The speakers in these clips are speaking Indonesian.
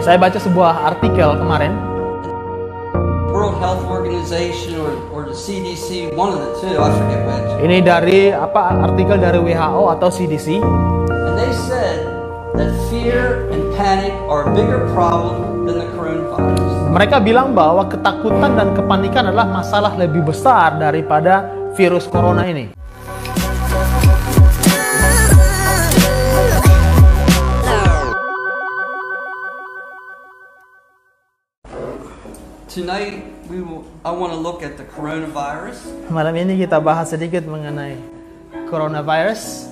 Saya baca sebuah artikel kemarin World Health Organization or, or the CDC, one of the two, I forget which. ini dari apa artikel dari WHO atau CDC And they said that fear and panic are a bigger problem than the coronavirus. mereka bilang bahwa ketakutan dan kepanikan adalah masalah lebih besar daripada virus corona ini. Tonight, we will, I want to look at the coronavirus. Malam ini kita bahas sedikit mengenai coronavirus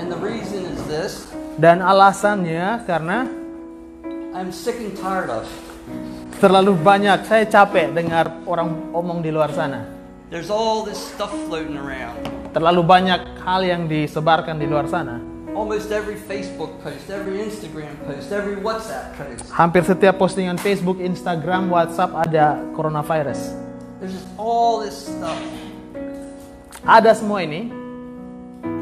And the reason is this dan alasannya karena I'm sick and tired of terlalu banyak saya capek dengar orang omong di luar sana. There's all this stuff floating around. Terlalu banyak hal yang disebarkan di luar sana. Almost every Facebook post, every Instagram post, every WhatsApp post. Hampir setiap postingan Facebook, Instagram, WhatsApp ada coronavirus. There's just all this stuff. Ada semua ini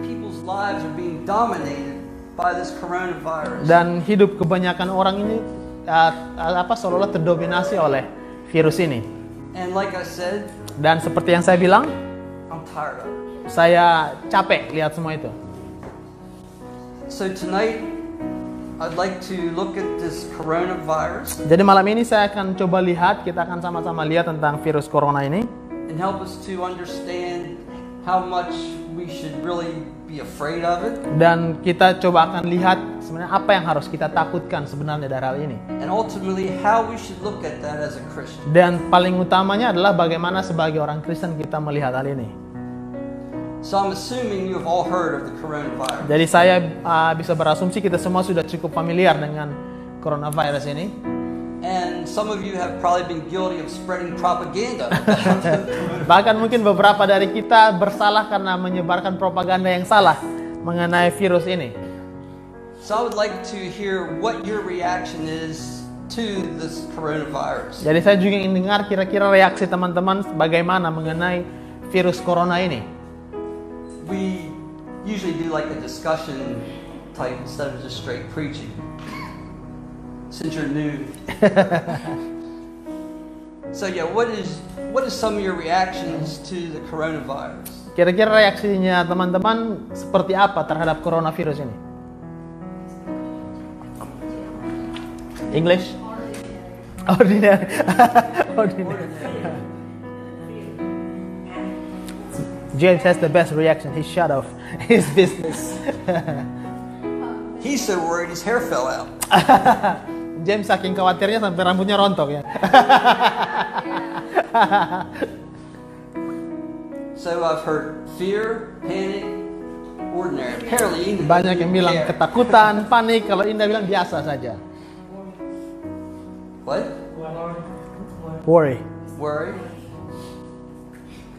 People's lives are being dominated by this coronavirus. dan hidup kebanyakan orang ini uh, apa seolah-olah terdominasi oleh virus ini. And like I said, Dan seperti yang saya bilang, I'm tired of it. saya capek lihat semua itu. So tonight, I'd like to look at this coronavirus Jadi malam ini saya akan coba lihat, kita akan sama-sama lihat tentang virus corona ini and help us to understand how much we should really be afraid of it dan kita coba akan lihat sebenarnya apa yang harus kita takutkan sebenarnya dari hal ini. and ultimately how we should look at that as a Christian. Dan paling utamanya adalah bagaimana sebagai orang Kristen kita melihat hal ini. So I'm assuming you have all heard of the coronavirus. Jadi saya uh, bisa berasumsi kita semua sudah cukup familiar dengan coronavirus ini. And some of you have probably been guilty of spreading propaganda. Bahkan mungkin beberapa dari kita bersalah karena menyebarkan propaganda yang salah mengenai virus ini. so I would like to hear what your reaction is to this coronavirus. Jadi saya juga ingin dengar kira-kira reaksi teman-teman bagaimana mengenai virus corona ini. We usually do like a discussion type instead of just straight preaching. Since you're new. so yeah, what is what is some of your reactions to the coronavirus? Kira-kira reaksinya teman-teman seperti apa terhadap coronavirus ini? English? Ordinary. Ordinary. James has the best reaction. He shut off his business. He's so worried his hair fell out. James saking khawatirnya sampai rambutnya rontok ya. So I've heard fear, panic, ordinary. Apparently, Banyak yang bilang care. ketakutan, panik. Kalau Indah bilang biasa saja. What? Worry. Worry?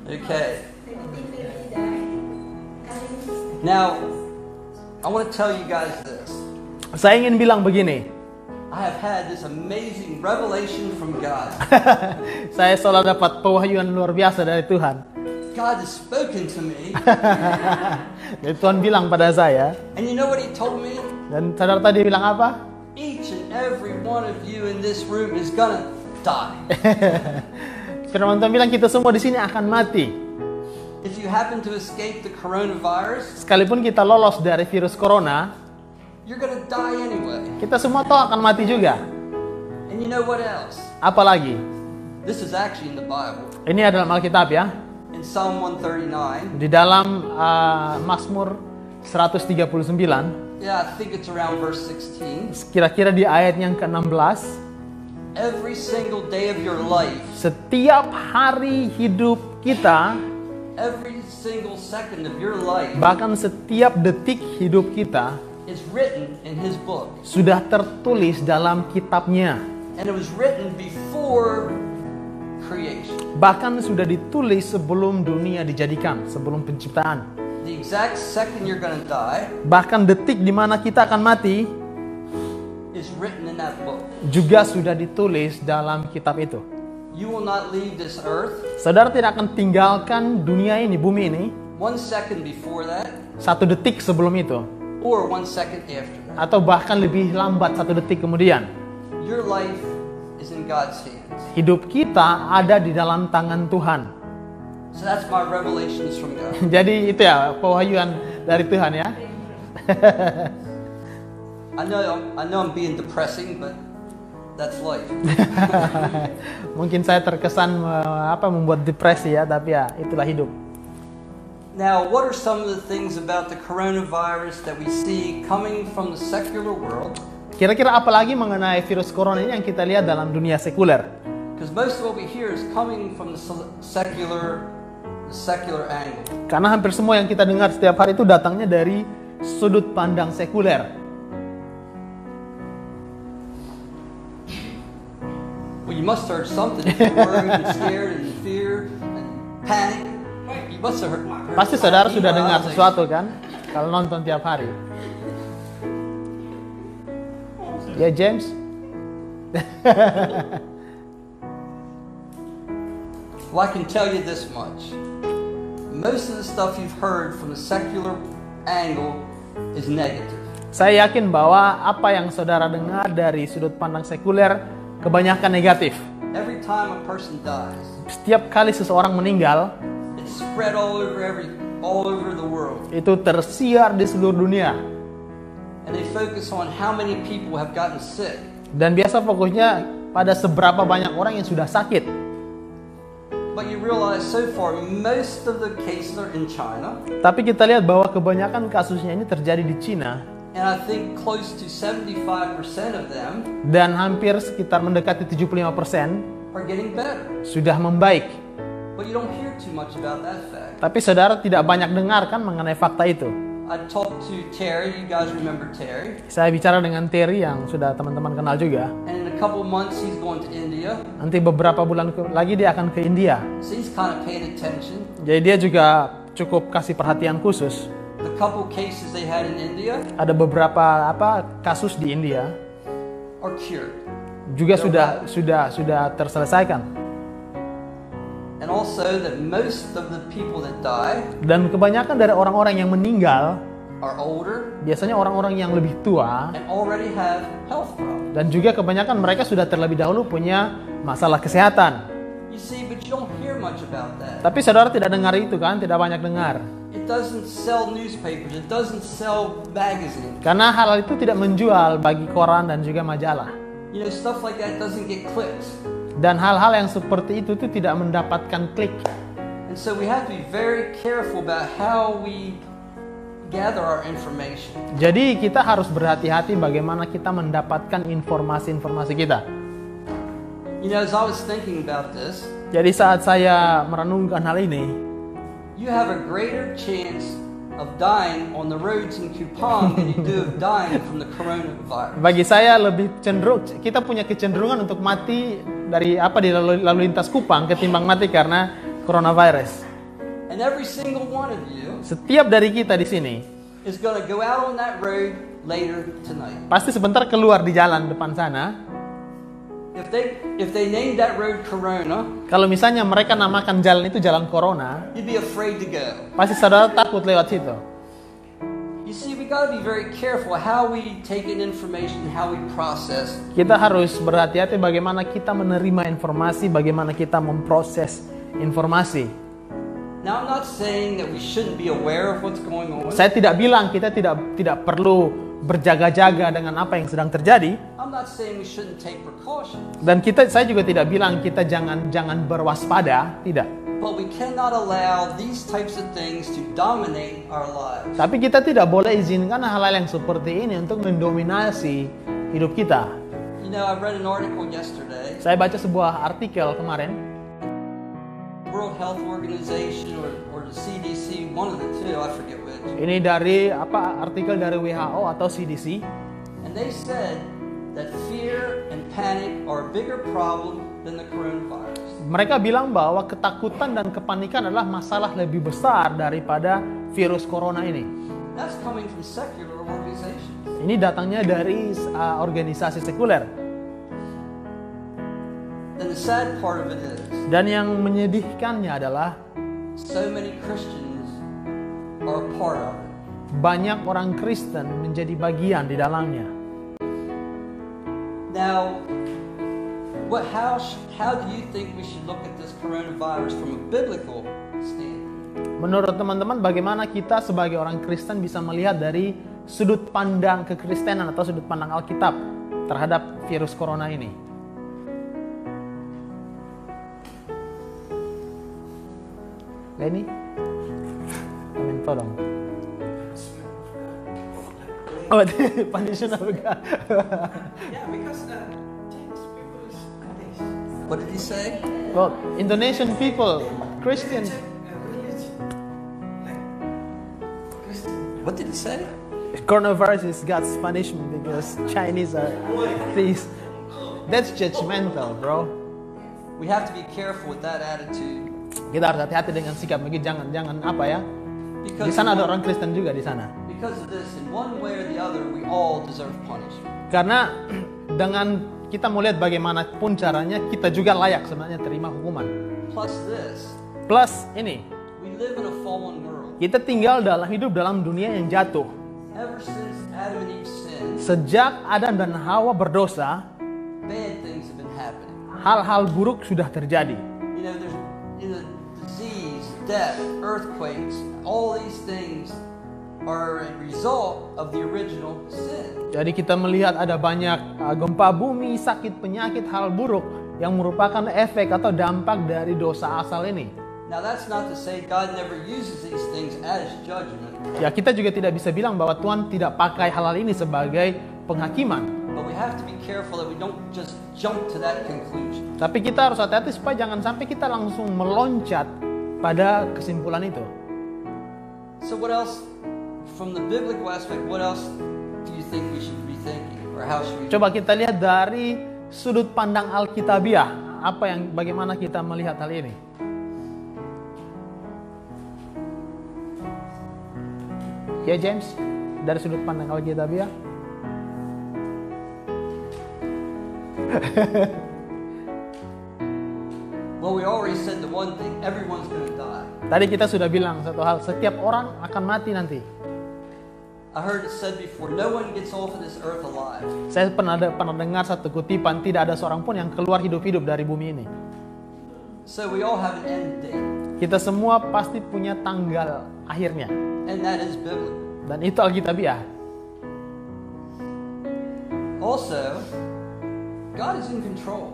Okay. Now, I want to tell you guys this. Saya ingin bilang begini. I have had this amazing revelation from God. Saya selalu dapat pewahyuan luar biasa dari Tuhan. God has spoken to me, Jadi Tuhan bilang pada saya, and you know what He told me? dan saudara tadi bilang apa? Each and every one of you in this room is gonna die. Firman Tuhan bilang kita semua di sini akan mati. If you happen to escape the coronavirus, Sekalipun kita lolos dari virus corona, you're gonna die anyway. kita semua tahu akan mati juga. And you know what else? Apalagi, This is actually in the Bible. ini adalah Alkitab ya. In Psalm 139, Di dalam uh, Mazmur 139, yeah, I think it's around verse 16. kira-kira di ayat yang ke-16, Every single day of your life, setiap hari hidup kita, every single second of your life bahkan setiap detik hidup kita is written in His book. sudah tertulis dalam kitabnya. And it was written before creation. Bahkan sudah ditulis sebelum dunia dijadikan, sebelum penciptaan. The exact second you're going to die Bahkan detik di mana kita akan mati is written in that book. juga sudah ditulis dalam kitab itu. You will not leave this earth Saudara tidak akan tinggalkan dunia ini, bumi ini, one second before that satu detik sebelum itu, or one second after that. atau bahkan lebih lambat satu detik kemudian. Your life is in God's hands. Hidup kita ada di dalam tangan Tuhan. So that's my revelations from God. Jadi itu ya pewahyuan dari Tuhan ya. I know I know I'm being depressing, but that's life. Mungkin saya terkesan eh, apa membuat depresi ya, tapi ya itulah hidup. Now, what are some of the things about the coronavirus that we see coming from the secular world? Kira-kira apa lagi mengenai virus corona ini yang kita lihat dalam dunia sekuler? Because most of what we hear is coming from the sel- secular, the secular angle. Karena hampir semua yang kita dengar setiap hari itu datangnya dari sudut pandang sekuler. You must have heard something. If and scared and fear and panic, you must have heard. Pasti saudara sudah dengar sesuatu kan? Kalau nonton tiap hari. Ya James? Well, I can tell you this much. Most of the stuff you've heard from the secular angle is negative. Saya yakin bahwa apa yang saudara dengar dari sudut pandang sekuler kebanyakan negatif. Every time a person dies, Setiap kali seseorang meninggal, it's spread all over every all over the world. itu tersiar di seluruh dunia. And they focus on how many people have gotten sick. Dan biasa fokusnya pada seberapa banyak orang yang sudah sakit. But you realize so far most of the cases are in China. Tapi kita lihat bahwa kebanyakan kasusnya ini terjadi di Cina And I think close to 75% of them dan hampir sekitar mendekati 75% are getting better. sudah membaik. But you don't hear too much about that fact. Tapi saudara tidak banyak dengar kan mengenai fakta itu. I talked to Terry, you guys remember Terry? Saya bicara dengan Terry yang sudah teman-teman kenal juga. And in a couple months he's going to India. Nanti beberapa bulan lagi dia akan ke India. So he's kind of paying attention. Jadi dia juga cukup kasih perhatian khusus. The couple cases they had in India Ada beberapa apa kasus di India are cured. juga sudah sudah sudah terselesaikan. And also that most of the people that die Dan kebanyakan dari orang-orang yang meninggal are older biasanya orang-orang yang lebih tua and already have health problems. dan juga kebanyakan mereka sudah terlebih dahulu punya masalah kesehatan. You see, but you don't hear much about that. Tapi saudara tidak dengar itu kan, tidak banyak dengar. It doesn't sell newspapers, it doesn't sell magazines. Karena hal itu tidak menjual bagi koran dan juga majalah. You know, stuff like that doesn't get clicks. Dan hal-hal yang seperti itu tuh tidak mendapatkan klik. And so we have to be very careful about how we gather our information. Jadi kita harus berhati-hati bagaimana kita mendapatkan informasi-informasi kita. You know, as I was thinking about this, Jadi saat saya merenungkan hal ini, you have a greater chance of dying on the roads in Kupang than you do of dying from the coronavirus. bagi saya lebih cenderung kita punya kecenderungan untuk mati dari apa di lalu, lalu lintas Kupang ketimbang mati karena coronavirus. And every single one of you Setiap dari kita di sini is going to go out on that road later tonight. pasti sebentar keluar di jalan depan sana. If they if they named that road Corona, Kalau misalnya mereka namakan jalan itu jalan Corona, you'd be afraid to go. pasti saudara takut lewat situ. You see, we got to be very careful how we take in information, how we process. Kita harus berhati-hati bagaimana kita menerima informasi, bagaimana kita memproses informasi. Now, I'm not saying that we shouldn't be aware of what's going on. Saya tidak bilang kita tidak tidak perlu berjaga-jaga dengan apa yang sedang terjadi dan kita saya juga tidak bilang kita jangan jangan berwaspada, tidak. Tapi kita tidak boleh izinkan hal-hal yang seperti ini untuk mendominasi hidup kita. You know, I read an article yesterday. Saya baca sebuah artikel kemarin World Health Organization or, or CDC, one of the two, I forget which. ini dari apa artikel dari WHO atau CDC And they said that fear and panic are a bigger problem than the coronavirus. Mereka bilang bahwa ketakutan dan kepanikan adalah masalah lebih besar daripada virus corona ini. That's coming from secular organizations. Ini datangnya dari uh, organisasi sekuler. And the sad part of it is, Dan yang menyedihkannya adalah so many Christians are a part of it. banyak orang Kristen menjadi bagian di dalamnya. Now, what, how, how do you think we should look at this coronavirus from a biblical standpoint? Menurut teman-teman, bagaimana kita sebagai orang Kristen bisa melihat dari sudut pandang kekristenan atau sudut pandang Alkitab terhadap virus corona ini? Lenny, komentar dong. Oh, punishment of God. Yeah, because uh, Chinese people is this. What did he say? well, Indonesian people, Christian, religion, Christian. What did he say? coronavirus is God's punishment because Chinese are thieves. That's judgmental, bro. We have to be careful with that attitude Kita harus hati-hati dengan sikap begitu. Jangan, jangan apa ya? because Di sana ada orang Kristen juga di sana. because of this, in one way or the other, we all deserve punishment. Karena dengan kita mau lihat bagaimanapun caranya, kita juga layak sebenarnya terima hukuman. Plus this, Plus ini, we live in a fallen world. kita tinggal dalam hidup dalam dunia yang jatuh. Ever since Adam and Eve sinned, Sejak Adam dan Hawa berdosa, bad things have been happening. hal-hal buruk sudah terjadi. You know, death, earthquakes. All these things are a result of the original sin. Jadi kita melihat ada banyak uh, gempa bumi, sakit, penyakit, hal buruk yang merupakan efek atau dampak dari dosa asal ini. Now, that's not to say God never uses these things as judgment, Ya kita juga tidak bisa bilang bahwa Tuhan tidak pakai hal-hal ini sebagai penghakiman. but we have to be careful that we don't just jump to that conclusion. Tapi kita harus hati-hati supaya jangan sampai kita langsung meloncat pada kesimpulan itu. So, what else, from the biblical aspect, what else do you think we should be thinking, or how should we? Coba kita lihat dari sudut pandang Alkitabiah, apa yang bagaimana kita melihat hal ini. Ya James, dari sudut pandang Alkitabiah. Well, we already said the one thing: everyone's to die. Tadi kita sudah bilang satu hal, setiap orang akan mati nanti. I heard it said before: no one gets off of this earth alive. Saya pernah pernah dengar satu kutipan, tidak ada seorang pun yang keluar hidup-hidup dari bumi ini. So we all have an end date, Kita semua pasti punya tanggal akhirnya. and that is biblical. Dan itu Alkitabiah. Also, God is in control.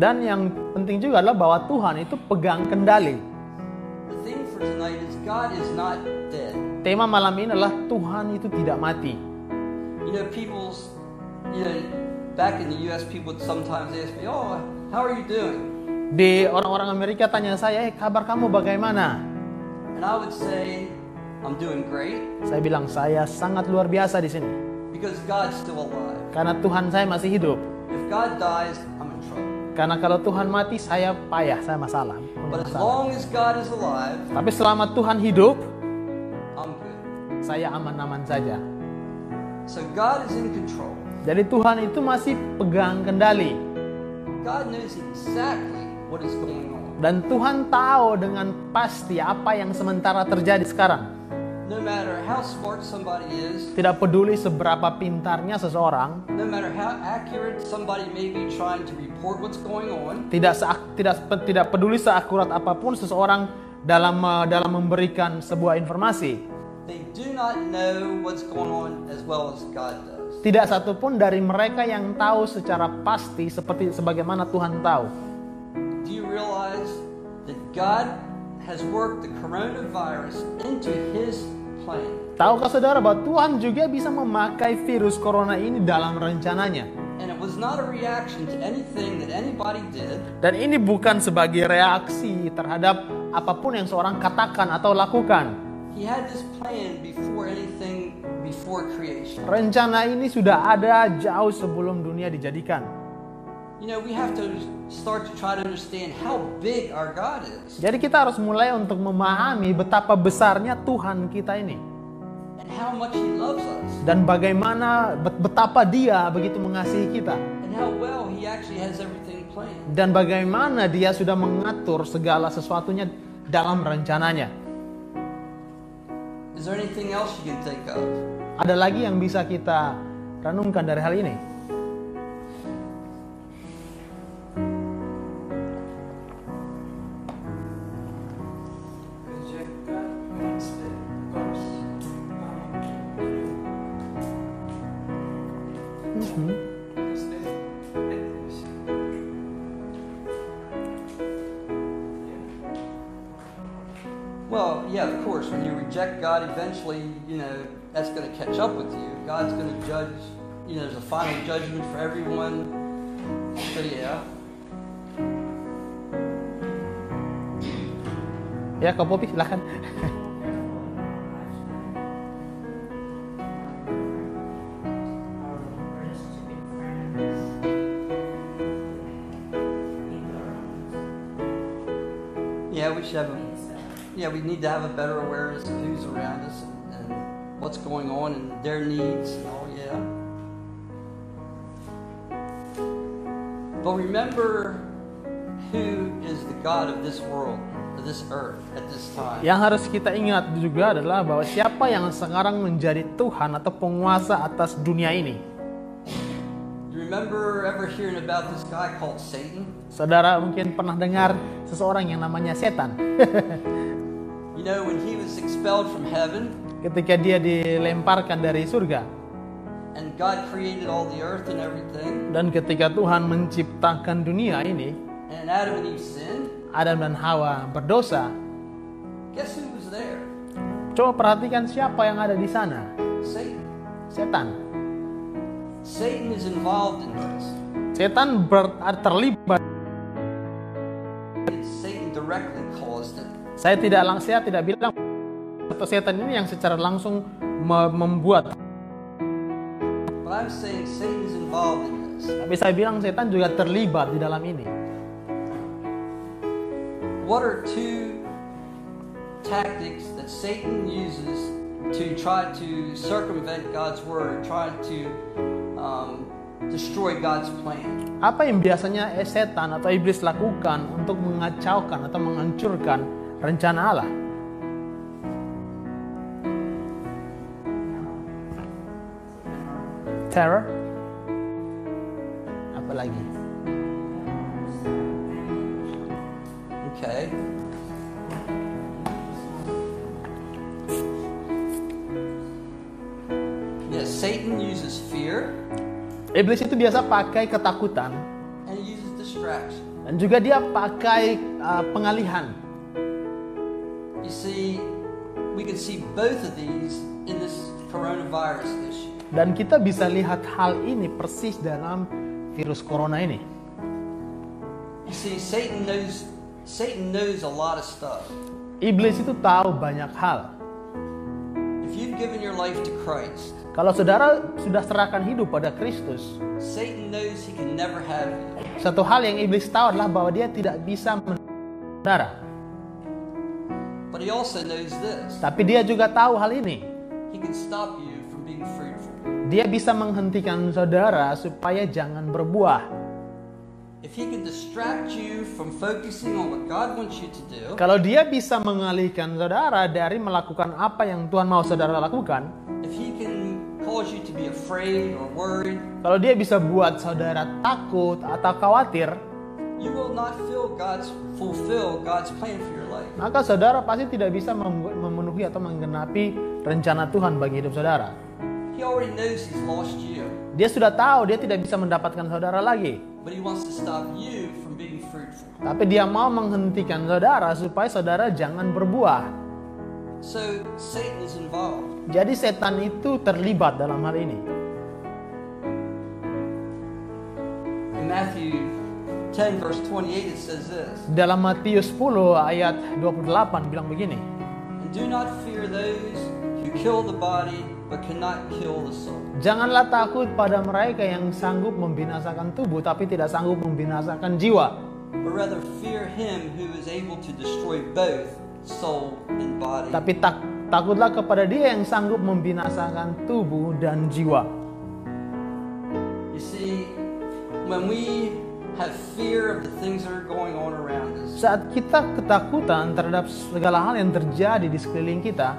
Dan yang penting juga adalah bahwa Tuhan itu pegang kendali. The theme for tonight is God is not dead. Tema malam ini adalah Tuhan itu tidak mati. You know, people's, you know, back in the U.S., people would sometimes ask me, "Oh, how are you doing?" Di orang-orang Amerika tanya saya, eh kabar kamu bagaimana? And I would say, "I'm doing great Saya bilang, saya sangat luar biasa di sini. because God's still alive. Karena Tuhan saya masih hidup. If God dies. Karena kalau Tuhan mati, saya payah, saya masalah. punya But as masalah. long as God is alive, Tapi selama Tuhan hidup, I'm good. saya aman-aman saja. So God is in control. Jadi Tuhan itu masih pegang kendali. God knows exactly what is going on. Dan Tuhan tahu dengan pasti apa yang sementara terjadi sekarang. No matter how smart somebody is, Tidak peduli seberapa pintarnya seseorang, no matter how accurate somebody may be trying to report what's going on, tidak tidak tidak peduli seakurat apa pun seseorang dalam eh, dalam memberikan sebuah informasi. they do not know what's going on as well as God does. Tidak satupun dari mereka yang tahu secara pasti seperti sebagaimana Tuhan tahu. Do you realize that God has worked the coronavirus into his? Tahukah saudara bahwa Tuhan juga bisa memakai virus corona ini dalam rencananya? Dan ini bukan sebagai reaksi terhadap apa pun yang seorang katakan atau lakukan. He had this plan before anything, before creation. Rencana ini sudah ada jauh sebelum dunia dijadikan. You know, we have to start to try to understand how big our God is Jadi kita harus mulai untuk memahami betapa besarnya Tuhan kita ini. and how much He loves us Dan bagaimana, bet- betapa dia begitu mengasihi kita. and how well He actually has everything planned. Dan bagaimana dia sudah mengatur segala sesuatunya dalam rencananya. Is there anything else you can think of? Ada lagi yang bisa kita renungkan dari hal ini? Yeah. When you reject God, eventually, you know, that's going to catch up with you. God's going to judge. You know, there's a final judgment for everyone. So yeah. Ya, Kak Popi silahkan. Yeah, we need to have a better awareness of who's around us and, and what's going on and their needs. Oh yeah. But remember who is the God of this world, of this earth, at this time. Yang harus kita ingat juga adalah bahwa siapa yang sekarang menjadi Tuhan atau penguasa atas dunia ini. You remember ever hearing about this guy called Satan? Saudara mungkin pernah dengar seseorang yang namanya setan. You know, when he was expelled from heaven Ketika dia dilemparkan dari surga and God created all the earth and everything, dan ketika Tuhan menciptakan dunia ini, and Adam and Eve sinned, Adam dan Hawa berdosa. guess who was there? Coba perhatikan siapa yang ada di sana. Satan. Setan. Satan is involved in this. Setan ber- terlibat. Satan directly caused it. Saya tidak lang saya tidak bilang atau setan ini yang secara langsung me- membuat. Tapi saya bilang setan juga terlibat di dalam ini. What are two tactics that Satan uses to try to circumvent God's word, try to um, destroy God's plan? Apa yang biasanya eh, setan atau iblis lakukan untuk mengacaukan atau menghancurkan rencana Allah? Terror? Apa lagi? Okay. Yes, Satan uses fear Iblis itu biasa pakai ketakutan and uses distraction. dan juga dia pakai uh, pengalihan. You see, we can see both of these in this coronavirus issue. Dan kita bisa lihat hal ini persis dalam virus corona ini. You see, Satan knows Satan knows a lot of stuff. Iblis itu tahu banyak hal. If you've given your life to Christ, Kalau saudara sudah serahkan hidup pada Kristus, Satan knows he can never have you. satu hal yang iblis tahu adalah bahwa dia tidak bisa saudara. But he also knows this. Tapi dia juga tahu hal ini. He can stop you from being fruitful. Dia bisa menghentikan saudara supaya jangan berbuah. If he can distract you from focusing on what God wants you to do, Kalau dia bisa mengalihkan saudara dari melakukan apa yang Tuhan mau saudara lakukan, if he can cause you to be afraid or worried, kalau dia bisa buat saudara takut atau khawatir, you will not feel God's fulfill God's plan for your life. maka saudara pasti tidak bisa mem- memenuhi atau menggenapi rencana Tuhan bagi hidup saudara. He already knows he's lost you, Dia sudah tahu dia tidak bisa mendapatkan saudara lagi. but he wants to stop you from being fruitful. Tapi dia mau menghentikan saudara supaya saudara jangan berbuah. So Satan is involved. Jadi setan itu terlibat dalam hal ini. In Matthew 10 verse 28 it says this, Dalam Matius 10 ayat 28 bilang begini. And do not fear those who kill the body but cannot kill the soul. Janganlah takut pada mereka yang sanggup membinasakan tubuh tapi tidak sanggup membinasakan jiwa. But rather fear him who is able to destroy both soul and body. Tapi tak, takutlah kepada dia yang sanggup membinasakan tubuh dan jiwa. You see, when we have fear of the things that are going on around us, Saat kita ketakutan terhadap segala hal yang terjadi di sekeliling kita,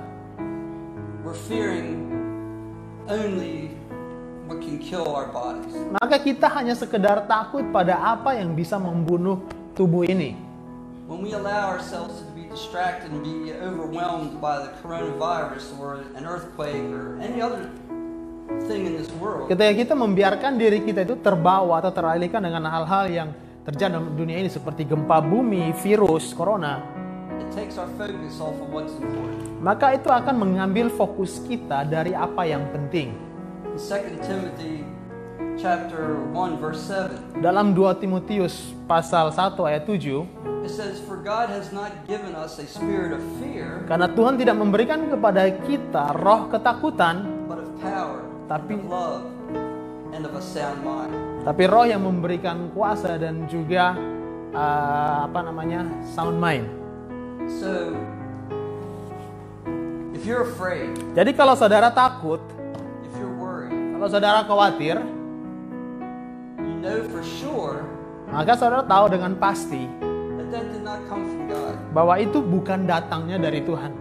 we're fearing only what can kill our bodies. Maka kita hanya sekedar takut pada apa yang bisa membunuh tubuh ini. When we allow ourselves to be distracted and be overwhelmed by the coronavirus or an earthquake or any other Ketika kita membiarkan diri kita itu terbawa atau teralihkan dengan hal-hal yang terjadi dalam dunia ini seperti gempa bumi, virus, corona, maka itu akan mengambil fokus kita dari apa yang penting. In 2 Timothy chapter 1 verse 7, Dalam 2 Timotius pasal 1 ayat 7, it says, For God has not given us a spirit of fear, karena Tuhan tidak memberikan kepada kita roh ketakutan, but of power, Tapi- tapi roh yang memberikan kuasa dan juga uh, apa namanya sound mind. So, if you're afraid, Jadi kalau saudara takut, if you're worried, kalau saudara khawatir, you know for sure maka saudara tahu dengan pasti that that did not come from God. bahwa itu bukan datangnya dari Tuhan.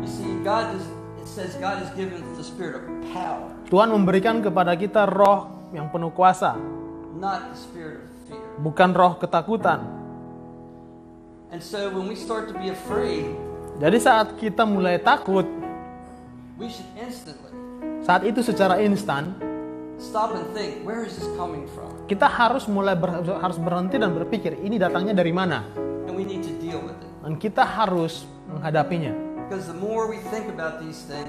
You see, God is, it says God has given the spirit of power, Tuhan memberikan kepada kita roh yang penuh kuasa, bukan roh ketakutan. Jadi saat kita mulai takut, saat itu secara instan kita harus mulai ber- harus berhenti dan berpikir ini datangnya dari mana? Dan kita harus menghadapinya.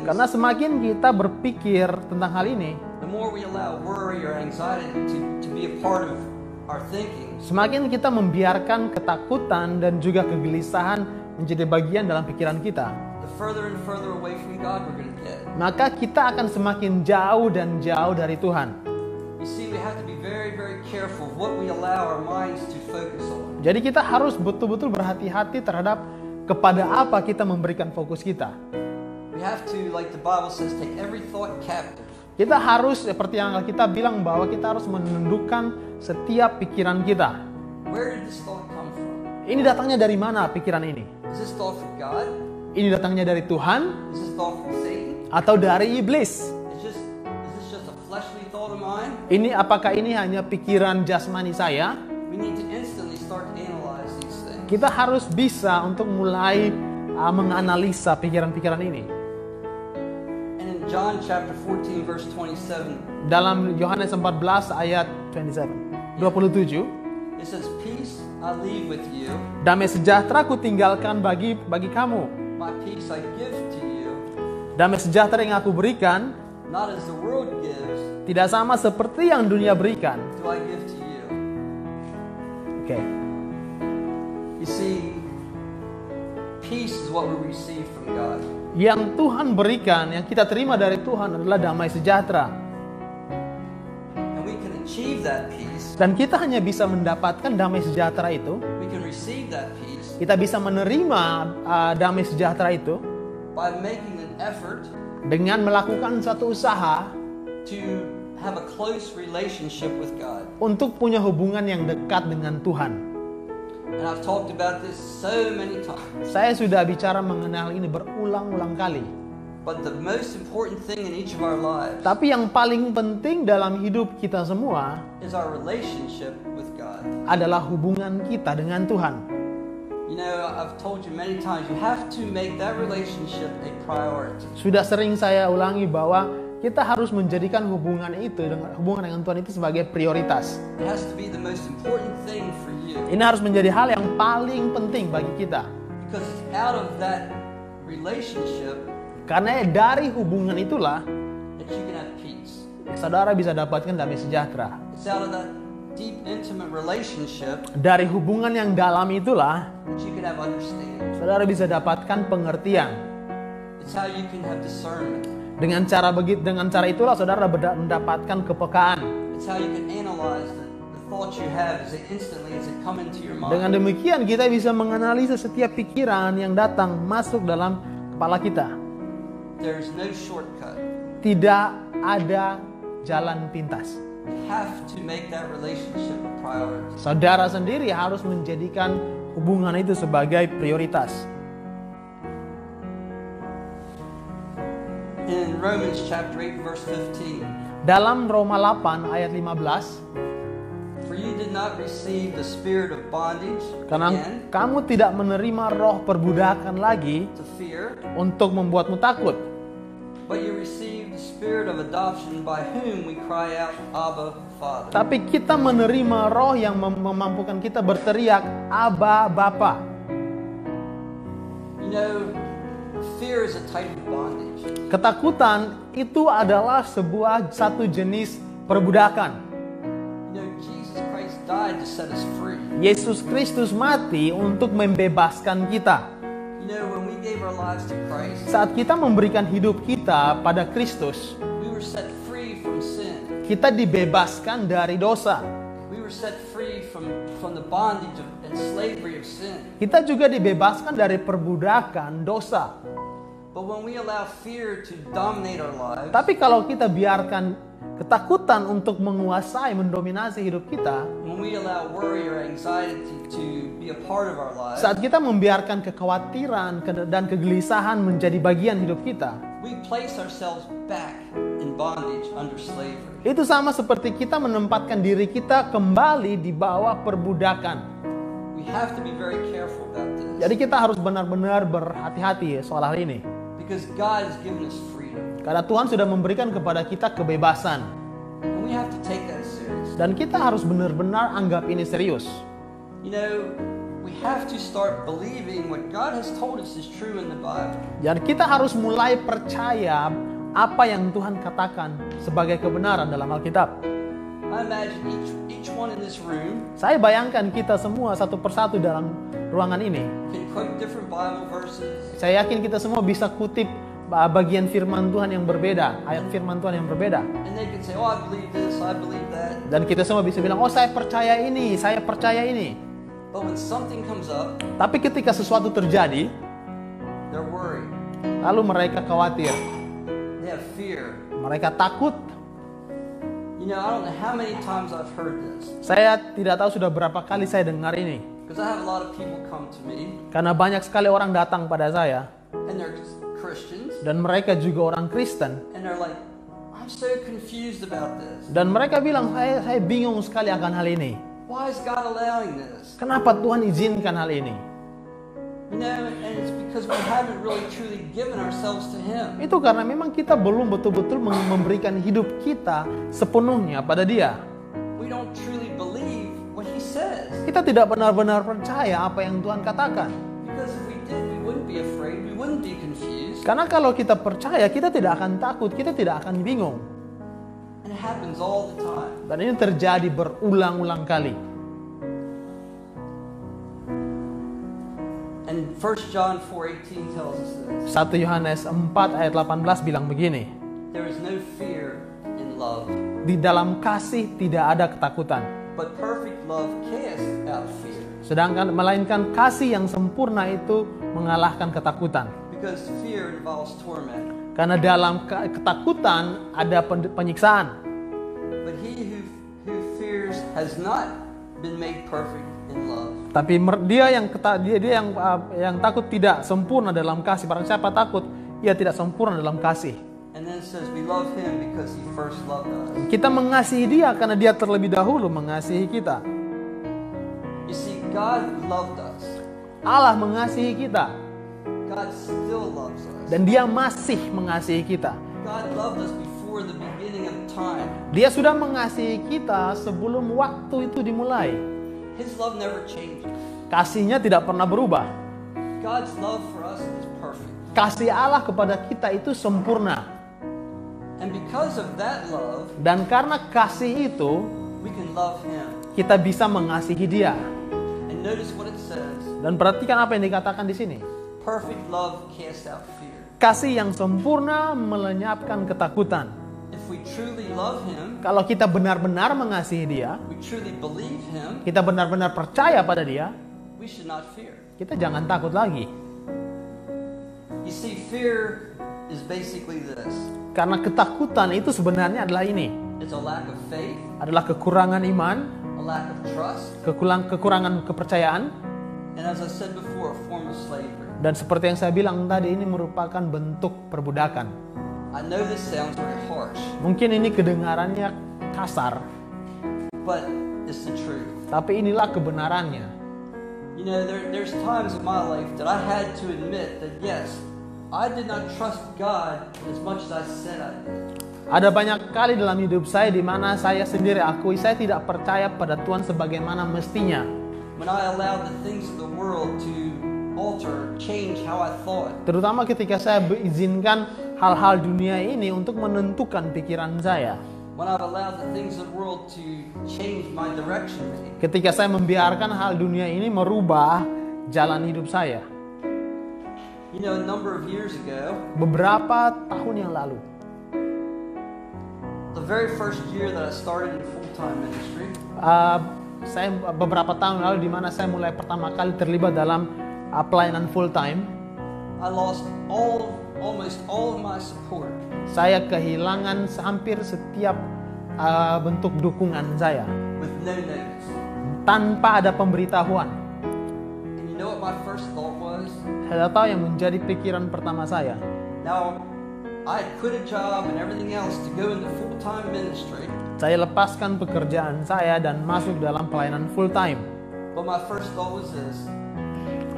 Karena semakin kita berpikir tentang hal ini, the more we allow worry or anxiety to, to be a part of our thinking, semakin kita membiarkan ketakutan dan juga kegelisahan menjadi bagian dalam pikiran kita, the further and further away from God we're going to get. maka kita akan semakin jauh dan jauh dari Tuhan. You see, we have to be very, very careful of what we allow our minds to focus on. Jadi kita harus betul-betul berhati-hati terhadap kepada apa kita memberikan fokus kita. We have to, like the Bible says, take every thought captive. Kita harus seperti yang kita bilang bahwa kita harus menundukkan setiap pikiran kita. Where did this thought come from? Ini datangnya dari mana pikiran ini? Is this thought from God? Ini datangnya dari Tuhan Is this thought from Satan? atau dari iblis? Is just is this just a fleshly thought of mine? Ini apakah ini hanya pikiran jasmani saya? Kita harus bisa untuk mulai uh, menganalisa pikiran-pikiran ini. And in John chapter 14, verse 27, Dalam Yohanes 14 ayat 27, 27, it says, Peace I leave with you, damai sejahtera ku tinggalkan bagi bagi kamu. my peace I give to you, Damai sejahtera yang aku berikan not as the world gives, tidak sama seperti yang dunia berikan. do I give to you. Oke. You see, peace is what we receive from God. Yang Tuhan berikan, yang kita terima dari Tuhan adalah damai sejahtera. And we can achieve that peace, Dan kita hanya bisa mendapatkan damai sejahtera itu, we can receive that peace kita bisa menerima uh, damai sejahtera itu by making an effort dengan melakukan satu usaha to have a close relationship with God. untuk punya hubungan yang dekat dengan Tuhan. So many times. Saya sudah bicara mengenal ini berulang-ulang kali. But the most important thing in each of our lives Tapi yang paling penting dalam hidup kita semua is our relationship with God. adalah hubungan kita dengan Tuhan. You know, I've told you many times, you have to make that relationship a priority. Sudah sering saya ulangi bahwa kita harus menjadikan hubungan itu dengan hubungan dengan Tuhan itu sebagai prioritas. Ini harus menjadi hal yang paling penting bagi kita. Karena dari hubungan itulah saudara bisa dapatkan damai sejahtera. It's out of that deep, intimate relationship Dari hubungan yang dalam itulah that you can have understanding. saudara bisa dapatkan pengertian. Dengan cara begitu dengan cara itulah saudara mendapatkan kepekaan. Dengan demikian kita bisa menganalisa setiap pikiran yang datang masuk dalam kepala kita. No. Tidak ada jalan pintas. Saudara sendiri harus menjadikan hubungan itu sebagai prioritas. In Romans chapter 8 verse 15, Dalam Roma 8 ayat 15, for you did not receive the spirit of bondage karena again kamu tidak menerima roh perbudakan lagi to fear, untuk membuatmu takut, but you received the spirit of adoption by whom we cry out, Abba, Father. tapi kita menerima roh yang mem- memampukan kita berteriak, Aba Bapa. You know, fear is a type of bondage. Ketakutan itu adalah sebuah satu jenis perbudakan. Yesus Kristus mati untuk membebaskan kita. Saat kita memberikan hidup kita pada Kristus, kita dibebaskan dari dosa. Kita juga dibebaskan dari perbudakan dosa. Tapi kalau kita biarkan ketakutan untuk menguasai, mendominasi hidup kita, when we allow worry or anxiety to be a part of our lives, saat kita membiarkan kekhawatiran ke- dan kegelisahan menjadi bagian hidup kita, we place ourselves back in bondage under slavery. itu sama seperti kita menempatkan diri kita kembali di bawah perbudakan. We have to be very careful about this Jadi kita harus benar-benar berhati-hati soal hal ini. Because God has given us freedom. Karena Tuhan sudah memberikan kepada kita kebebasan. And we have to take that serious. Dan kita harus benar-benar anggap ini serius. You know, we have to start believing what God has told us is true in the Bible. Dan kita harus mulai percaya apa yang Tuhan katakan sebagai kebenaran dalam Alkitab. I imagine each, each one in this room Saya bayangkan kita semua satu persatu dalam ruangan ini. Saya yakin kita semua bisa kutip uh, bagian firman Tuhan yang berbeda, ayat firman Tuhan yang berbeda. say, Oh, this. Dan kita semua bisa bilang, oh saya percaya ini, saya percaya ini. Up, Tapi ketika sesuatu terjadi, lalu mereka khawatir, mereka takut. You know, Saya tidak tahu sudah berapa kali saya dengar ini. Because I have a lot of people come to me Karena banyak sekali orang datang pada saya, dan mereka juga orang Kristen. Dan mereka bilang, saya, saya bingung sekali akan hal ini. Why is God allowing this? Kenapa Tuhan izinkan hal ini? Itu karena memang kita belum betul-betul mem- memberikan hidup kita sepenuhnya pada dia. We don't truly Kita tidak benar-benar percaya apa yang Tuhan katakan. Karena kalau kita percaya, kita tidak akan takut, kita tidak akan bingung. Dan ini terjadi berulang-ulang kali. And 1 John 4:18 tells us this. 1 Yohanes 4 ayat 18 bilang begini. There is no fear in love, Di dalam kasih tidak ada ketakutan. But perfect love casts out fear. Sedangkan melainkan kasih yang sempurna itu mengalahkan ketakutan. Because fear involves torment. Karena dalam ke- ketakutan ada pen- penyiksaan. But he who, who fears has not been made perfect in love. Tapi dia yang dia, dia yang uh, yang takut tidak sempurna dalam kasih. Barang siapa takut, ia tidak sempurna dalam kasih. And then it says we love him because he first loved us. Kita mengasihi dia karena dia terlebih dahulu mengasihi kita. You see, God loved us. Allah mengasihi kita God still loves us. dan dia masih mengasihi kita. God loved us before the beginning of time. Dia sudah mengasihi kita sebelum waktu itu dimulai. His love never changes. Kasihnya tidak pernah berubah. God's love for us is perfect. Kasih Allah kepada kita itu sempurna. And because of that love, Dan karena kasih itu, we can love him. kita bisa mengasihi dia. And notice what it says. Dan perhatikan apa yang dikatakan di sini. Perfect love casts out fear. Kasih yang sempurna melenyapkan ketakutan. If we truly love him, Kalau kita benar-benar mengasihi dia, we truly believe him, kita benar-benar percaya pada dia, we should not fear. kita jangan takut lagi. You see, fear is basically this Karena ketakutan itu sebenarnya adalah ini. it's a lack of faith, Adalah kekurangan iman, a lack of trust, kekurangan, kekurangan kepercayaan, and as I said before, a form of slavery. dan seperti yang saya bilang tadi ini merupakan bentuk perbudakan. I know this sounds very harsh, Mungkin ini kedengarannya kasar, but it's the truth. tapi inilah kebenarannya. You know, there, there's times in my life that I had to admit that yes, I did not trust God as much as I said I did. Ada banyak kali dalam hidup saya di mana saya sendiri akui saya tidak percaya pada Tuhan sebagaimana mestinya. When I allowed the things of the world to alter, change how I thought. Terutama ketika saya mengizinkan hal-hal dunia ini untuk menentukan pikiran saya. When I've allowed the things of the world to change my direction. Ketika saya membiarkan hal dunia ini merubah jalan hidup saya. You know, a number of years ago, Beberapa tahun yang lalu, the very first year that I started in full-time ministry, uh, saya beberapa tahun lalu di mana saya mulai pertama kali terlibat dalam uh, pelayanan full time, I lost all, almost all of my support. saya kehilangan hampir setiap uh, bentuk dukungan saya with no notice. tanpa ada pemberitahuan. And you know what my first thought tahu yang menjadi pikiran pertama saya. Now, I quit a job and everything else to go into full-time ministry, Saya lepaskan pekerjaan saya dan masuk dalam pelayanan full time. but my first thought was this,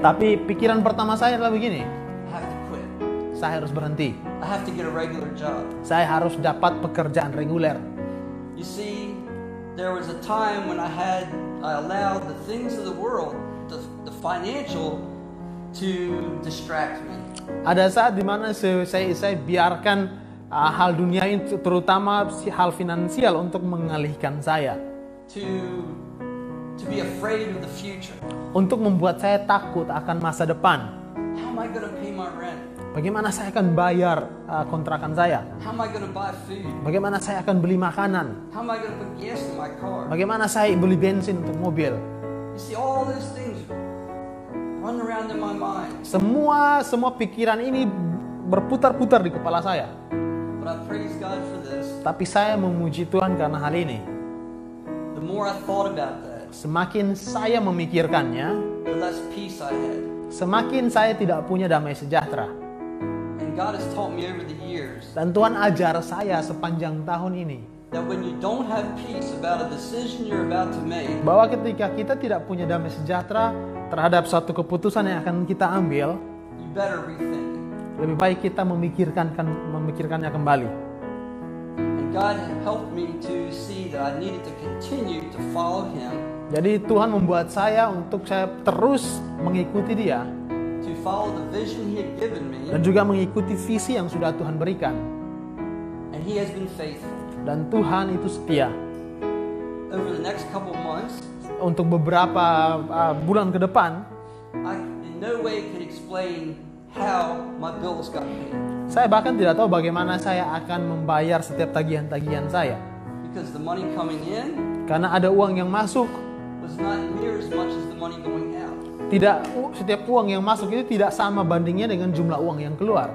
Tapi pikiran pertama saya adalah begini, I have to quit. saya harus berhenti. I have to get a regular job. Saya harus dapat pekerjaan reguler. You see, there was a time when I had, I allowed the things of the world, the, the financial, to distract me. Ada saat di mana saya, saya, biarkan uh, hal dunia ini, terutama hal finansial untuk mengalihkan saya. To, to be afraid of the future. Untuk membuat saya takut akan masa depan. How am I going to pay my rent? Bagaimana saya akan bayar uh, kontrakan saya? How am I going to buy food? Bagaimana saya akan beli makanan? How am I going to put gas in my car? Bagaimana saya beli bensin untuk mobil? You see, all those things run around in my mind. Semua semua pikiran ini berputar-putar di kepala saya. But I praise God for this. Tapi saya memuji Tuhan karena hal ini. The more I thought about that, Semakin saya memikirkannya, the less peace I had. semakin saya tidak punya damai sejahtera. And God has taught me over the years Dan Tuhan ajar saya sepanjang tahun ini bahwa ketika kita tidak punya damai sejahtera terhadap suatu keputusan yang akan kita ambil, lebih baik kita memikirkan memikirkannya kembali. Jadi Tuhan membuat saya untuk saya terus mengikuti Dia to follow the vision He had given me, dan juga mengikuti visi yang sudah Tuhan berikan. and He has been faithful. Dan Tuhan itu setia. Over the next couple months, Untuk beberapa uh, bulan ke depan, I in no way could explain how my bills got paid saya bahkan tidak tahu bagaimana saya akan membayar setiap tagihan-tagihan saya. because the money coming in Karena ada uang yang masuk, was not near as much as the money going out. tidak setiap uang yang masuk itu tidak sama bandingnya dengan jumlah uang yang keluar.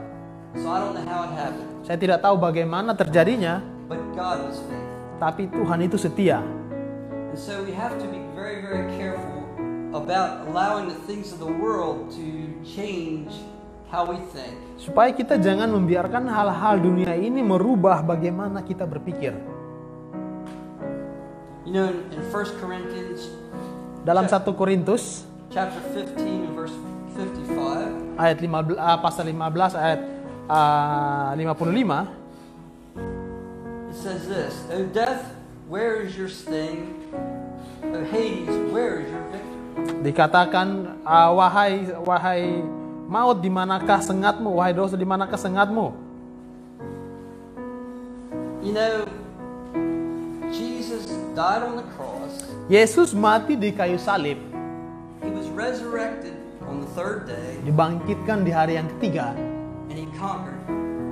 So I don't know how it happened, Saya tidak tahu bagaimana terjadinya, but God was faithful. tapi Tuhan itu setia. And so we have to be very, very careful about allowing the things of the world to change how we think. Supaya kita jangan membiarkan hal-hal dunia ini merubah bagaimana kita berpikir. You know, in, in 1 Corinthians Dalam 1 Korintus chapter 15 and verse 55, ayat 15 ah, pasal 15 ayat ah, 55 it says this, O death, where is your sting? Dikatakan ah, wahai wahai maut di manakah sengatmu wahai dosa di manakah sengatmu You know, Jesus died on the cross. Yesus mati di kayu salib He was resurrected on the third day, dibangkitkan di hari yang ketiga and he conquered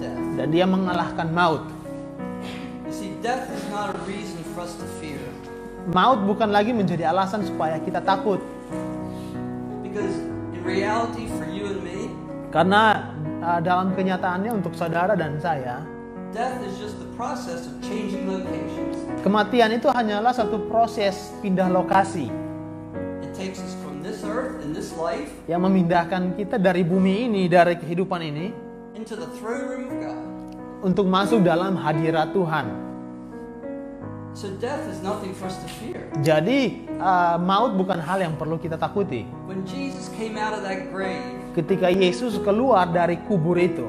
death. dan dia mengalahkan maut You see, death is not a reason for us to fear. Maut bukan lagi menjadi alasan supaya kita takut Because in reality, for you and me, karena ah, dalam kenyataannya untuk saudara dan saya death is just the process of changing locations. kematian itu hanyalah satu proses pindah lokasi It takes us from this earth and this life yang memindahkan kita dari bumi ini dari kehidupan ini into the throne room of God. untuk masuk dalam hadirat Tuhan. So death is nothing for us to fear. Jadi uh, maut bukan hal yang perlu kita takuti. When Jesus came out of that grave, Ketika Yesus keluar dari kubur itu,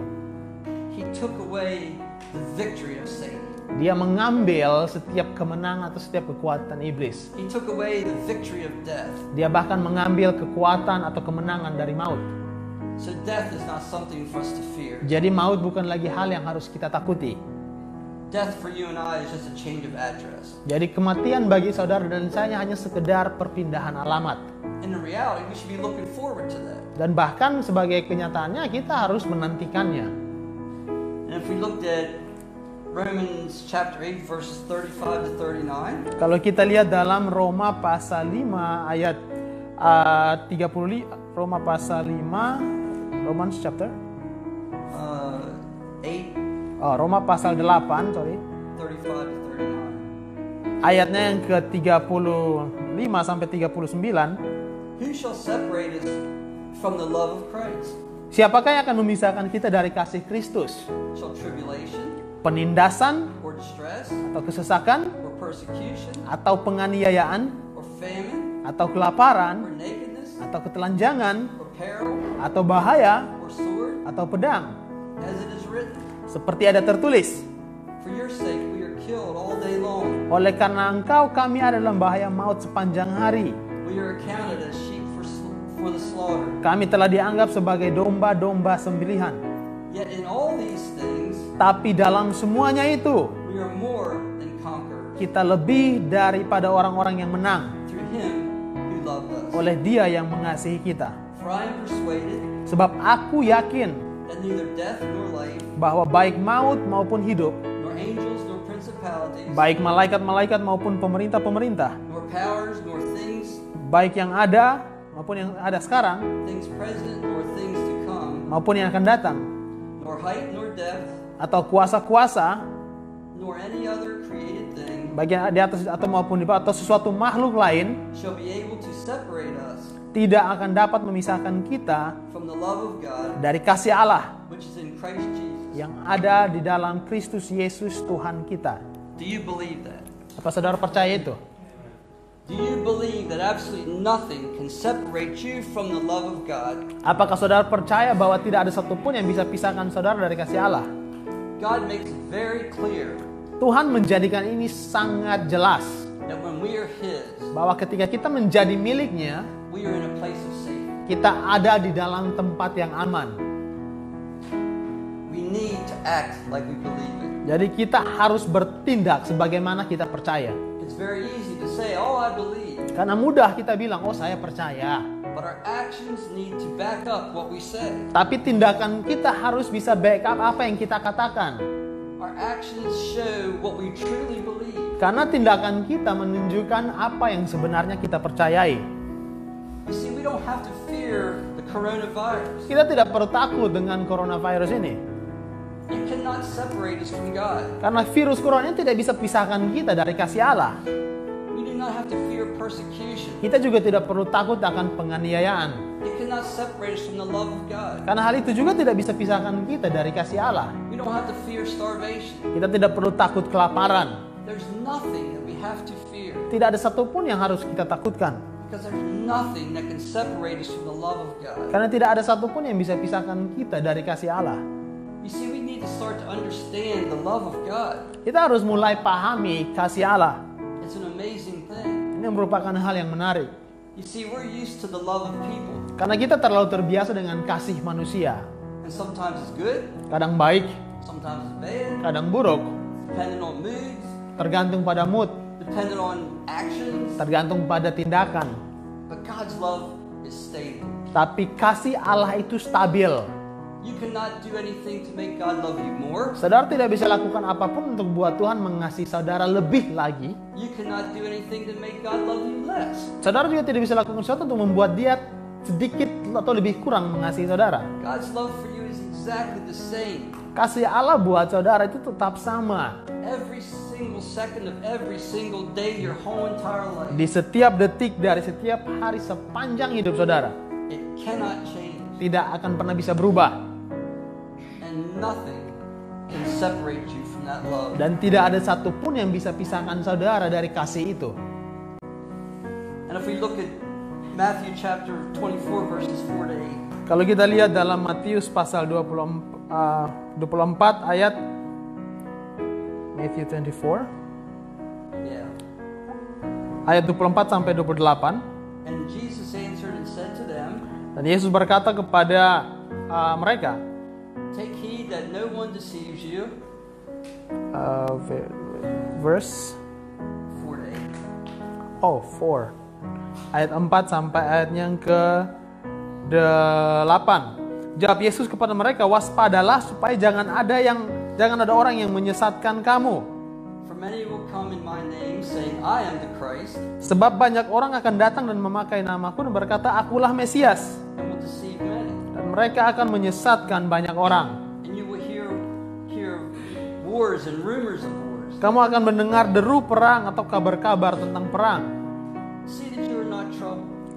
he took away the victory of Satan. dia mengambil setiap kemenangan atau setiap kekuatan iblis. He took away the victory of death. Dia bahkan mengambil kekuatan atau kemenangan dari maut. So death is not something for us to fear. Jadi maut bukan lagi hal yang harus kita takuti. Death for you and I is just a change of address. Jadi kematian bagi saudara dan saya hanya sekedar perpindahan alamat. In the reality, we should be looking forward to that. Dan bahkan sebagai kenyataannya kita harus menantikannya. And if we looked at Romans chapter 8, verses 35 to 39, Kalau kita lihat dalam Roma pasal 5 ayat uh, 35 Roma pasal 5 Romans chapter 8, oh, Roma pasal 8 sorry. 35 to 39. ayatnya yang ke 35 sampai 39 Who shall separate us from the love of Christ? Siapakah yang akan memisahkan kita dari kasih Kristus? Shall tribulation, Penindasan? Or distress, atau kesesakan? Or persecution, atau penganiayaan? Or famine, atau kelaparan? Or nakedness, atau ketelanjangan? Or peril, atau bahaya? Or sword? atau pedang? As it is written, seperti ada tertulis. Oleh karena engkau kami ada dalam bahaya maut sepanjang hari. Kami telah dianggap sebagai domba-domba sembelihan. Things tapi dalam semuanya itu kita lebih daripada orang-orang yang menang. Oleh dia yang mengasihi kita. Sebab aku yakin bahwa baik maut maupun hidup baik malaikat-malaikat maupun pemerintah-pemerintah baik yang ada maupun yang ada sekarang maupun yang akan datang atau kuasa-kuasa yang di atas atau maupun di bawah atau sesuatu makhluk lain tidak akan dapat memisahkan kita dari kasih Allah yang ada di dalam Kristus Yesus Tuhan kita. Apa saudara percaya itu? Apakah saudara percaya bahwa tidak ada satupun yang bisa pisahkan saudara dari kasih Allah? God makes it very clear Tuhan menjadikan ini sangat jelas that when we are His, bahwa ketika kita menjadi miliknya, we are in a place of safety. kita ada di dalam tempat yang aman. We need to act like we believe it. Jadi kita harus bertindak sebagaimana kita percaya. It's very easy to say, "Oh, I believe," Karena mudah kita bilang, "Oh, saya percaya." but our actions need to back up what we say. Tapi tindakan kita harus bisa backup apa yang kita katakan. Our actions show what we truly believe. Karena tindakan kita menunjukkan apa yang sebenarnya kita percayai. Kita tidak perlu takut dengan coronavirus ini. It cannot separate us from God. Karena virus corona tidak bisa pisahkan kita dari kasih Allah. We do not have to fear persecution. Kita juga tidak perlu takut akan penganiayaan. It cannot separate us from the love of God. Karena hal itu juga tidak bisa pisahkan kita dari kasih Allah. We don't have to fear starvation. Kita tidak perlu takut kelaparan. There's nothing that we have to fear Tidak ada satupun yang harus kita takutkan. Because there's nothing that can separate us from the love of God. Karena tidak ada satupun yang bisa pisahkan kita dari kasih Allah. You see, we need to start to understand the love of God. Kita harus mulai pahami kasih Allah. It's an amazing thing. Ini merupakan hal yang menarik. You see, we're used to the love of people, Karena kita terlalu terbiasa dengan kasih manusia. and sometimes it's good, Kadang baik, sometimes it's bad, kadang buruk. depending on moods, Tergantung pada mood, depending on actions. tergantung pada tindakan. But God's love is stable. Tapi kasih Allah itu stabil. You cannot do anything to make God love you more. Saudara tidak bisa lakukan apa pun untuk buat Tuhan mengasihi saudara lebih lagi. You cannot do anything to make God love you less. Saudara juga tidak bisa lakukan sesuatu untuk membuat dia sedikit atau lebih kurang mengasihi saudara. God's love for you is exactly the same. Kasih Allah buat saudara itu tetap sama. Every Di setiap detik dari setiap hari sepanjang hidup saudara. It cannot change. Tidak akan pernah bisa berubah. Dan tidak ada satupun yang bisa pisahkan saudara dari kasih itu. And if we look at Matthew chapter 24, verses 4 to 8, Kalau kita lihat dalam Matius pasal 24, uh, 24 ayat Matthew 24 yeah. ayat 24 sampai 28 And Jesus answered and said to them, dan Yesus berkata kepada uh, mereka Take heed that no one deceives you. uh, ve- verse 4 to 8. oh 4 ayat 4 sampai ayat yang ke 8 jawab Yesus kepada mereka waspadalah supaya jangan ada yang jangan ada orang yang menyesatkan kamu. Sebab banyak orang akan datang dan memakai namaku dan berkata akulah Mesias. Dan mereka akan menyesatkan banyak orang. Kamu akan mendengar deru perang atau kabar-kabar tentang perang.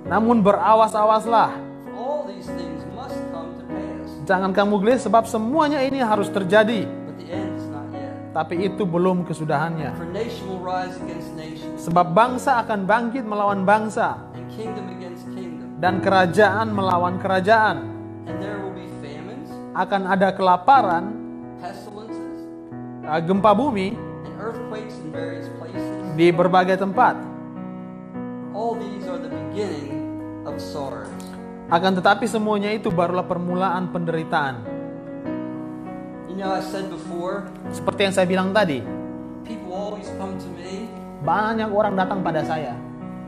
Namun berawas-awaslah. Jangan kamu gelis sebab semuanya ini harus terjadi tapi itu belum kesudahannya. Sebab bangsa akan bangkit melawan bangsa. Dan kerajaan melawan kerajaan. Akan ada kelaparan. Uh, gempa bumi. Di berbagai tempat. Akan tetapi semuanya itu barulah permulaan penderitaan You know, I said before, seperti yang saya bilang tadi people always come to me, banyak orang datang pada saya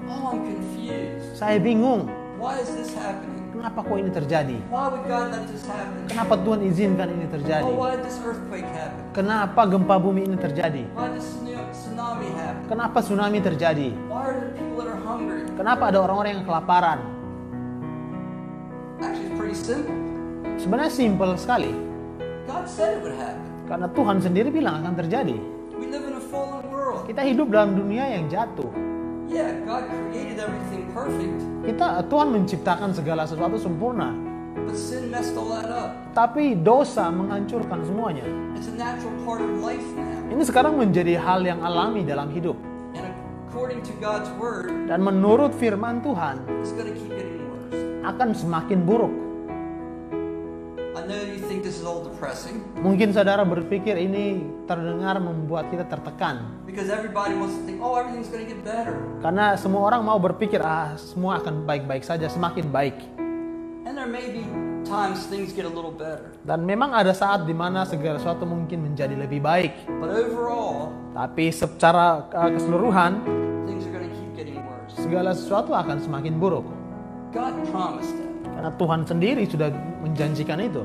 oh, I'm confused. saya bingung Why is this happening? kenapa kok ini terjadi Why would God let this happen? kenapa Tuhan izinkan ini terjadi Oh, why did this earthquake happen? kenapa gempa bumi ini terjadi Why did this tsunami- tsunami happen? kenapa tsunami terjadi Why are there people that are hungry? kenapa ada orang-orang yang kelaparan Actually, it's pretty simple. sebenarnya simpel sekali God said it would happen. karena Tuhan sendiri bilang akan terjadi We live in a fallen world. kita hidup dalam dunia yang jatuh Yeah, God created everything perfect, kita Tuhan menciptakan segala sesuatu sempurna but sin messed all that up. tapi dosa menghancurkan semuanya It's a natural part of life now. ini sekarang menjadi hal yang alami dalam hidup And according to God's word, dan menurut firman Tuhan it's going to keep getting worse. akan semakin buruk mungkin saudara berpikir ini terdengar membuat kita tertekan because everybody wants to think, oh, everything's going to get better. karena semua orang mau berpikir ah semua akan baik-baik saja semakin baik And there may be times things get a little better. dan memang ada saat di mana segala sesuatu mungkin menjadi lebih baik But overall, tapi secara uh, keseluruhan segala sesuatu akan semakin buruk God promised that. Karena Tuhan sendiri sudah menjanjikan itu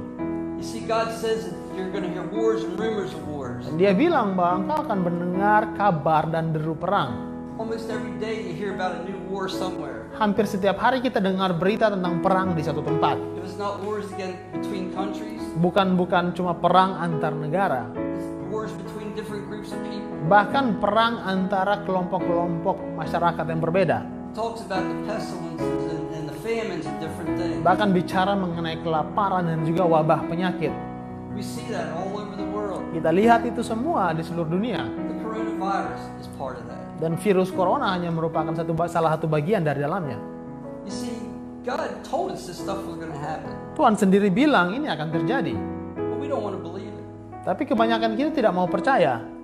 You see, God says that you're going to hear wars and rumors of wars. dan dia bilang bahwa engkau akan mendengar kabar dan deru perang Almost every day you hear about a new war somewhere. hampir setiap hari kita dengar berita tentang perang di satu tempat If it's not wars again between countries, bukan bukan cuma perang antar negara it's wars between different groups of people. bahkan perang antara kelompok-kelompok masyarakat yang berbeda It talks about the pestilences and, bahkan bicara mengenai kelaparan dan juga wabah penyakit. Kita lihat itu semua di seluruh dunia. Dan virus corona hanya merupakan satu salah satu bagian dari dalamnya. Tuhan sendiri bilang ini akan terjadi. Tapi kebanyakan kita tidak mau percaya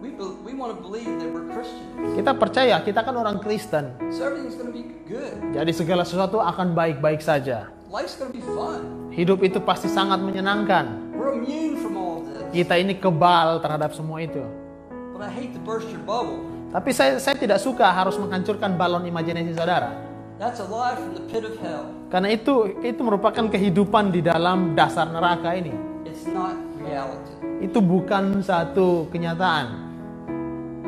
kita percaya kita kan orang Kristen. Jadi segala sesuatu akan baik-baik saja. Hidup itu pasti sangat menyenangkan. Kita ini kebal terhadap semua itu. Tapi saya, saya tidak suka harus menghancurkan balon imajinasi saudara. Karena itu itu merupakan kehidupan di dalam dasar neraka ini. Itu bukan satu kenyataan.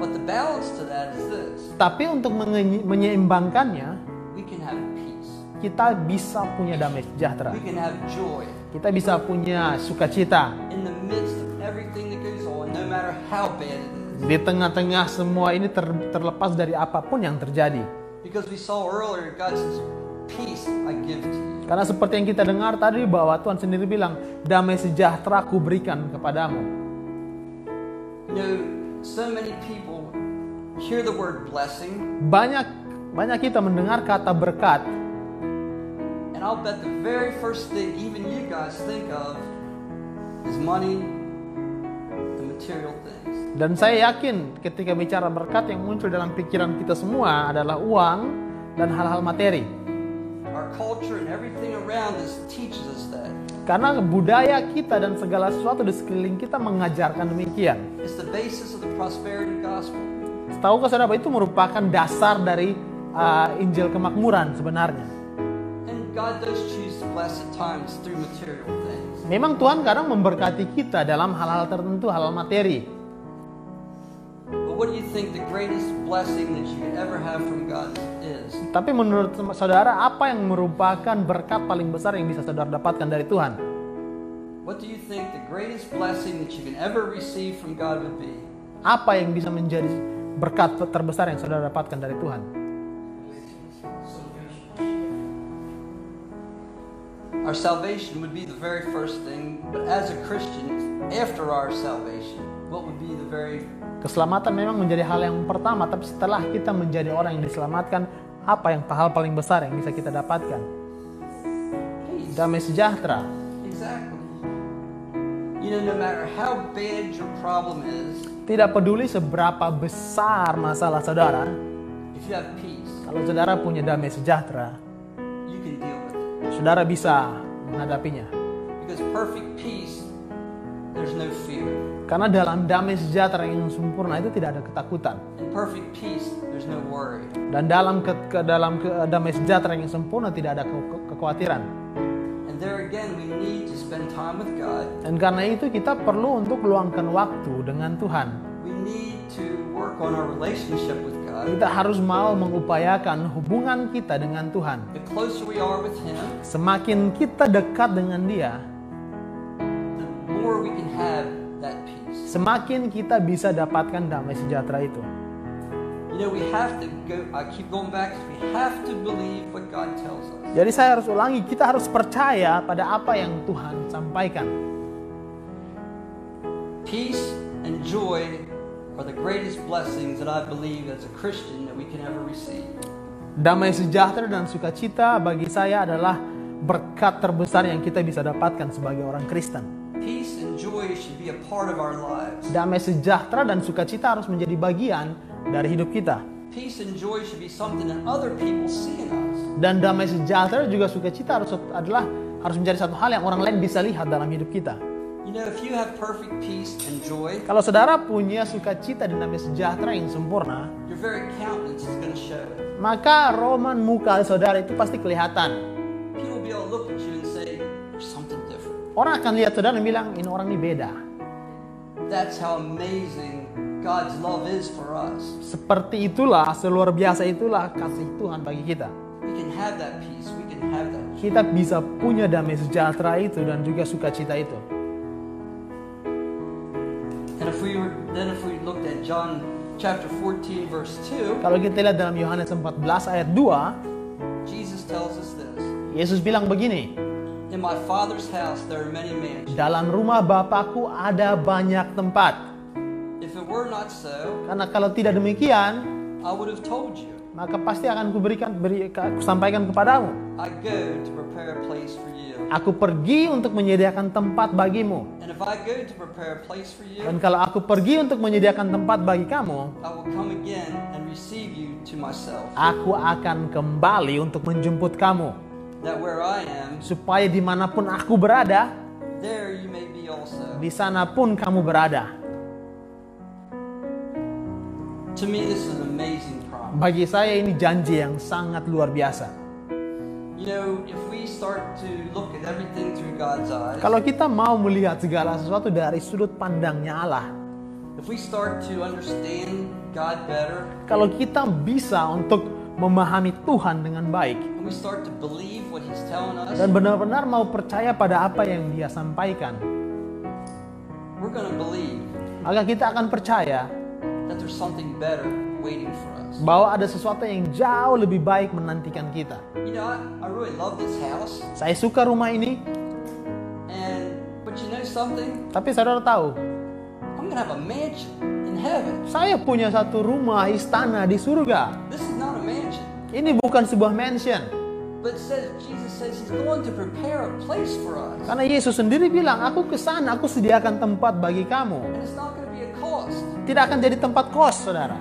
But the balance to that is this Tapi untuk menye- menyeimbangkannya, we can have peace, kita bisa punya damai sejahtera. we can have joy Kita bisa punya sukacita in the midst of everything that goes on, no matter how bad it is. di tengah-tengah semua ini ter- terlepas dari apa pun yang terjadi. Because we saw earlier, God says, Peace I give to you. Karena seperti yang kita dengar tadi bahwa Tuhan sendiri bilang, damai sejahtera ku berikan kepadamu. You know, so many people hear the word blessing, Banyak banyak kita mendengar kata berkat, and I'll bet the very first thing even you guys think of is money and material things. dan saya yakin ketika bicara berkat yang muncul dalam pikiran kita semua adalah uang dan hal-hal materi. Our culture and everything around us teaches us that. Karena budaya kita dan segala sesuatu di sekeliling kita mengajarkan demikian. It's the basis of the prosperity gospel. Tahukah saudara itu merupakan dasar dari uh, Injil kemakmuran sebenarnya. And God does choose to bless at times through material things. Memang Tuhan kadang memberkati kita dalam hal-hal tertentu, hal-hal materi. But what do you think the greatest blessing that you could ever have from God is? Tapi menurut saudara, apa yang merupakan berkat paling besar yang bisa saudara dapatkan dari Tuhan? What do you think the greatest blessing that you can ever receive from God would be? Apa yang bisa menjadi berkat terbesar yang saudara dapatkan dari Tuhan? Our salvation would be the very first thing, but as a Christian, after our salvation, what would be the very Keselamatan memang menjadi hal yang pertama, tapi setelah kita menjadi orang yang diselamatkan, apa yang hal paling besar yang bisa kita dapatkan? Damai sejahtera. Exactly. You know, no matter how bad your problem is, Tidak peduli seberapa besar masalah saudara, if you have peace, kalau saudara punya damai sejahtera, you can deal with it. saudara bisa menghadapinya. Because perfect peace, there's no fear. Karena dalam damai sejahtera yang sempurna itu tidak ada ketakutan. Perfect peace, there's no worry. Dan dalam ke, ke- dalam ke, damai sejahtera yang sempurna tidak ada ke- ke- kekhawatiran. And there again, we need to spend time with God. Dan karena itu kita perlu untuk luangkan waktu dengan Tuhan. We need to work on our relationship with God. Kita harus mau mengupayakan hubungan kita dengan Tuhan. The closer we are with Him, Semakin kita dekat dengan Dia, the more we can have that peace. Semakin kita bisa dapatkan damai sejahtera itu. You know, we have to go, I keep going back, we have to believe what God tells us. Jadi saya harus ulangi, kita harus percaya pada apa yang Tuhan sampaikan. Peace and joy are the greatest blessings that I believe as a Christian that we can ever receive. Damai sejahtera dan sukacita bagi saya adalah berkat terbesar yang kita bisa dapatkan sebagai orang Kristen. Peace and joy should be a part of our lives. Damai sejahtera dan sukacita harus menjadi bagian dari hidup kita. Peace and joy should be something that other people see in us. Dan damai sejahtera juga sukacita harus adalah harus menjadi satu hal yang orang lain bisa lihat dalam hidup kita. You know, if you have perfect peace and joy, Kalau saudara punya sukacita dan damai sejahtera yang sempurna, your very countenance is going to show it. maka roman muka saudara itu pasti kelihatan. People will be able to look at you Orang akan lihat saudara dan bilang, ini orang ini beda. That's how amazing God's love is for us. Seperti itulah, seluar biasa itulah kasih Tuhan bagi kita. We can have that peace. We can have that. Kita bisa punya damai sejahtera itu dan juga sukacita itu. And if we were, then if we looked at John chapter 14 verse 2, Kalau kita lihat dalam Yohanes 14 ayat 2, Jesus tells us this. Yesus bilang begini, In my Father's house there are many mansions. dalam rumah Bapakku ada banyak tempat. If it were not so, Karena kalau tidak demikian, I would have told you. maka pasti akan kuberikan beri, aku sampaikan kepadamu. I go to prepare a place for you. Aku pergi untuk menyediakan tempat bagimu. And if I go to prepare a place for you, Dan kalau aku pergi untuk menyediakan tempat bagi kamu, I will come again and receive you to myself. aku akan kembali untuk menjemput kamu. That where I am, Supaya di mana pun aku berada, there you may be also. di sana pun kamu berada. To me, this is an amazing promise. Bagi saya ini janji yang sangat luar biasa. You know, if we start to look at everything through God's eyes, Kalau kita mau melihat segala sesuatu dari sudut pandangnya Allah, if we start to understand God better, kalau kita bisa untuk memahami Tuhan dengan baik. Dan benar-benar mau percaya pada apa yang Dia sampaikan, maka kita akan percaya bahwa ada sesuatu yang jauh lebih baik menantikan kita. Saya suka rumah ini, tapi saudara tahu. Saya punya satu rumah istana di surga. Ini bukan sebuah mansion. But it says Jesus says he's going to prepare a place for us. Karena Yesus sendiri bilang, aku ke sana, aku sediakan tempat bagi kamu. And it's not going to be a cost. Tidak akan jadi tempat kos, saudara.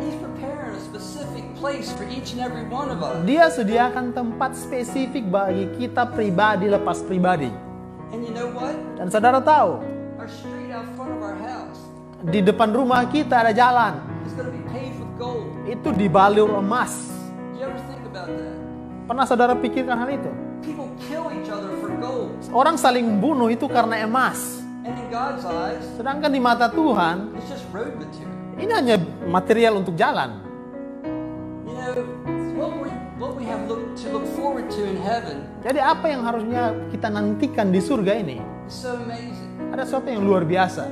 He's preparing a specific place for each and every one of us. Dia sediakan tempat spesifik bagi kita pribadi lepas pribadi. And you know what? Dan saudara tahu, Our street out front of our house di depan rumah kita ada jalan. is going to be paved with gold. Itu dibalur emas. Pernah saudara pikirkan hal itu? Orang saling membunuh itu karena emas. Sedangkan di mata Tuhan, ini hanya material untuk jalan. Jadi apa yang harusnya kita nantikan di surga ini? Ada sesuatu yang luar biasa.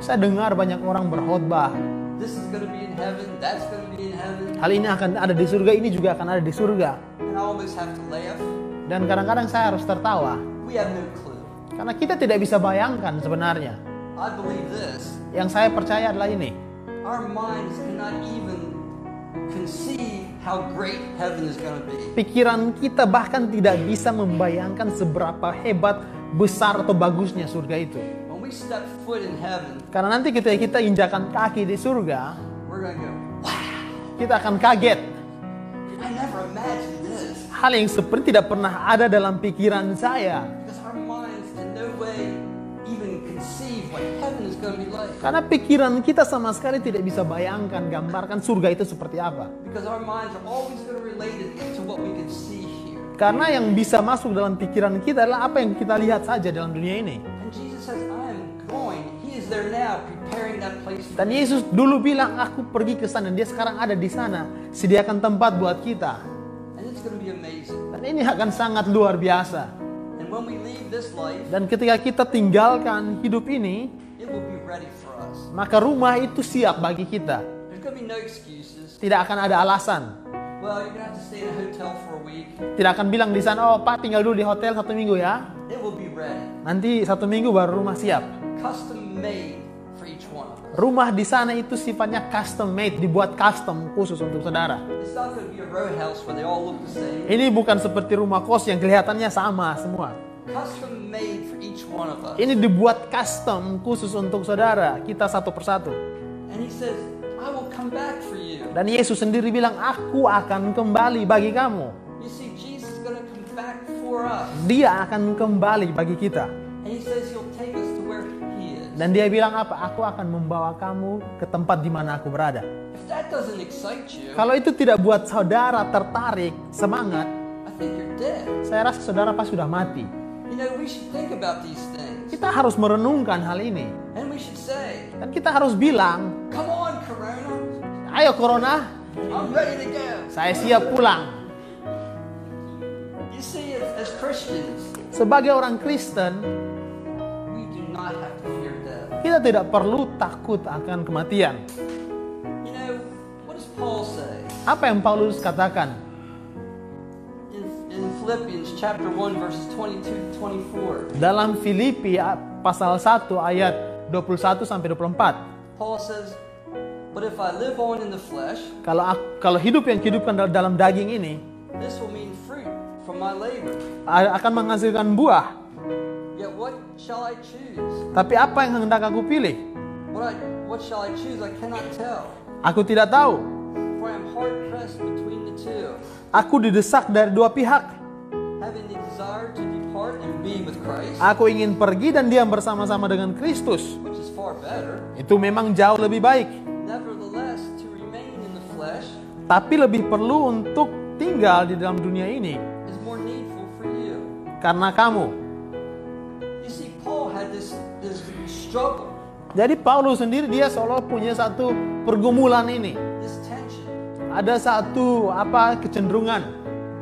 Saya dengar banyak orang berkhotbah. This is going to be in heaven. That's going to be in heaven. Hal ini akan ada di surga, ini juga akan ada di surga. And I almost have to laugh. Dan kadang-kadang saya harus tertawa. We have no clue. Karena kita tidak bisa bayangkan sebenarnya. I believe this. Yang saya percaya adalah ini. Our minds cannot even conceive how great heaven is going to be. Pikiran kita bahkan tidak bisa membayangkan seberapa hebat, besar atau bagusnya surga itu. When we step foot in heaven, Karena nanti ketika kita injakan kaki di surga, we're going to go, wow, kita akan kaget. I never imagined this. Hal yang seperti tidak pernah ada dalam pikiran saya. Because our minds in no way even conceive what heaven is going to be like. Karena pikiran kita sama sekali tidak bisa bayangkan, gambarkan surga itu seperti apa. Because our minds are always going to relate it to what we can see here. Karena yang bisa masuk dalam pikiran kita adalah apa yang kita lihat saja dalam dunia ini. And Jesus says, Dan Yesus dulu bilang, aku pergi ke sana. Dia sekarang ada di sana. Sediakan tempat buat kita. Dan ini akan sangat luar biasa. Dan ketika kita tinggalkan hidup ini, maka rumah itu siap bagi kita. Tidak akan ada alasan. Tidak akan bilang di sana, oh Pak tinggal dulu di hotel satu minggu ya. Nanti satu minggu baru rumah siap. Custom made for each one of us. Rumah di sana itu sifatnya custom made, dibuat custom khusus untuk saudara. It's not going to be a row house where they all look the same. Ini bukan seperti rumah kos yang kelihatannya sama semua. Custom made for each one of us. Ini dibuat custom khusus untuk saudara, kita satu persatu. And he says, I will come back for you. Dan Yesus sendiri bilang, aku akan kembali bagi kamu. You see, Jesus is going to come back for us. Dia akan kembali bagi kita. And he says he'll take us Dan dia bilang apa? Aku akan membawa kamu ke tempat di mana aku berada. You, Kalau itu tidak buat saudara tertarik, semangat, saya rasa saudara pasti sudah mati. You know. Kita harus merenungkan hal ini. Say, Dan kita harus bilang, come on, Corona. ayo Corona, I'm ready to go. saya siap pulang. You see, as, as Christians, Sebagai orang Kristen, we do not have to fear death. Kita tidak perlu takut akan kematian. You know, what does Paul say? Apa yang Paulus katakan? In, in Philippians chapter 1, verses 22 to 24, Dalam Filipi pasal 1 ayat 21 sampai 24. Paul says, But if I live on in the flesh, Kalau ak- kalau hidup yang hidupkan dal- dalam daging ini this will mean fruit from my labor. akan menghasilkan buah. Tapi apa yang hendak aku pilih? What, I, what shall I choose? I cannot tell. Aku tidak tahu. Aku didesak dari dua pihak. Aku ingin pergi dan diam bersama-sama dengan Kristus. Itu memang jauh lebih baik. Tapi lebih perlu untuk tinggal di dalam dunia ini karena kamu. This, this struggle, Jadi Paulus sendiri dia seolah punya satu pergumulan ini. this tension. Ada satu apa kecenderungan.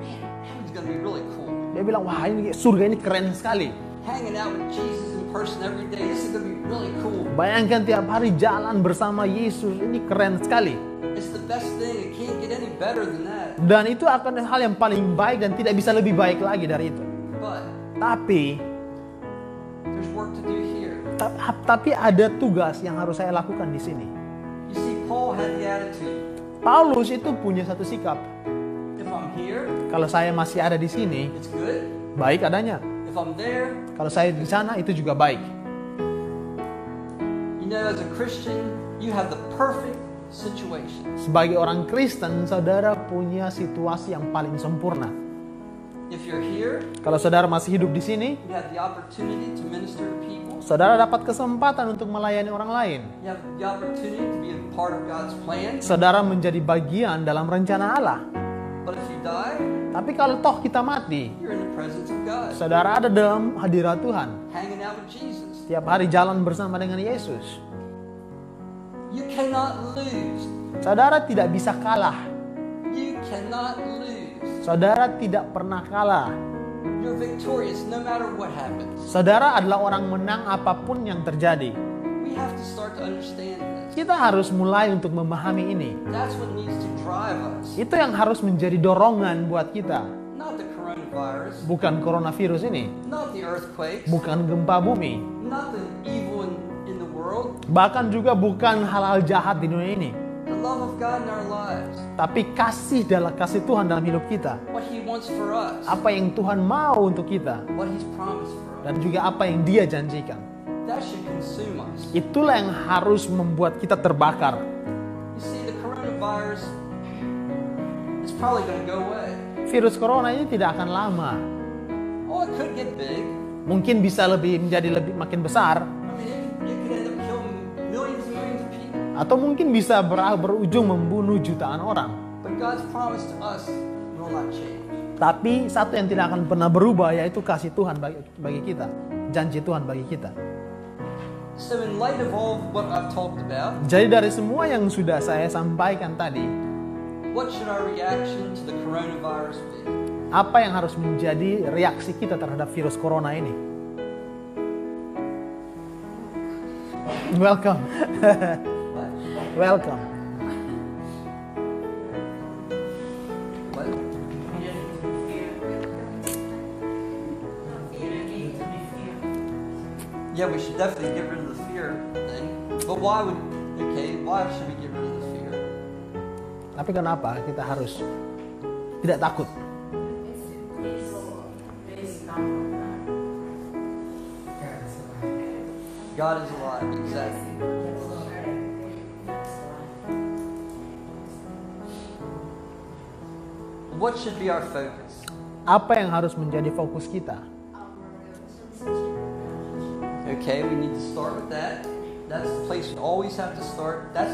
Man, heaven's going to be really cool. Dia bilang, wah ini surga ini keren sekali. Hanging out with Jesus in person every day, this is going to be really cool. Bayangkan tiap hari jalan bersama Yesus, ini keren sekali. It's the best thing. It can't get any better than that. Dan itu akan hal yang paling baik dan tidak bisa lebih baik lagi dari itu. But Tapi work to do here. ap- tapi ada tugas yang harus saya lakukan di sini. You see, Paul had the attitude Paulus itu punya satu sikap. if I'm here, Kalau saya masih ada di sini, it's good. baik adanya. If I'm there, Kalau saya di sana, itu juga baik. you know, as a Christian, you have the perfect situation. Sebagai orang Kristen, saudara punya situasi yang paling sempurna. If you're here, Kalau saudara masih hidup di sini, saudara dapat kesempatan untuk melayani orang lain. Saudara menjadi bagian dalam rencana Allah. Tapi kalau toh kita mati, saudara ada dalam hadirat Tuhan. hanging out with Jesus. Tiap hari jalan bersama dengan Yesus. Saudara tidak bisa kalah. You cannot lose. Saudara tidak pernah kalah. You're victorious no matter what happens. Saudara adalah orang menang apa pun yang terjadi. We have to start to understand this. Kita harus mulai untuk memahami ini. That's what needs to drive us. Itu yang harus menjadi dorongan buat kita. Not the coronavirus, Bukan coronavirus ini, not the earthquakes, bukan gempa bumi, not the evil in, in the world. bahkan juga bukan hal-hal jahat di dunia ini. The love of God in our lives. Tapi kasih dalam kasih Tuhan dalam hidup kita. What He wants for us. Apa yang Tuhan mau untuk kita What He's promised for us. dan juga apa yang Dia janjikan. That should consume us. Itulah yang harus membuat kita terbakar. Virus corona ini tidak akan lama. Oh, it could get big. Mungkin bisa lebih menjadi lebih makin besar atau mungkin bisa ber- berujung membunuh jutaan orang. Tapi satu yang tidak akan pernah berubah yaitu kasih Tuhan bagi, bagi kita, janji Tuhan bagi kita. So, in light of all what I've talked about, Jadi dari semua yang sudah saya sampaikan tadi, what should our reaction to the coronavirus be? apa yang harus menjadi reaksi kita terhadap virus corona ini? Welcome? welcome. Yeah, we should definitely get rid of the fear thing. But why would, okay, why should we get rid of the fear? Tapi kenapa kita harus tidak takut? God is alive, exactly. What should be our focus? Apa yang harus menjadi fokus kita? Okay, we need to start with that. That's the place we always have to start. That's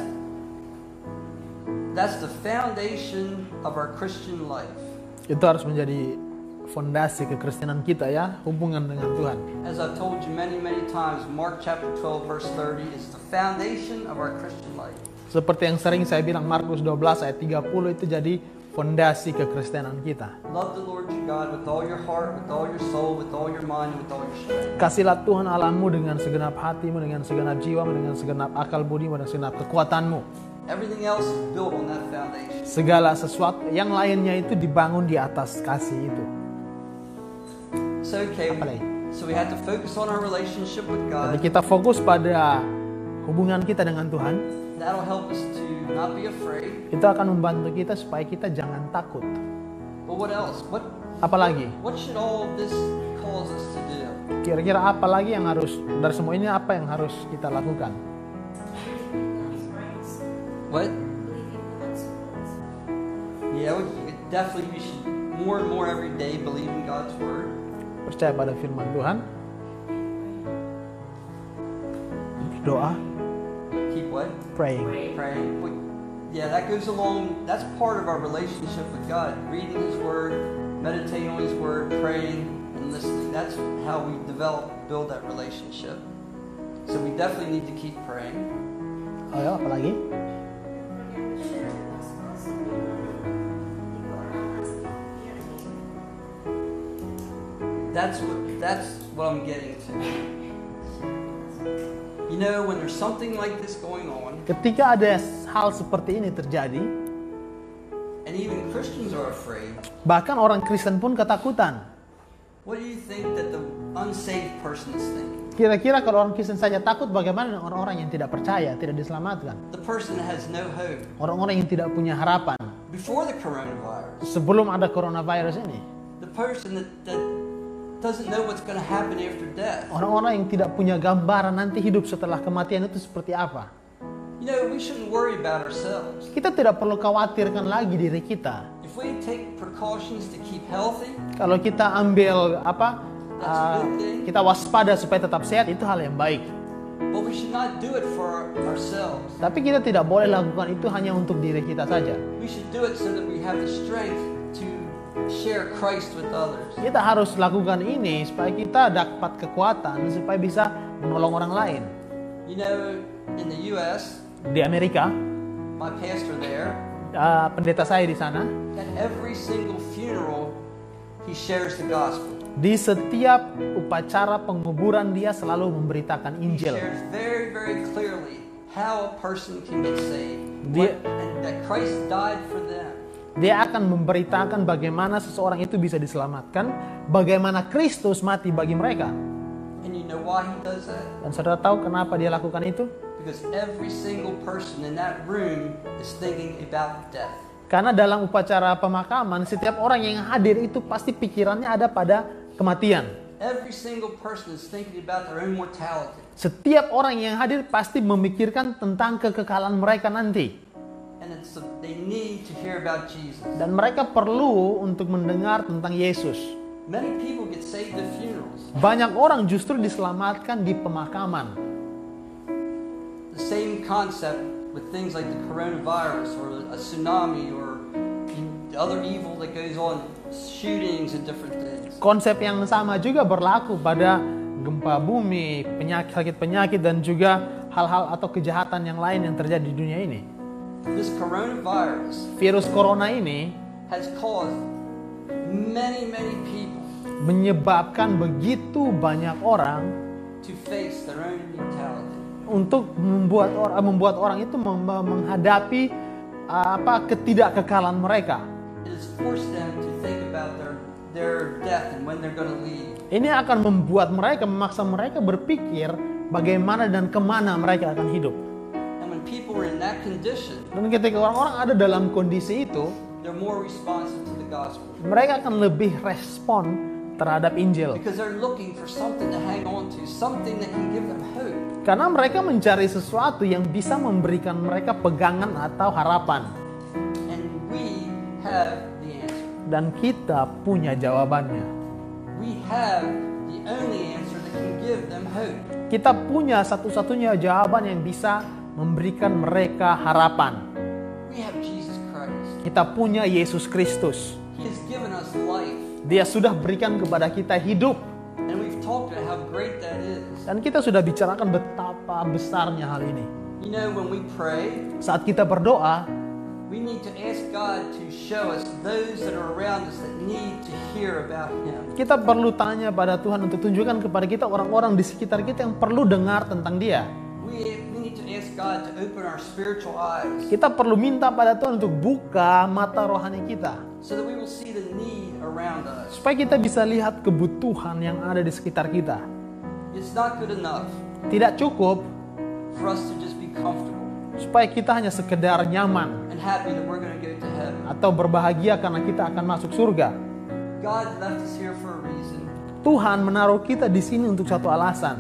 that's the foundation of our Christian life. Itu harus menjadi fondasi kekristenan kita ya, hubungan dengan Tuhan. As I've told you many, many times, Mark chapter 12, verse 30 is the foundation of our Christian life. Seperti yang sering saya bilang Markus 12 ayat 30 itu jadi fondasi kekristenan kita. Kasihlah Tuhan Allahmu dengan segenap hatimu, dengan segenap jiwamu, dengan segenap akal budimu, dan segenap kekuatanmu. Everything else is built on that foundation. Segala sesuatu yang lainnya itu dibangun di atas kasih itu. So okay, Apa lagi? so we have to focus on our relationship with Jadi kita fokus pada hubungan kita dengan Tuhan. That'll help us to not be afraid. Itu akan membantu kita supaya kita jangan takut. But what else? What Apalagi? what should all of this cause us to do? Kira-kira apa lagi yang harus dari semua ini apa yang harus kita lakukan? What? Yeah, we, definitely we should more and more every day believe in God's word. Percaya pada firman Tuhan. Doa, Keep what? praying. Praying. We, yeah, that goes along. That's part of our relationship with God. Reading His Word, meditating on His Word, praying, and listening. That's how we develop, build that relationship. So we definitely need to keep praying. Oh ya, apa lagi? That's what that's what I'm getting to. You know, when there's something like this going on, Ketika ada hal seperti ini terjadi, and even Christians are afraid, bahkan orang Kristen pun ketakutan. What do you think that the unsaved person is thinking? Kira-kira kalau orang Kristen saja takut, bagaimana dengan orang-orang yang tidak percaya, tidak diselamatkan? The person has no hope. Orang-orang yang tidak punya harapan. Before the coronavirus, Sebelum ada coronavirus ini, the person that, that orang-orang yang tidak punya gambaran nanti hidup setelah kematian itu seperti apa. Kita tidak perlu khawatirkan lagi diri kita. If we take precautions to keep healthy, Kalau kita ambil apa, uh, kita waspada supaya tetap sehat itu hal yang baik. but we should not do it for ourselves. Tapi kita tidak boleh lakukan itu hanya untuk diri kita saja. Share Christ with others. Kita harus lakukan ini supaya kita dapat kekuatan supaya bisa menolong orang lain. You know, in the U.S., Di Amerika, my pastor there, uh, pendeta saya di sana, at every single funeral, he shares the gospel. di setiap upacara penguburan dia selalu memberitakan He Injil. shares very, very clearly how a person can get saved, Dia- what- and that Christ died for them. Dia akan memberitakan bagaimana seseorang itu bisa diselamatkan, bagaimana Kristus mati bagi mereka. And you know why he does that? Dan saudara tahu kenapa dia lakukan itu? Because every single person in that room is thinking about death. Karena dalam upacara pemakaman, setiap orang yang hadir itu pasti pikirannya ada pada kematian. Every single person is thinking about their own mortality. Setiap orang yang hadir pasti memikirkan tentang kekekalan mereka nanti. Dan mereka perlu untuk mendengar tentang Yesus. Many people get saved at funerals. Banyak orang justru diselamatkan di pemakaman. The same concept with things like the coronavirus or a tsunami or the other evil that goes on, shootings and different things. Konsep yang sama juga berlaku pada gempa bumi, penyakit, sakit penyakit, dan juga hal-hal atau kejahatan yang lain yang terjadi di dunia ini. This coronavirus Virus corona ini has caused many, many people menyebabkan begitu banyak orang to face their own mortality. untuk membuat orang membuat orang itu menghadapi uh, apa ketidakkekalan mereka. It has forced them to think about their, their death and when they're going to leave. Ini akan membuat mereka memaksa mereka berpikir bagaimana dan ke mana mereka akan hidup. And when people are in that condition, Dan ketika orang-orang ada dalam kondisi itu, they're more responsive to the gospel mereka akan lebih respon terhadap Injil. because they're looking for something to hang on to, something that can give them hope. Karena mereka mencari sesuatu yang bisa memberikan mereka pegangan atau harapan. And we have the answer. Dan kita punya jawabannya. We have the only answer that can give them hope. Kita punya satu-satunya jawaban yang bisa memberikan mereka harapan. Kita punya Yesus Kristus. Dia sudah berikan kepada kita hidup. Dan kita sudah bicarakan betapa besarnya hal ini. Saat kita berdoa, we need to ask God to show us those that are around us that need to hear about Him. kita perlu tanya pada Tuhan untuk tunjukkan kepada kita orang-orang di sekitar kita yang perlu dengar tentang Dia. We, Kita perlu minta pada Tuhan untuk buka mata rohani kita. so that we will see the need around us. Supaya kita bisa lihat kebutuhan yang ada di sekitar kita. It's not good enough Tidak cukup for us to just be comfortable supaya kita hanya sekedar nyaman atau berbahagia karena kita akan masuk surga. Tuhan menaruh kita di sini untuk satu alasan.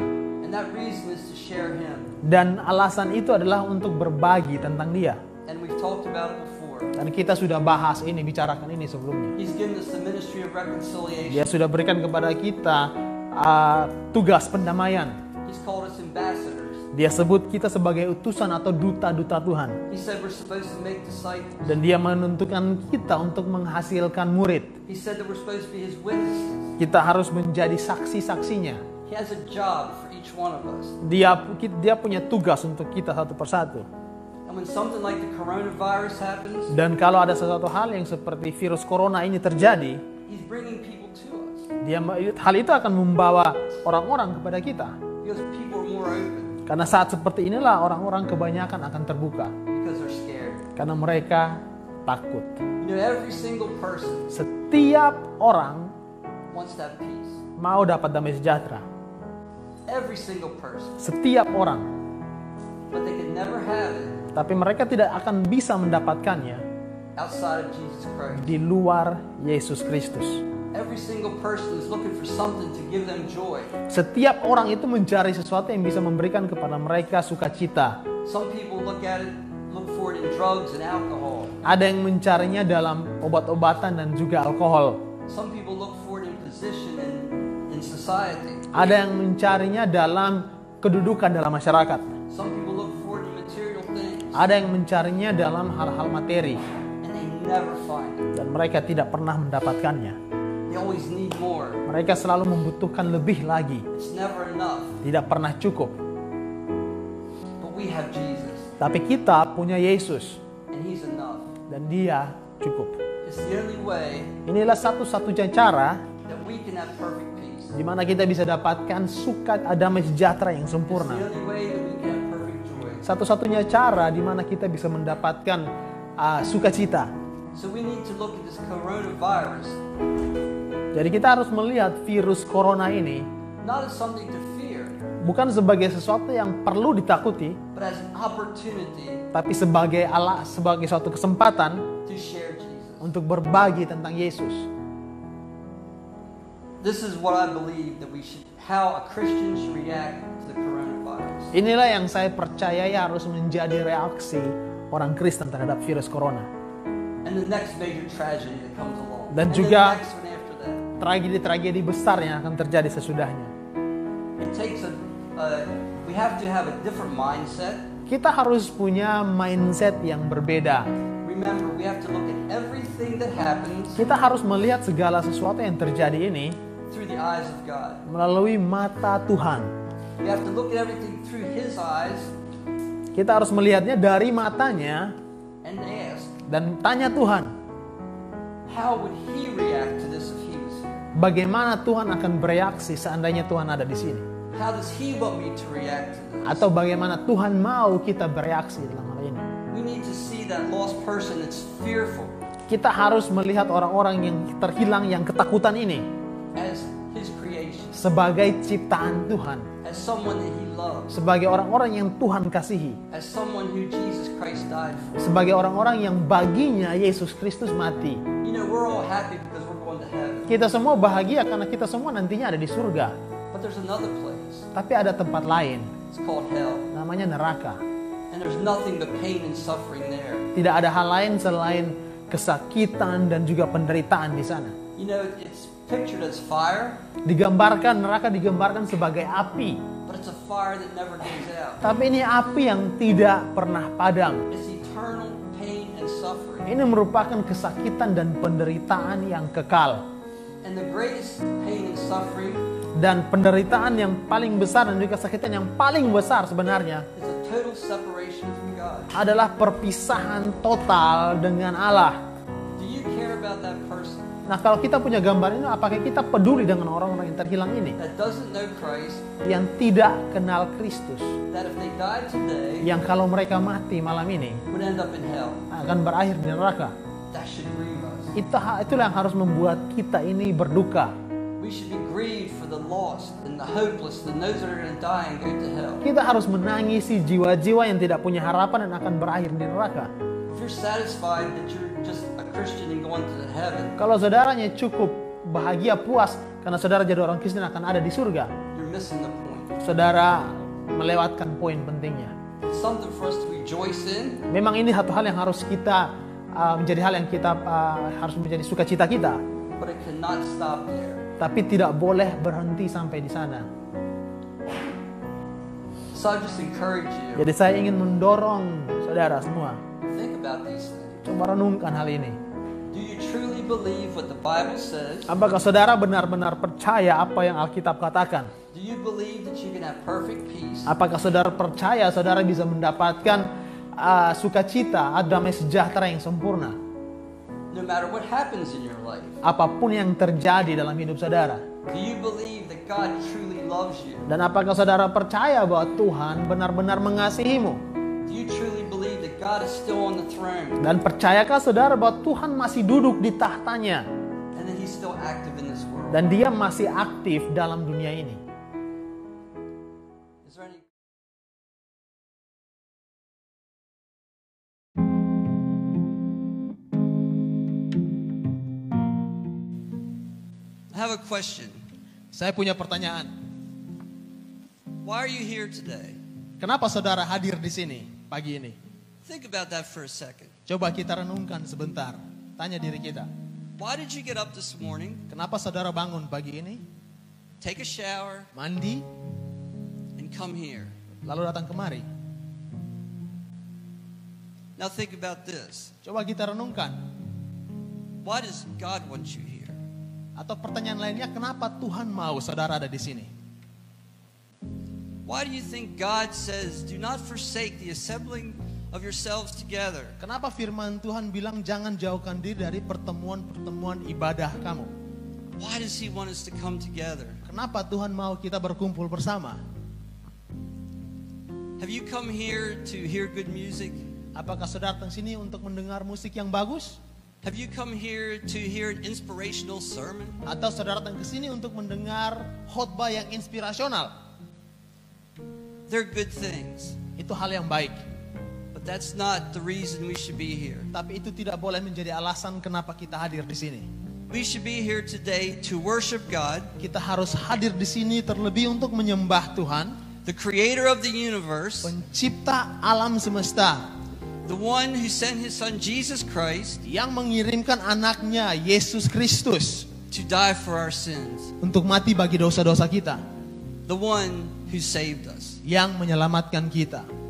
Dan alasan itu adalah untuk berbagi tentang dia. And we've talked about it before. Dan kita sudah bahas ini, bicarakan ini sebelumnya. He's given us the ministry of reconciliation. Dia sudah berikan kepada kita uh, tugas pendamaian. He's called us ambassadors. Dia sebut kita sebagai utusan atau duta-duta Tuhan. Dan dia menentukan kita untuk menghasilkan murid. Kita harus menjadi saksi-saksinya. He has a job for each one of us. Dia dia punya tugas untuk kita satu persatu. And when something like the coronavirus happens, Dan kalau ada sesuatu hal yang seperti virus corona ini terjadi, He's bringing people to us dia hal itu akan membawa orang-orang kepada kita. because people are more open Karena saat seperti inilah orang-orang kebanyakan akan terbuka because they're scared. karena mereka takut. You know, every single person Setiap orang wants peace. mau dapat damai sejahtera. Every single person. Setiap orang, But they can never have it tapi mereka tidak akan bisa mendapatkannya outside of Jesus Christ. di luar Yesus Kristus. Every single person is looking for something to give them joy. Setiap orang itu mencari sesuatu yang bisa memberikan kepada mereka sukacita. Some people look at it, look for it in drugs and alcohol. Ada yang mencarinya dalam obat-obatan dan juga alkohol. Some people look for it in position in, in society. Ada yang mencarinya dalam kedudukan dalam masyarakat. Ada yang mencarinya dalam hal-hal materi. Dan mereka tidak pernah mendapatkannya. Mereka selalu membutuhkan lebih lagi, tidak pernah cukup. Tapi kita punya Yesus. Dan Dia cukup. Inilah satu-satunya cara di mana kita bisa dapatkan suka damai sejahtera yang sempurna. Satu-satunya cara di mana kita bisa mendapatkan uh, sukacita. Jadi kita harus melihat virus corona ini bukan sebagai sesuatu yang perlu ditakuti, tapi sebagai ala sebagai suatu kesempatan untuk berbagi tentang Yesus. This is what I believe that we should, how a Christian should react to the coronavirus. Inilah yang saya percayai harus menjadi reaksi orang Kristen terhadap virus corona. And the next major tragedy that comes along. Dan and juga-. Tragedi-tragedi besar yang akan terjadi sesudahnya. It takes a, uh, we have to have a different mindset. Kita harus punya mindset yang berbeda. Remember, we have to look at everything that happens Kita harus melihat segala sesuatu yang terjadi ini through the eyes of God. melalui mata Tuhan. We have to look at everything through His eyes Kita harus melihatnya dari matanya and ask, dan tanya Tuhan, how would He react to this if He was here? bagaimana Tuhan akan bereaksi seandainya Tuhan ada di sini? How does He want me to react to this? Atau bagaimana Tuhan mau kita bereaksi dalam hal ini? We need to see that lost person that's fearful Kita harus melihat orang-orang yang terhilang yang ketakutan ini sebagai ciptaan Tuhan, as someone that He loves, sebagai orang-orang yang Tuhan kasihi, as someone who Jesus Christ died for. sebagai orang-orang yang baginya Yesus Kristus mati. Kita semua bahagia karena kita semua nantinya ada di surga. Tapi ada tempat lain, namanya neraka. Tidak ada hal lain selain kesakitan dan juga penderitaan di sana. You know, it's pictured as fire, Digambarkan neraka digambarkan sebagai api, but it's a fire that never goes out. tapi ini api yang tidak pernah padam. It's eternal pain and suffering. Ini merupakan kesakitan dan penderitaan yang kekal. And the greatest pain and suffering Dan penderitaan yang paling besar dan juga kesakitan yang paling besar sebenarnya is a total separation from God. adalah perpisahan total dengan Allah. Do you care about that person Nah, kalau kita punya gambar ini, apakah kita peduli dengan orang-orang yang terhilang ini? Christ, Yang tidak kenal Kristus. today, Yang kalau mereka mati malam ini, hell? akan berakhir di neraka. Itu, itulah yang harus membuat kita ini berduka. Kita harus menangisi jiwa-jiwa yang tidak punya harapan dan akan berakhir di neraka. If you're satisfied that you're just Kalau saudaranya cukup bahagia puas karena saudara jadi orang Kristen akan ada di surga, saudara melewatkan poin pentingnya. Memang ini satu hal yang harus kita uh, menjadi hal yang kita uh, harus menjadi sukacita kita, tapi tidak boleh berhenti sampai di sana. So Jadi saya ingin mendorong saudara semua, coba renungkan hal ini. Apakah saudara benar-benar percaya apa yang Alkitab katakan? Do you believe that you can have perfect peace? Apakah saudara percaya saudara bisa mendapatkan uh, sukacita, damai sejahtera yang sempurna? No matter what happens in your life, Apa pun yang terjadi dalam hidup saudara. do you believe that God truly loves you? Dan apakah saudara percaya bahwa Tuhan benar-benar mengasihimu? Do you truly Dan percayakah saudara bahwa Tuhan masih duduk di tahtanya? dan dia masih aktif dalam dunia ini. I have a question. Saya punya pertanyaan. Why are you here today? Kenapa saudara hadir di sini pagi ini? Think about that for a second. Coba kita renungkan sebentar. Tanya diri kita. Why did you get up this morning, Kenapa saudara bangun pagi ini? take a shower, Mandi, and come here? lalu datang kemari. Now think about this. Coba kita renungkan. Why does God want you here? Atau pertanyaan lainnya, kenapa Tuhan mau saudara ada di sini? Why do you think God says, do not forsake the assembling of yourselves together? Kenapa firman Tuhan bilang jangan jauhkan diri dari pertemuan-pertemuan ibadah kamu? Why does He want us to come together? Kenapa Tuhan mau kita berkumpul bersama? Have you come here to hear good music? Apakah saudara datang sini untuk mendengar musik yang bagus? Have you come here to hear an inspirational sermon? Atau saudara datang ke sini untuk mendengar khotbah yang inspirasional? They're good things, Itu hal yang baik. That's not the reason we should be here. Tapi itu tidak boleh menjadi alasan kenapa kita hadir di sini. We should be here today to worship God, Kita harus hadir di sini terlebih untuk menyembah Tuhan, the creator of the universe, pencipta alam semesta, the one who sent his son Jesus Christ yang mengirimkan anaknya Yesus Kristus to die for our sins, untuk mati bagi dosa-dosa kita, the one who saved us. yang menyelamatkan kita.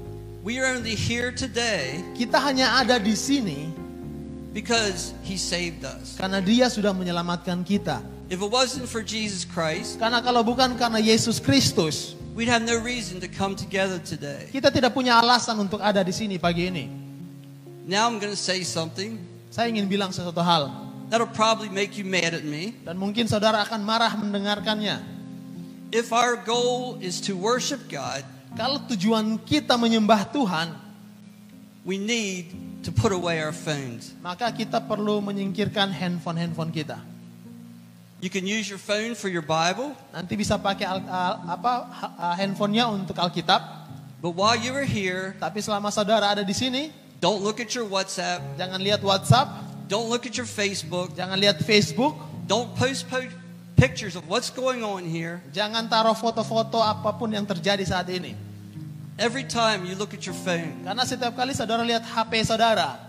We are only here today Kita hanya ada di sini because he saved us. karena Dia sudah menyelamatkan kita. If it wasn't for Jesus Christ, Karena kalau bukan karena Yesus Kristus, we'd have no reason to come together today. kita tidak punya alasan untuk ada di sini pagi ini. Now I'm going to say something Saya ingin bilang sesuatu hal that'll probably make you mad at me. dan mungkin saudara akan marah mendengarkannya. If our goal is to worship God, Kalau tujuan kita menyembah Tuhan, we need to put away our phones. maka kita perlu menyingkirkan handphone-handphone kita. You can use your phone for your Bible, Nanti bisa pakai al- al- apa ha- handphonenya untuk Alkitab, but while you are here, tapi selama saudara ada di sini, don't look at your WhatsApp, jangan lihat WhatsApp, don't look at your Facebook, jangan lihat Facebook, don't post po- pictures of what's going on here. jangan taruh foto-foto apa pun yang terjadi saat ini. Every time you look at your phone, Karena setiap kali saudara lihat HP saudara,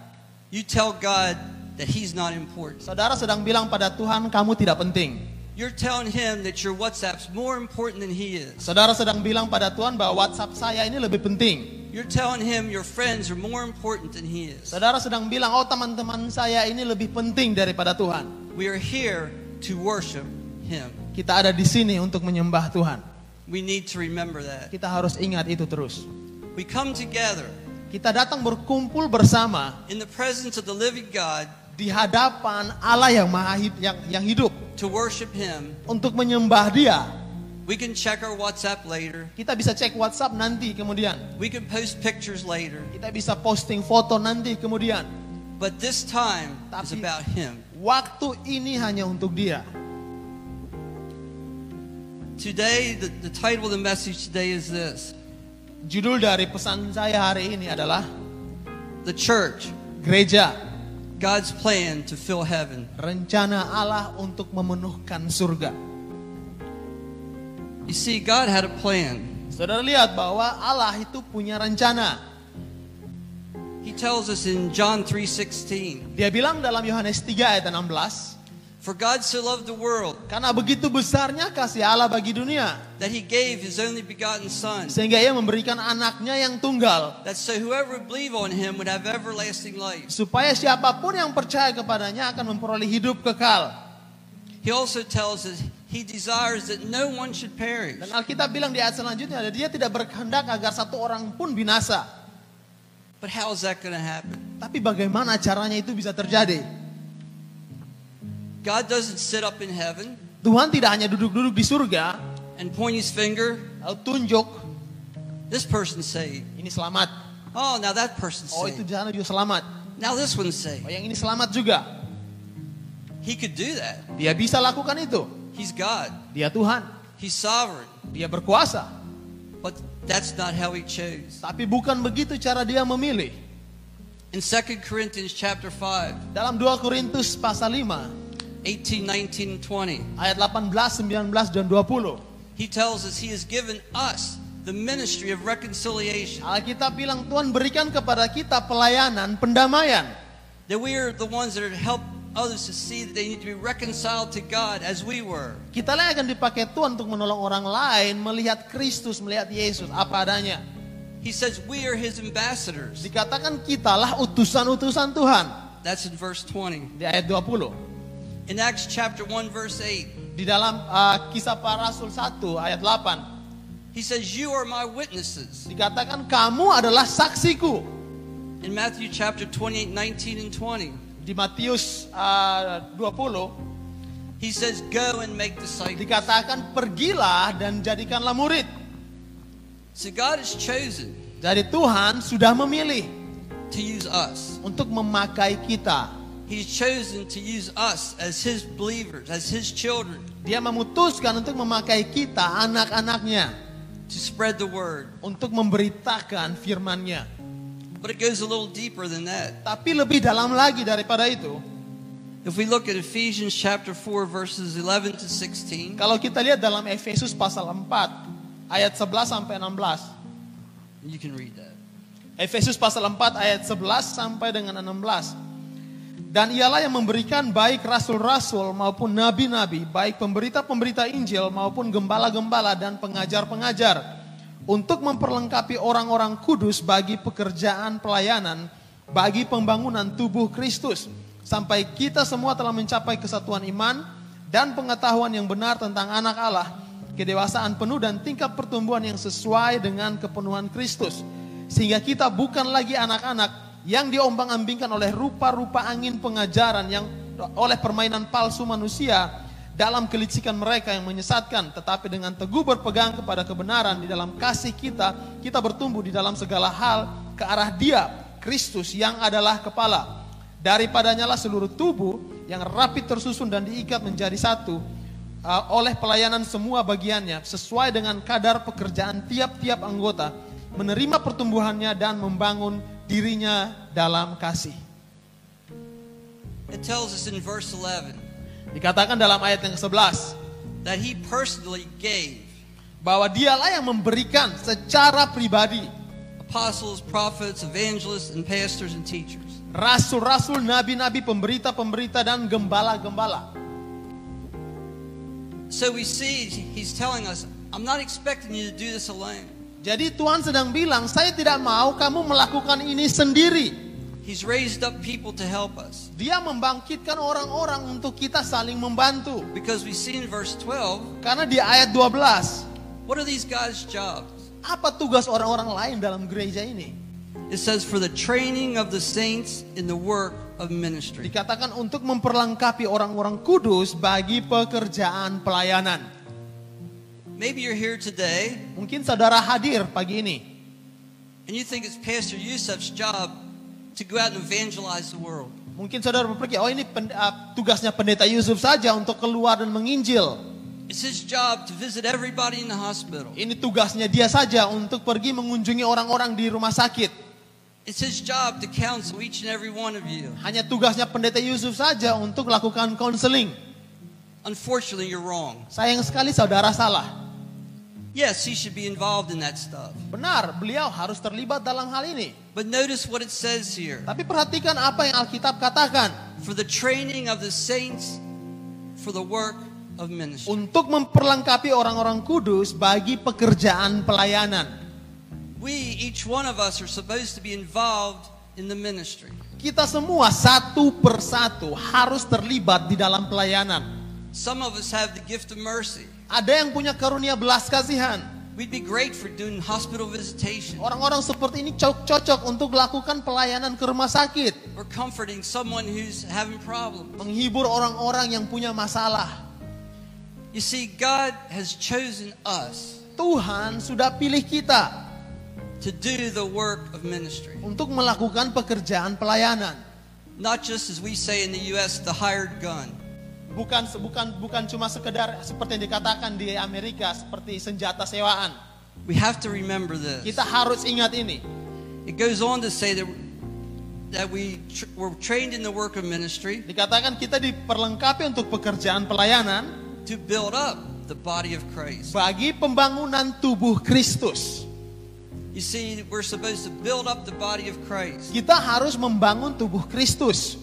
you tell God that He's not important. saudara sedang bilang pada Tuhan kamu tidak penting. You're telling Him that your WhatsApp's more important than He is. Saudara sedang bilang pada Tuhan bahwa WhatsApp saya ini lebih penting. You're telling Him your friends are more important than He is. Saudara sedang bilang, oh teman-teman saya ini lebih penting daripada Tuhan. We are here to worship Him. Kita ada di sini untuk menyembah Tuhan. We need to remember that. Kita harus ingat itu terus. We come together Kita datang berkumpul bersama in the presence of the living God di hadapan Allah yang maha hid- yang, yang hidup to worship Him. untuk menyembah Dia. We can check our WhatsApp later. Kita bisa cek WhatsApp nanti kemudian. We can post pictures later. Kita bisa posting foto nanti kemudian. But this time is Tapi- about Him. Waktu ini hanya untuk Dia. Today, the, the title of the message today is this Judul dari pesan saya hari ini adalah The Church, Gereja, God's plan to fill heaven. rencana Allah untuk memenuhkan surga. You see, God had a plan. Saudara lihat bahwa Allah itu punya rencana. He tells us in John 3:16, Dia bilang dalam Yohanes 3 ayat 16, "For God so loved the world karena begitu besarnya kasih Allah bagi dunia, that he gave his only begotten son, sehingga ia memberikan anaknya yang tunggal, that so whoever believe on him would have everlasting life." supaya siapa pun yang percaya kepadanya akan memperoleh hidup kekal. He also tells us he desires that no one should perish, Dan Alkitab bilang di ayat selanjutnya, dia tidak berkehendak agar satu orang pun binasa. but how is that going to happen? Tapi bagaimana caranya itu bisa terjadi? God doesn't sit up in heaven Tuhan tidak hanya duduk-duduk di surga, and point his finger, lalu tunjuk, this person's saved. ini selamat. Oh, now that person's Oh itu saved. sana juga selamat. Now this one's Oh saved. yang ini selamat juga. He could do that. Dia bisa lakukan itu. He's God. Dia Tuhan, He's sovereign. dia berkuasa. But that's not how he chose. Tapi bukan begitu cara dia memilih. In 2 Corinthians chapter 5, Dalam 2 Korintus pasal 5, 18, 19, and 20, ayat 18, 19, dan 20. he tells us he has given us the ministry of reconciliation. Alkitab bilang Tuhan berikan kepada kita pelayanan pendamaian. That we are the ones that help others to see that they need to be reconciled to God as we were. Kita lah akan dipakai Tuhan untuk menolong orang lain melihat Kristus, melihat Yesus apa adanya. He says we are his ambassadors. Dikatakan kitalah utusan-utusan Tuhan. That's in verse 20. Di ayat 20. In Acts chapter 1, verse 8, Di dalam uh, kisah para rasul 1 ayat 8. he says, You are my witnesses. Dikatakan kamu adalah saksiku. In Matthew chapter 28, 19, and 20, Di Matius uh, 20 he says, Go and make disciples. dikatakan pergilah dan jadikanlah murid. So God has chosen Jadi Tuhan sudah memilih to use us. untuk memakai kita. He's chosen to use us as his believers, as his children, Dia memutuskan untuk memakai kita anak-anaknya to spread the word. untuk memberitakan firman-Nya. But it goes a little deeper than that. Tapi lebih dalam lagi daripada itu, If we look at Ephesians chapter 4, verses 11 to 16, kalau kita lihat dalam Efesus pasal 4 ayat 11 sampai 16. you can read that. Efesus pasal 4 ayat 11 sampai dengan 16. Dan ialah yang memberikan baik rasul-rasul maupun nabi-nabi, baik pemberita-pemberita Injil maupun gembala-gembala dan pengajar-pengajar untuk memperlengkapi orang-orang kudus bagi pekerjaan pelayanan bagi pembangunan tubuh Kristus sampai kita semua telah mencapai kesatuan iman dan pengetahuan yang benar tentang anak Allah, kedewasaan penuh dan tingkat pertumbuhan yang sesuai dengan kepenuhan Kristus. Sehingga kita bukan lagi anak-anak yang diombang-ambingkan oleh rupa-rupa angin pengajaran yang oleh permainan palsu manusia dalam kelicikan mereka yang menyesatkan. Tetapi dengan teguh berpegang kepada kebenaran di dalam kasih kita kita bertumbuh di dalam segala hal ke arah Dia Kristus yang adalah kepala. Daripadanya lah seluruh tubuh yang rapi tersusun dan diikat menjadi satu uh, oleh pelayanan semua bagiannya sesuai dengan kadar pekerjaan tiap-tiap anggota menerima pertumbuhannya dan membangun dirinya dalam kasih. It tells us in verse 11 Dikatakan dalam ayat yang ke-11 that he personally gave bahwa dialah yang memberikan secara pribadi apostles, prophets, evangelists, and pastors and teachers. rasul-rasul, nabi-nabi, pemberita-pemberita dan gembala-gembala. So we see he's telling us, I'm not expecting you to do this alone. Jadi Tuhan sedang bilang, saya tidak mau kamu melakukan ini sendiri. He's raised up people to help us. Dia membangkitkan orang-orang untuk kita saling membantu. Because we see in verse 12, Karena di ayat 12, what are these guys' jobs? apa tugas orang-orang lain dalam gereja ini? It says, for the training of the saints in the work of ministry. Dikatakan untuk memperlengkapi orang-orang kudus bagi pekerjaan pelayanan. Maybe you're here today Mungkin saudara hadir pagi ini. and you think it's Pastor Yusuf's job to go out and evangelize the world. Mungkin saudara berpikir, oh ini pen- ah, tugasnya pendeta Yusuf saja untuk keluar dan menginjil. It's his job to visit everybody in the hospital. Ini tugasnya dia saja untuk pergi mengunjungi orang-orang di rumah sakit. It's his job to counsel each and every one of you. Hanya tugasnya pendeta Yusuf saja untuk lakukan konseling. Unfortunately, you're wrong. Sayang sekali saudara salah. Yes, he should be involved in that stuff. Benar, beliau harus terlibat dalam hal ini. But notice what it says here. Tapi perhatikan apa yang Alkitab katakan. For the training of the saints for the work of ministry. Untuk memperlengkapi orang-orang kudus bagi pekerjaan pelayanan. We, each one of us, are supposed to be involved in the ministry. Kita semua satu persatu harus terlibat di dalam pelayanan. Some of us have the gift of mercy. Ada yang punya karunia belas kasihan. We'd be great for doing hospital visitation Orang-orang seperti ini co- cocok untuk melakukan pelayanan ke rumah sakit. or comforting someone who's having problems. Menghibur orang-orang yang punya masalah. You see, God has chosen us Tuhan sudah pilih kita to do the work of ministry. untuk melakukan pekerjaan pelayanan. Not just as we say in the U.S., the hired gun. Bukan bukan bukan cuma sekedar seperti yang dikatakan di Amerika seperti senjata sewaan. We have to remember this. Kita harus ingat ini. It goes on to say that that we tr- were trained in the work of ministry Dikatakan kita diperlengkapi untuk pekerjaan pelayanan to build up the body of Christ. bagi pembangunan tubuh Kristus. You see, we're supposed to build up the body of Christ. Kita harus membangun tubuh Kristus.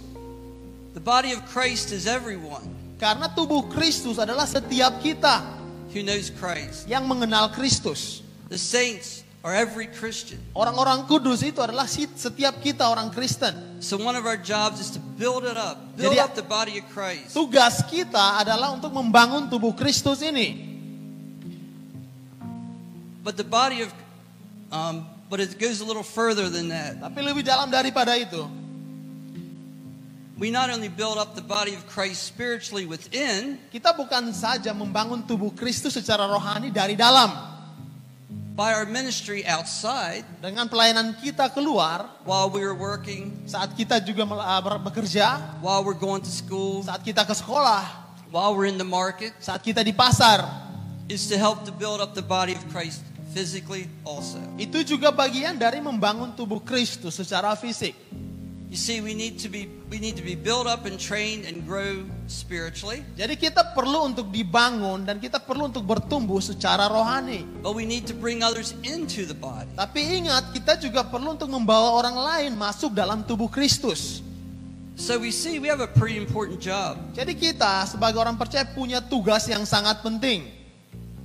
The body of Christ is everyone Karena tubuh Kristus adalah setiap kita who knows Christ. yang mengenal Kristus. The saints are every Christian. Orang-orang kudus itu adalah setiap kita orang Kristen. So one of our jobs is to build it up, build Jadi- up the body of Christ. Tugas kita adalah untuk membangun tubuh Kristus ini. But the body of, um, but it goes a little further than that. Tapi lebih dalam daripada itu. We not only build up the body of Christ spiritually within, Kita bukan saja membangun tubuh Kristus secara rohani dari dalam. by our ministry outside, Dengan pelayanan kita keluar, while we are working, saat kita juga ber- bekerja, while we're going to school, saat kita ke sekolah, while we're in the market, saat kita di pasar, is to help to build up the body of Christ physically also. itu juga bagian dari membangun tubuh Kristus secara fisik. You see, we need to be we need to be built up and trained and grow spiritually, Jadi kita perlu untuk dibangun dan kita perlu untuk bertumbuh secara rohani. but we need to bring others into the body. Tapi ingat, kita juga perlu untuk membawa orang lain masuk dalam tubuh Kristus. So we see we have a pretty important job. Jadi kita sebagai orang percaya punya tugas yang sangat penting.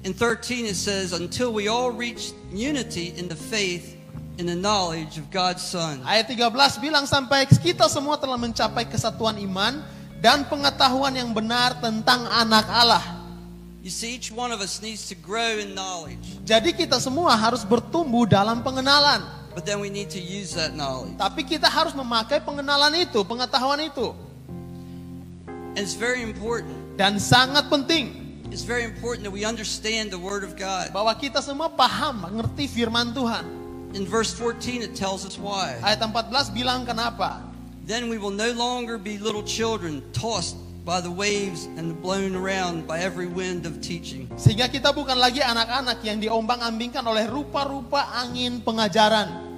In 13 it says, until we all reach unity in the faith in the knowledge of God's Son. Ayat 13 bilang sampai kita semua telah mencapai kesatuan iman dan pengetahuan yang benar tentang anak Allah. You see, each one of us needs to grow in knowledge, Jadi kita semua harus bertumbuh dalam pengenalan. but then we need to use that knowledge. Tapi kita harus memakai pengenalan itu, pengetahuan itu. And it's very important. Dan sangat penting It's very important that we understand the Word of God. bahwa kita semua paham, mengerti firman Tuhan. In verse 14, it tells us why. Ayat 14 bilang kenapa? Then we will no longer be little children tossed by the waves and blown around by every wind of teaching. Sehingga kita bukan lagi anak-anak yang diombang-ambingkan oleh rupa-rupa angin pengajaran.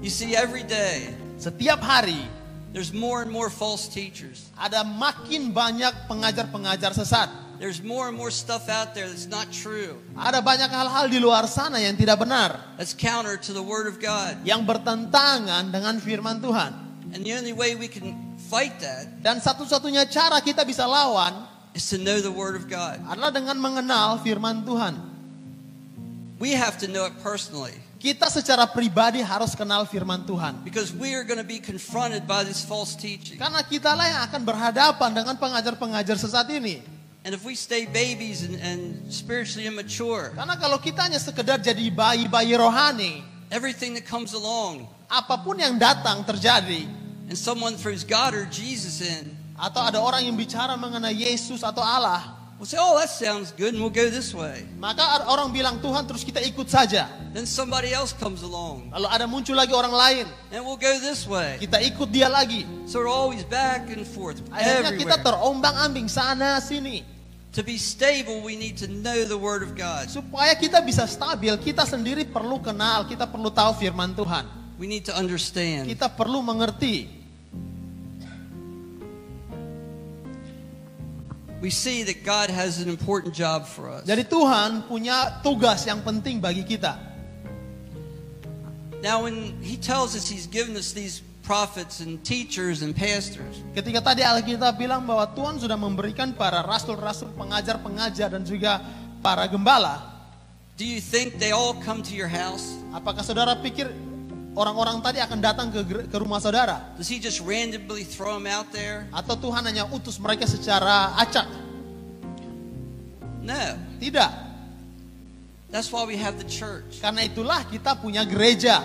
You see, every day Setiap hari there's more and more false teachers. ada makin banyak pengajar-pengajar sesat. There's more and more stuff out there that's not true, Ada banyak hal-hal di luar sana yang tidak benar. that's counter to the Word of God. Yang bertentangan dengan firman Tuhan. And the only way we can fight that Dan satu-satunya cara kita bisa lawan is to know the Word of God. adalah dengan mengenal firman Tuhan. We have to know it personally Kita secara pribadi harus kenal firman Tuhan. because we are going to be confronted by this false teaching. Karena kita lah yang akan berhadapan dengan pengajar-pengajar sesat ini. And if we stay babies and, and spiritually immature, Karena kalau kita hanya sekedar jadi bayi-bayi rohani, everything that comes along apa pun yang datang terjadi, and someone throws God or Jesus in, atau ada orang yang bicara mengenai Yesus atau Allah, we'll say, oh, that sounds good, and we'll go this way. maka ada orang bilang Tuhan terus kita ikut saja. Then somebody else comes along, Lalu ada muncul lagi orang lain, and we'll go this way. kita ikut dia lagi. So we're always back and forth, Akhirnya kita everywhere. terombang-ambing sana sini. To be stable, we need to know the Word of God. Supaya kita bisa stabil, kita sendiri perlu kenal, kita perlu tahu firman Tuhan. We need to understand. Kita perlu mengerti. We see that God has an important job for us. Jadi Tuhan punya tugas yang penting bagi kita. Now, when He tells us He's given us these prophets and teachers and pastors, Ketika tadi Alkitab bilang bahwa Tuhan sudah memberikan para rasul-rasul, pengajar-pengajar dan juga para gembala, do you think they all come to your house? apakah saudara pikir orang-orang tadi akan datang ke, ke rumah saudara? Does He just randomly throw them out there? Atau Tuhan hanya utus mereka secara acak? No. Tidak. That's why we have the church. Karena itulah kita punya gereja.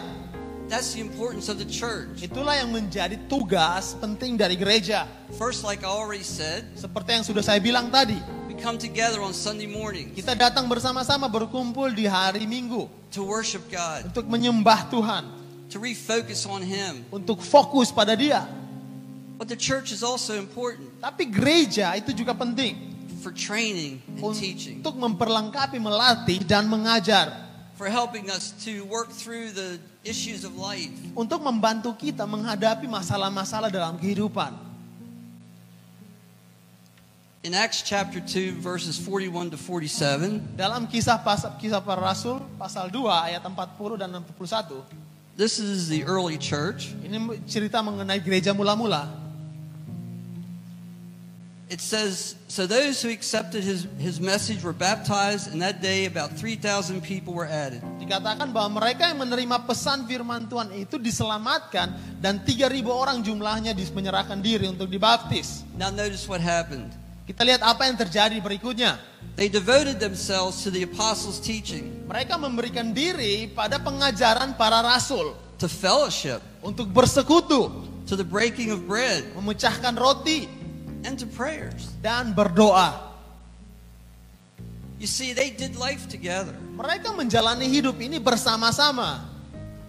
That's the importance of the church. Itulah yang menjadi tugas penting dari gereja. First, like I already said, Seperti yang sudah saya bilang tadi, we come together on Sunday mornings kita datang bersama-sama berkumpul di hari Minggu to worship God, untuk menyembah Tuhan, to refocus on Him. untuk fokus pada Dia. But the church is also important Tapi gereja itu juga penting for training and teaching, untuk memperlengkapi, melatih dan mengajar. for helping us to work through the issues of life. Untuk membantu kita menghadapi masalah-masalah dalam kehidupan. In Acts chapter 2, verses 41 to 47, Dalam kisah pasal kisah para rasul pasal 2 ayat 40 dan 61, this is the early church. ini cerita mengenai gereja mula-mula. It says, So those who accepted his, his message were baptized, and that day about 3,000 people were added. Dikatakan bahwa mereka yang menerima pesan firman Tuhan itu diselamatkan dan 3000 orang jumlahnya menyerahkan diri untuk dibaptis. Now notice what happened. Kita lihat apa yang terjadi berikutnya. They devoted themselves to the apostles' teaching, Mereka memberikan diri pada pengajaran para rasul to fellowship, untuk bersekutu, to the breaking of bread, memecahkan roti and to prayers. dan berdoa. You see, they did life together. Mereka menjalani hidup ini bersama-sama.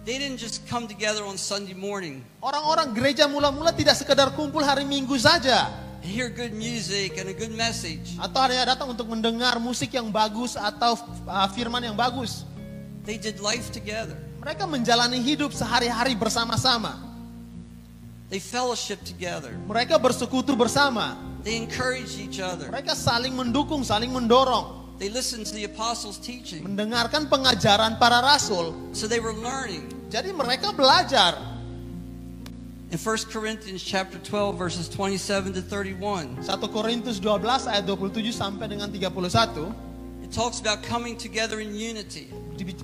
They didn't just come together on Sunday morning Orang-orang gereja mula-mula tidak sekedar kumpul hari Minggu saja hear good music and a good message. atau hanya datang untuk mendengar musik yang bagus atau uh, firman yang bagus. They did life together. Mereka menjalani hidup sehari-hari bersama-sama. They fellowship together. Mereka bersekutu bersama. They encouraged each other. Mereka saling mendukung, saling mendorong, They listened to the apostles' teaching. mendengarkan pengajaran para rasul. So they were learning. Jadi mereka belajar. In 1 Corinthians chapter 12 verses 27 to 31, 1 Korintus 12 ayat 27 sampai dengan 31 it talks about coming together in unity.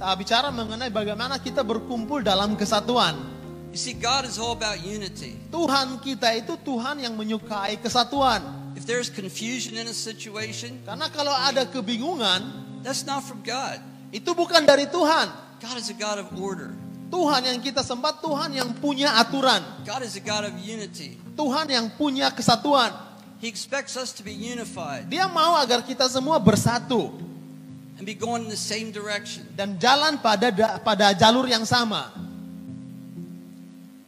uh, bicara mengenai bagaimana kita berkumpul dalam kesatuan. You see, God is all about unity. Tuhan kita itu Tuhan yang menyukai kesatuan. If there's confusion in a situation, Karena kalau ada kebingungan, that's not from God. itu bukan dari Tuhan. God is a God of order. Tuhan yang kita sembah, Tuhan yang punya aturan. God is a God of unity. Tuhan yang punya kesatuan. He expects us to be unified Dia mau agar kita semua bersatu and be going in the same direction. dan jalan pada da- pada jalur yang sama.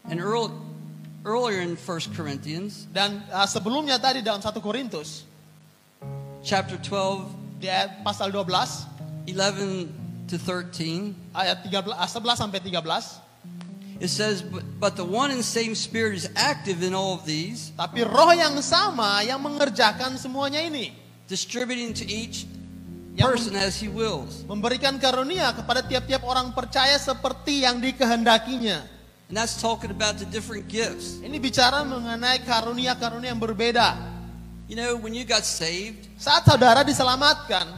And earl- earlier in 1 Corinthians Dan uh, sebelumnya tadi dalam 1 Korintus chapter 12, di ayat pasal 12 11 to 13, ayat 13 ah, 11 sampai 13 it says, but, but the one and same Spirit is active in all of these, tapi roh yang sama yang mengerjakan semuanya ini distributing to each person as he wills. memberikan karunia kepada tiap-tiap orang percaya seperti yang dikehendakinya. And that's talking about the different gifts. Ini bicara mengenai karunia-karunia yang berbeda. You know, when you got saved, Saat saudara diselamatkan,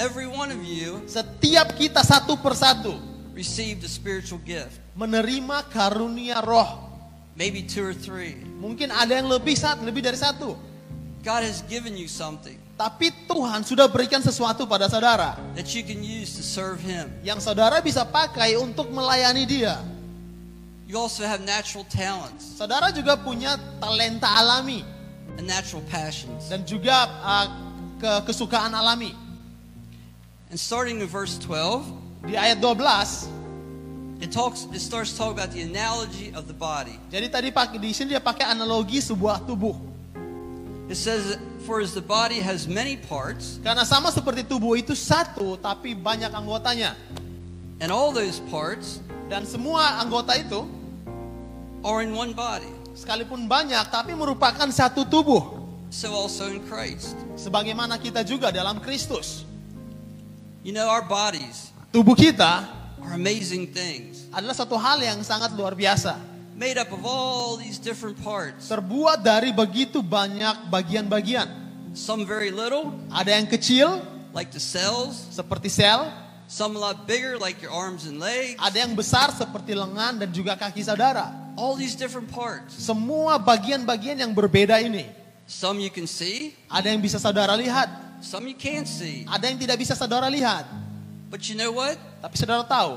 every one of you setiap kita satu persatu received a spiritual gift, menerima karunia roh. maybe two or three. Mungkin ada yang lebih saat lebih dari satu. God has given you something Tapi Tuhan sudah berikan sesuatu pada saudara that you can use to serve Him. yang saudara bisa pakai untuk melayani Dia. You also have natural talents Saudara juga punya talenta alami and natural passions. dan juga uh, ke- kesukaan alami. And starting in verse 12, Di ayat 12, it talks it starts talking about the analogy of the body. jadi tadi pakai di sini dia pakai analogi sebuah tubuh. It says, For as the body has many parts, Karena sama seperti tubuh itu satu tapi banyak anggotanya. and all those parts Dan semua anggota itu are in one body, sekalipun banyak tapi merupakan satu tubuh. so also in Christ. Sebagaimana kita juga dalam Kristus. You know, our bodies Tubuh kita are amazing things, adalah satu hal yang sangat luar biasa. made up of all these different parts. Terbuat dari begitu banyak bagian-bagian. Some very little, Ada yang kecil like the cells, seperti sel, some a lot bigger, like your arms and legs. ada yang besar seperti lengan dan juga kaki saudara. All these different parts. Semua bagian-bagian yang berbeda ini. Some you can see, Ada yang bisa saudara lihat, some you can't see. ada yang tidak bisa saudara lihat. But you know what? Tapi saudara tahu,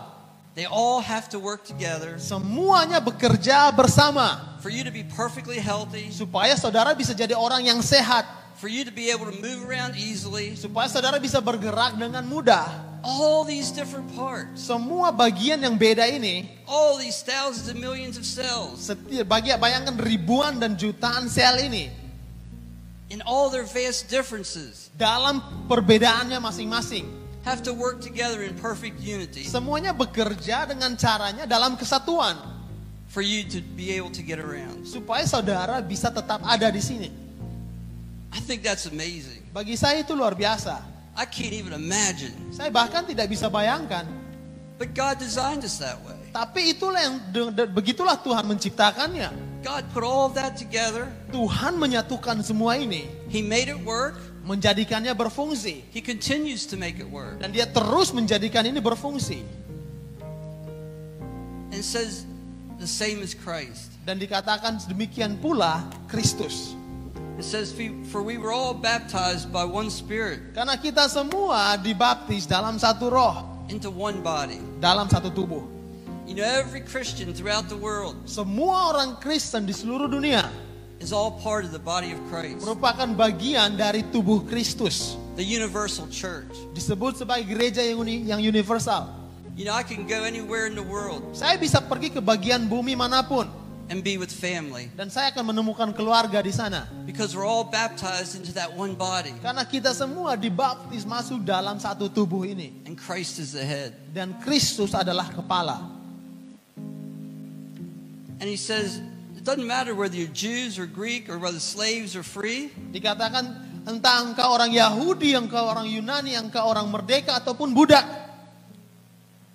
They all have to work together semuanya bekerja bersama for you to be perfectly healthy, supaya saudara bisa jadi orang yang sehat, for you to be able to move around easily, supaya saudara bisa bergerak dengan mudah, all these different parts, Semua bagian yang beda ini, all these thousands and millions of cells, setiap bagi bayangkan ribuan dan jutaan sel ini in all their vast differences, dalam perbedaannya masing-masing. have to work together in perfect unity Semuanya bekerja dengan caranya dalam kesatuan for you to be able to get around. supaya saudara bisa tetap ada di sini. I think that's amazing. Bagi saya itu luar biasa. I can't even imagine. Saya bahkan tidak bisa bayangkan. But God designed us that way. Tapi itulah yang begitulah Tuhan menciptakannya. God put all that together. Tuhan menyatukan semua ini, He made it work. menjadikannya berfungsi He continues to make it work. dan dia terus menjadikan ini berfungsi. And says the same as Christ. Dan dikatakan demikian pula Kristus. It says, For we were all baptized by one Spirit Karena kita semua dibaptis dalam satu roh, into one body. dalam satu tubuh. You know, every Christian throughout the world Semua orang Kristen di seluruh dunia is all part of the body of Christ, merupakan bagian dari tubuh Kristus. the universal church. Disebut sebagai gereja yang, uni- yang universal. You know, I can go anywhere in the world Saya bisa pergi ke bagian bumi mana pun and be with family dan saya akan menemukan keluarga di sana. because we're all baptized into that one body, Karena kita semua dibaptis masuk dalam satu tubuh ini and Christ is the head. dan Kristus adalah kepala. And he says, It doesn't matter whether you're Jews or Greek or whether slaves or free. Dikatakan entah engkau orang Yahudi, engkau orang Yunani, engkau orang merdeka ataupun budak.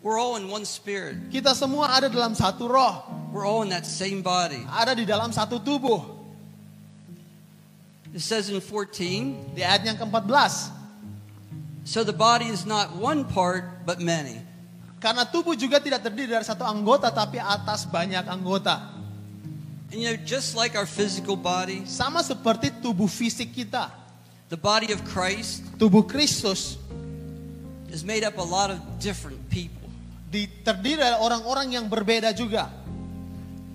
We're all in one spirit. Kita semua ada dalam satu roh, We're all in that same body. ada di dalam satu tubuh. It says in 14, Di ayat yang ke-14, So the body is not one part, but many. karena tubuh juga tidak terdiri dari satu anggota tapi atas banyak anggota. And you know, just like our physical body, Sama seperti tubuh fisik kita. the body of Christ Tubuh Kristus is made up a lot of different people. Di- terdiri dari orang-orang yang berbeda juga.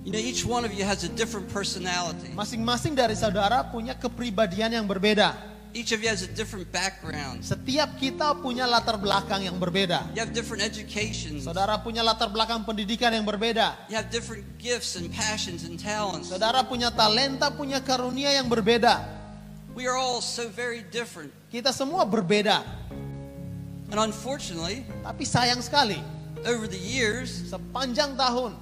You know, each one of you has a different personality. Masing-masing dari saudara punya kepribadian yang berbeda. Each of you has a different background. Setiap kita punya latar belakang yang berbeda. You have different educations. Saudara punya latar belakang pendidikan yang berbeda. You have different gifts and passions and talents. Saudara punya talenta, punya karunia yang berbeda. We are all so very different. Kita semua berbeda. And unfortunately, Tapi sayang sekali, over the years, sepanjang tahun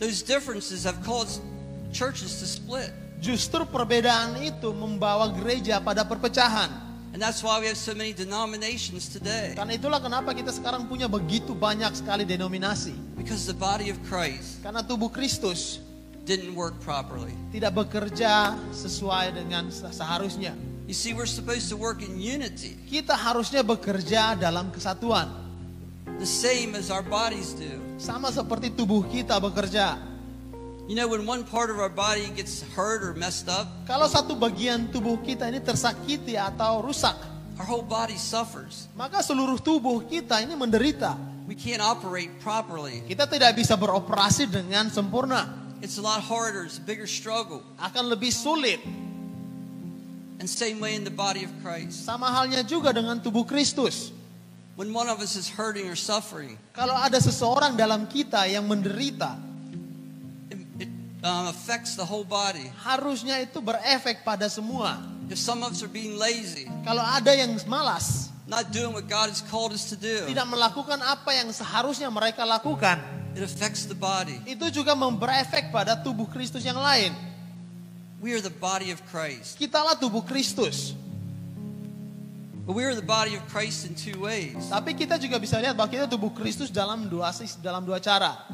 those differences have caused churches to split. justru perbedaan itu membawa gereja pada perpecahan. And that's why we have so many denominations today. Karena itulah kenapa kita sekarang punya begitu banyak sekali denominasi. Because the body of Christ Karena tubuh Kristus didn't work properly. tidak bekerja sesuai dengan se- seharusnya. You see, we're supposed to work in unity, Kita harusnya bekerja dalam kesatuan. The same as our bodies do. Sama seperti tubuh kita bekerja. You know, when one part of our body gets hurt or messed up, Kalau satu bagian tubuh kita ini tersakiti atau rusak, our whole body suffers. maka seluruh tubuh kita ini menderita. We can't operate properly. Kita tidak bisa beroperasi dengan sempurna. It's a lot harder, it's a bigger struggle. Akan lebih sulit. And same way in the body of Christ. Sama halnya juga dengan tubuh Kristus. When one of us is hurting or suffering, Kalau ada seseorang dalam kita yang menderita, it, it um, affects the whole body. harusnya itu berefek pada semua. If some of us are being lazy, Kalau ada yang malas, not doing what God has called us to do, tidak melakukan apa yang seharusnya mereka lakukan, it affects the body. itu juga berefek pada tubuh Kristus yang lain. We are the body of Christ. Kitalah tubuh Kristus. But we are the body of Christ in two ways. Tapi kita juga bisa lihat bahwa kita tubuh Kristus dalam dua dalam dua cara.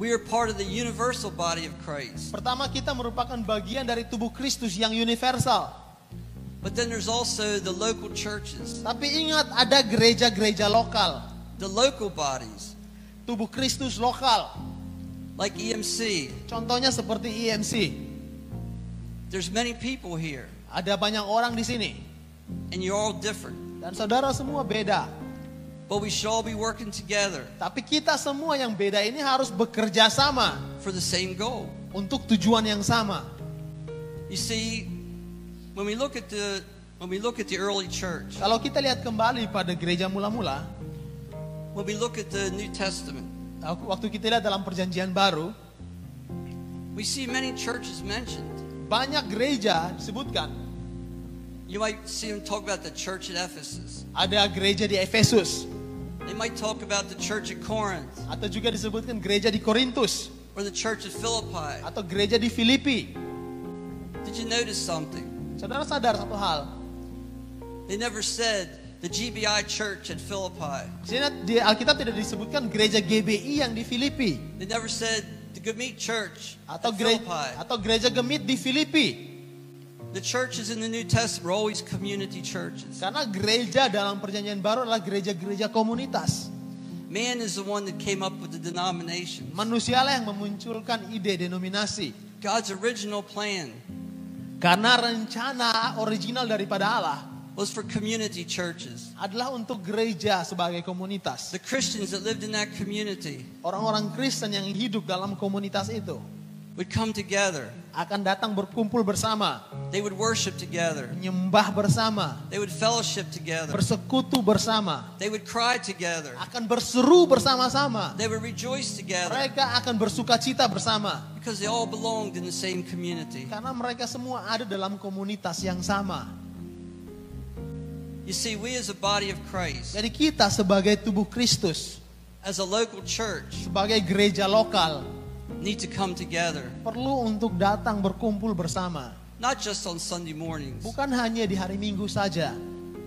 We are part of the universal body of Christ. Pertama kita merupakan bagian dari tubuh Kristus yang universal. But then there's also the local churches, Tapi ingat ada gereja-gereja lokal, the local bodies, tubuh Kristus lokal. like EMC. Contohnya seperti EMC. There's many people here, Ada banyak orang di sini and you're all different. dan saudara semua beda. But we should all be working together Tapi kita semua yang beda ini harus bekerja sama for the same goal. untuk tujuan yang sama. You see, when we look at the When we look at the early church, Kalau kita lihat kembali pada gereja mula-mula, when we look at the New Testament, waktu kita lihat dalam perjanjian baru, we see many churches mentioned. banyak gereja disebutkan. You might see them talk about the church at Ephesus. Ada gereja di Efesus, They might talk about the church at Corinth atau juga disebutkan gereja di Korintus, or the church at Philippi. atau gereja di Filipi. Did you notice something? Saudara sadar satu hal, They never said the GBI church at Philippi. di Alkitab tidak disebutkan gereja GBI yang di Filipi, They never said the Gemete church atau at gereja, Philippi. atau gereja Gemit di Filipi. The churches in the New Testament were always community churches. Karena gereja dalam perjanjian baru adalah gereja-gereja komunitas. Man is the one that came up with the denomination. Manusialah yang memunculkan ide denominasi. God's original plan Karena rencana original daripada Allah was for community churches. adalah untuk gereja sebagai komunitas. The Christians that lived in that community Orang-orang Kristen yang hidup dalam komunitas itu would come together. akan datang berkumpul bersama, They would worship together. menyembah bersama, They would fellowship together. bersekutu bersama, They would cry together. akan berseru bersama-sama. They would rejoice together Mereka akan bersuka cita bersama because they all belonged in the same community. karena mereka semua ada dalam komunitas yang sama. You see, we as a body of Christ, Jadi kita sebagai tubuh Kristus, as a local church, sebagai gereja lokal need to come together, perlu untuk datang berkumpul bersama. not just on Sunday mornings. Bukan hanya di hari Minggu saja.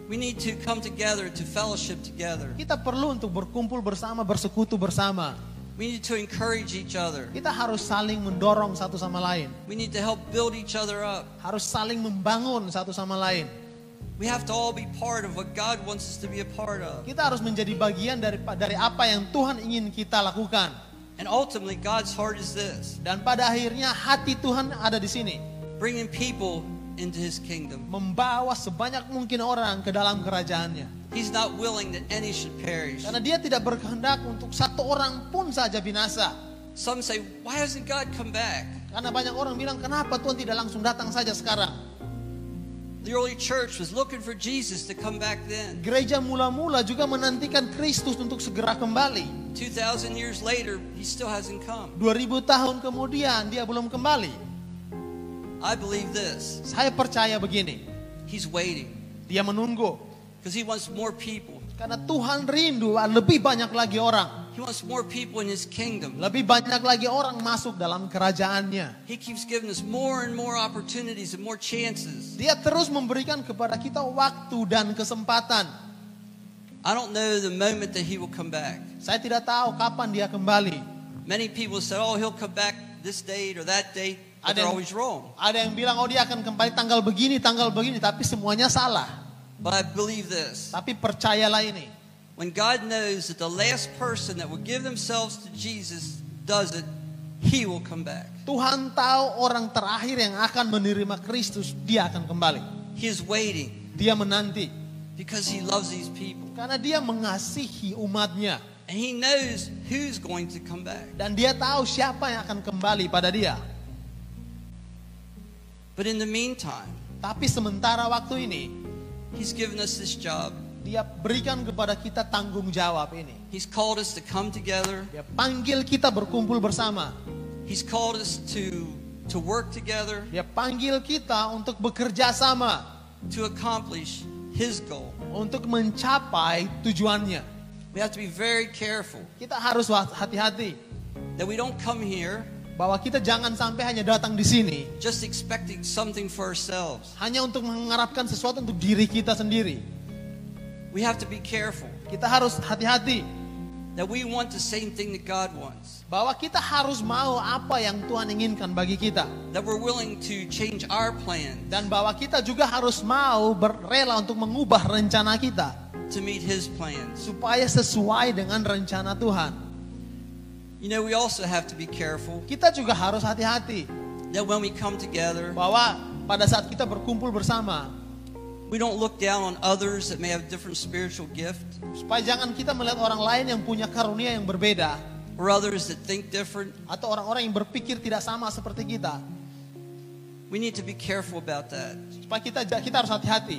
We need to come together to fellowship together. Kita perlu untuk berkumpul bersama, bersekutu bersama. We need to encourage each other. Kita harus saling mendorong satu sama lain. We need to help build each other up. Harus saling membangun satu sama lain. We have to all be part of what God wants us to be a part of. Kita harus menjadi bagian dari dari apa yang Tuhan ingin kita lakukan. And ultimately, God's heart is this Dan pada akhirnya hati Tuhan ada di sini. bringing people into His kingdom. Membawa sebanyak mungkin orang ke dalam kerajaannya. He's not willing that any should perish. Karena dia tidak berkehendak untuk satu orang pun saja binasa. Some say, Why hasn't God come back? Karena banyak orang bilang, kenapa Tuhan tidak langsung datang saja sekarang? The early church was looking for Jesus to come back then. Gereja mula-mula juga menantikan Kristus untuk segera kembali. 2,000 years later, He still hasn't come. 2000 tahun kemudian dia belum kembali. I believe this Saya percaya begini, He's waiting dia menunggu. because He wants more people. Karena Tuhan rindu lebih banyak lagi orang. He wants more people in His kingdom. Lebih banyak lagi orang masuk dalam kerajaannya. He keeps giving us more and more opportunities and more chances. Dia terus memberikan kepada kita waktu dan kesempatan. I don't know the moment that He will come back. Saya tidak tahu kapan dia kembali. Many people say, oh, He'll come back this date or that date, but Ada they're yang- always wrong. Ada yang bilang, oh dia akan kembali tanggal begini, tanggal begini. Tapi semuanya salah. But I believe this Tapi percayalah ini. When God knows that the last person that will give themselves to Jesus does it, He will come back. Tuhan tahu orang terakhir yang akan menerima Kristus, dia akan kembali. He is waiting Dia menanti. because He loves these people. Karena dia mengasihi umatnya. And He knows who's going to come back. Dan dia tahu siapa yang akan kembali pada dia. But in the meantime, Tapi sementara waktu ini, He's given us this job. Dia berikan kepada kita tanggung jawab ini. He's called us to come together. Dia panggil kita berkumpul bersama. He's called us to, to work together Dia panggil kita untuk bekerja sama. to accomplish His goal. Untuk mencapai tujuannya. We have to be very careful Kita harus hati-hati. that we don't come here Bahwa kita jangan sampai hanya datang di sini. just expecting something for ourselves. Hanya untuk mengharapkan sesuatu untuk diri kita sendiri. We have to be careful Kita harus hati-hati. that we want the same thing that God wants. Bahwa kita harus mau apa yang Tuhan inginkan bagi kita. That we're willing to change our plan Dan bahwa kita juga harus mau berrela untuk mengubah rencana kita. to meet His plans. Supaya sesuai dengan rencana Tuhan. You know, we also have to be careful Kita juga harus hati-hati. that when we come together, Bahwa pada saat kita berkumpul bersama. We don't look down on others that may have different spiritual gift Supaya jangan kita melihat orang lain yang punya karunia yang berbeda. or others that think different. Atau orang-orang yang berpikir tidak sama seperti kita. We need to be careful about that. Supaya kita kita harus hati-hati.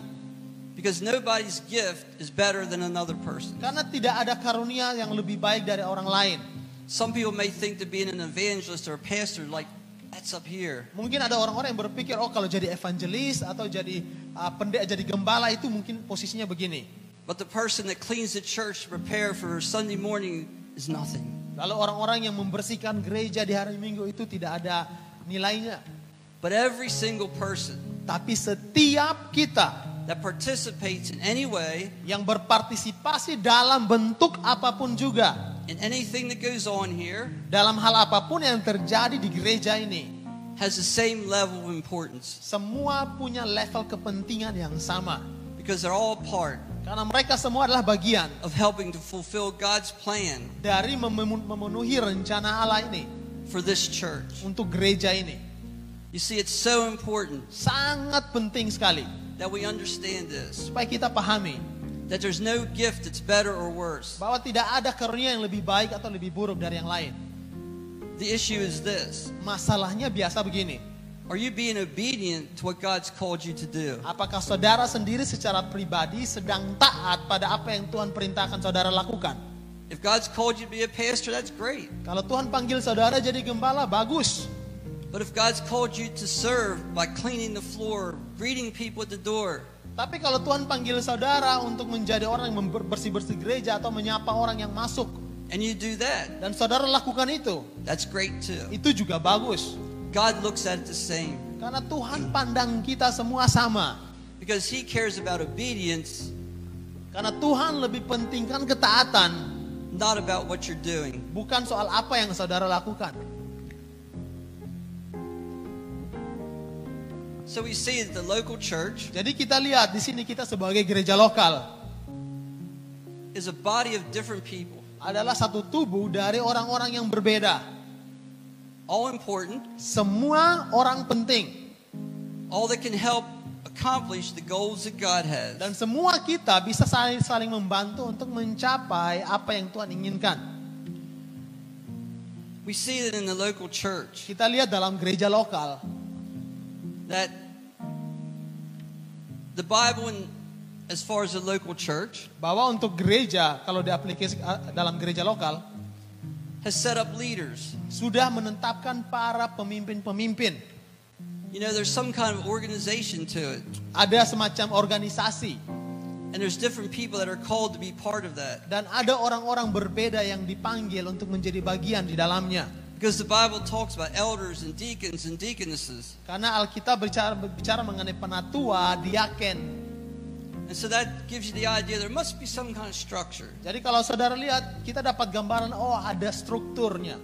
Because nobody's gift is better than another person. Karena tidak ada karunia yang lebih baik dari orang lain. Some people may think that being an evangelist or a pastor, like, that's up here. Mungkin ada orang-orang yang berpikir, oh kalau jadi evangelis atau jadi uh, pendek, jadi gembala itu mungkin posisinya begini. But the person that cleans the church to prepare for Sunday morning is nothing. Lalu orang-orang yang membersihkan gereja di hari Minggu itu tidak ada nilainya. But every single person Tapi setiap kita that participates in any way yang berpartisipasi dalam bentuk apa pun juga, in anything that goes on here dalam hal apa pun yang terjadi di gereja ini, has the same level of importance semua punya level kepentingan yang sama. because they're all part Karena mereka semua adalah bagian of helping to fulfill God's plan dari memenuhi rencana Allah ini for this church. untuk gereja ini. You see, it's so important Sangat penting sekali that we understand this supaya kita pahami that there's no gift that's better or worse. bahwa tidak ada karunia yang lebih baik atau lebih buruk dari yang lain. The issue is this Masalahnya biasa begini. Are you being obedient to what God's called you to do? Apakah saudara sendiri secara pribadi sedang taat pada apa yang Tuhan perintahkan saudara lakukan? If God's called you to be a pastor, that's great. Kalau Tuhan panggil saudara jadi gembala, bagus. But if God's called you to serve by cleaning the floor, greeting people at the door, Tapi kalau Tuhan panggil saudara untuk menjadi orang yang bersih-bersih gereja atau menyapa orang yang masuk, and you do that, dan saudara lakukan itu, that's great too. itu juga bagus. God looks at it the same Karena Tuhan pandang kita semua sama. because He cares about obedience, Karena Tuhan lebih pentingkan ketaatan, not about what you're doing. bukan soal apa yang saudara lakukan. So we see that the local church Jadi kita lihat di sini kita sebagai gereja lokal is a body of different people, adalah satu tubuh dari orang-orang yang berbeda. all important, Semua orang penting all that can help accomplish the goals that God has. dan semua kita bisa saling saling membantu untuk mencapai apa yang Tuhan inginkan. We see that in the local church Kita lihat dalam gereja lokal that the Bible, in, as far as the local church, bahwa untuk gereja kalau diaplikasi uh, dalam gereja lokal has set up leaders. sudah menetapkan para pemimpin-pemimpin. You know, there's some kind of organization to it, Ada semacam organisasi and there's different people that are called to be part of that. dan ada orang-orang berbeda yang dipanggil untuk menjadi bagian di dalamnya. Because the Bible talks about elders and deacons and deaconesses. Karena Alkitab berbicara, berbicara mengenai penatua, diaken. And so that gives you the idea there must be some kind of structure. Jadi kalau saudara lihat, kita dapat gambaran, oh ada strukturnya.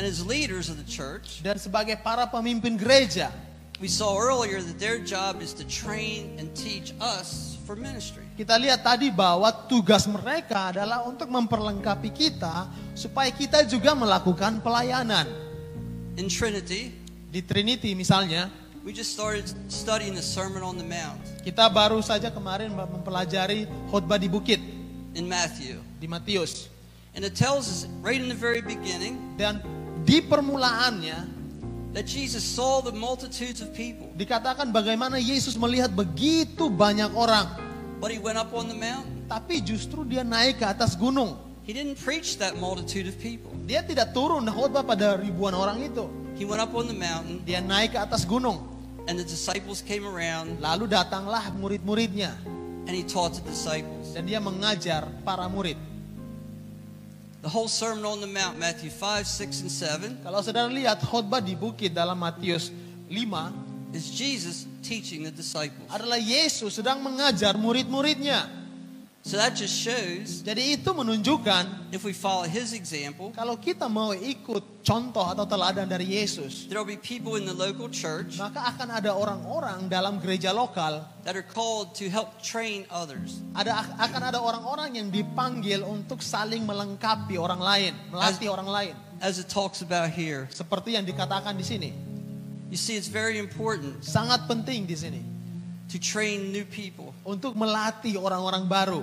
And as leaders of the church, Dan sebagai para pemimpin gereja, we saw earlier that their job is to train and teach us for ministry. kita lihat tadi bahwa tugas mereka adalah untuk memperlengkapi kita supaya kita juga melakukan pelayanan. In Trinity, Di Trinity misalnya, we just started studying the Sermon on the Mount kita baru saja kemarin mempelajari khotbah di bukit in Matthew. di Matius. And it tells us right in the very beginning Dan di permulaannya that Jesus saw the multitudes of people, dikatakan bagaimana Yesus melihat begitu banyak orang, but he went up on the mountain. tapi justru dia naik ke atas gunung. He didn't preach that multitude of people. Dia tidak turun khotbah pada ribuan orang itu. He went up on the mountain, Dia naik ke atas gunung. and the disciples came around, Lalu datanglah murid-muridnya and he taught the disciples. dan dia mengajar para murid. The whole Sermon on the Mount, Matthew 5, 6, and 7, Kalau saudara lihat khotbah di bukit dalam Matius 5 is Jesus teaching the disciples. adalah Yesus sedang mengajar murid-muridnya. So that just shows Jadi itu menunjukkan if we follow his example, kalau kita mau ikut contoh atau teladan dari Yesus, there will be people in the local church maka akan ada orang-orang dalam gereja lokal, that are called to help train others. ada akan ada orang-orang yang dipanggil untuk saling melengkapi orang lain, melatih orang lain. As it talks about here, Seperti yang dikatakan di sini. you see, it's very important Sangat penting di sini to train new people. untuk melatih orang-orang baru.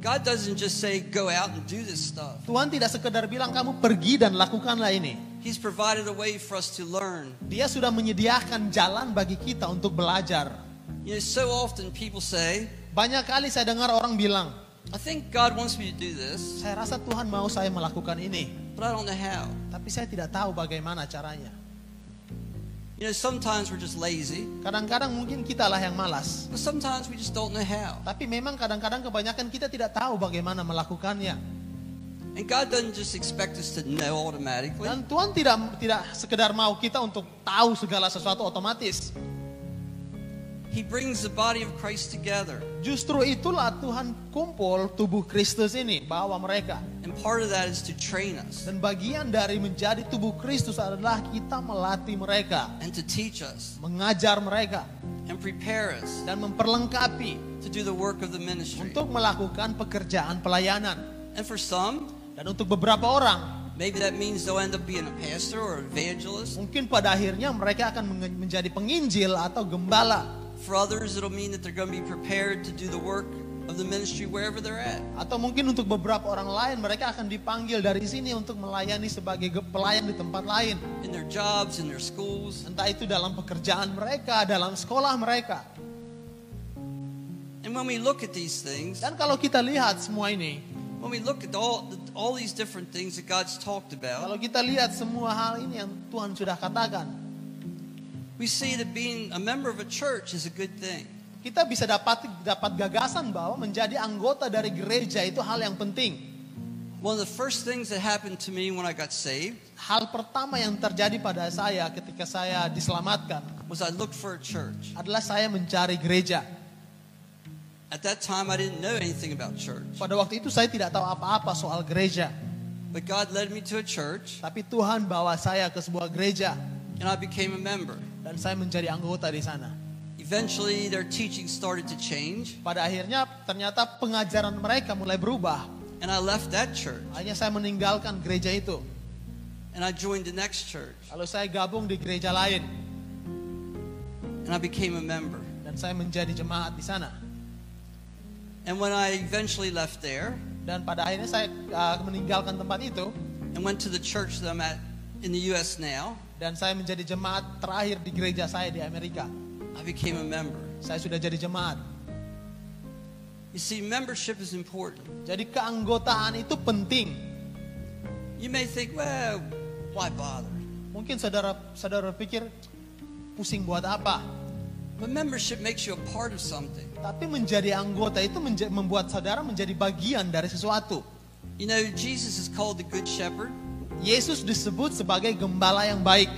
God doesn't just say, go out and do this stuff. Tuhan tidak sekedar bilang kamu pergi dan lakukanlah ini. He's provided a way for us to learn. Dia sudah menyediakan jalan bagi kita untuk belajar. You know, so often people say, Banyak kali saya dengar orang bilang, I think God wants me to do this, saya rasa Tuhan mau saya melakukan ini, but I don't know how. tapi saya tidak tahu bagaimana caranya. You know, sometimes we're just lazy, Kadang-kadang mungkin kitalah yang malas, but sometimes we just don't know how. tapi memang kadang-kadang kebanyakan kita tidak tahu bagaimana melakukannya. And God doesn't just expect us to know automatically. Dan Tuhan tidak tidak sekedar mau kita untuk tahu segala sesuatu otomatis. He brings the body of Christ together. Justru itulah Tuhan kumpul tubuh Kristus ini, bawa mereka. And part of that is to train us Dan bagian dari menjadi tubuh Kristus adalah kita melatih mereka, and to teach us mengajar mereka, and prepare us dan memperlengkapi to do the work of the ministry. untuk melakukan pekerjaan pelayanan. And for some, Dan untuk beberapa orang, maybe that means they'll end up being a pastor or evangelist. mungkin pada akhirnya mereka akan menjadi penginjil atau gembala. For others, it'll mean that they're going to be prepared to do the work of the ministry wherever they're at. Atau mungkin untuk beberapa orang lain mereka akan dipanggil dari sini untuk melayani sebagai pelayan di tempat lain. In their jobs, in their schools. Entah itu dalam pekerjaan mereka, dalam sekolah mereka. And when we look at these things, Dan kalau kita lihat semua ini, when we look at all, all these different things that God's talked about, kalau kita lihat semua hal ini yang Tuhan sudah katakan, we see that being a member of a church is a good thing. kita bisa dapat dapat gagasan bahwa menjadi anggota dari gereja itu hal yang penting. One of the first things that happened to me when I got saved Hal pertama yang terjadi pada saya ketika saya diselamatkan was I looked for a church. adalah saya mencari gereja. At that time, I didn't know anything about church, Pada waktu itu saya tidak tahu apa-apa soal gereja, but God led me to a church, tapi Tuhan bawa saya ke sebuah gereja and I became a member. Dan saya menjadi anggota di sana. Eventually, their teaching started to change, Pada akhirnya ternyata pengajaran mereka mulai berubah. and I left that church Akhirnya saya meninggalkan gereja itu. and I joined the next church, Lalu saya gabung di gereja lain and I became a member. dan saya menjadi jemaat di sana. And when I eventually left there Dan pada akhirnya saya uh, meninggalkan tempat itu and went to the church that I'm at in the U.S. now, dan saya menjadi jemaat terakhir di gereja saya di Amerika. I became a member. Saya sudah jadi jemaat. You see, membership is important. Jadi keanggotaan itu penting. You may think, well, why bother? Mungkin saudara saudara pikir pusing buat apa? But membership makes you a part of something. Tapi menjadi anggota itu menja- membuat saudara menjadi bagian dari sesuatu. You know, Jesus is called the Good Shepherd. Yesus disebut sebagai gembala yang baik.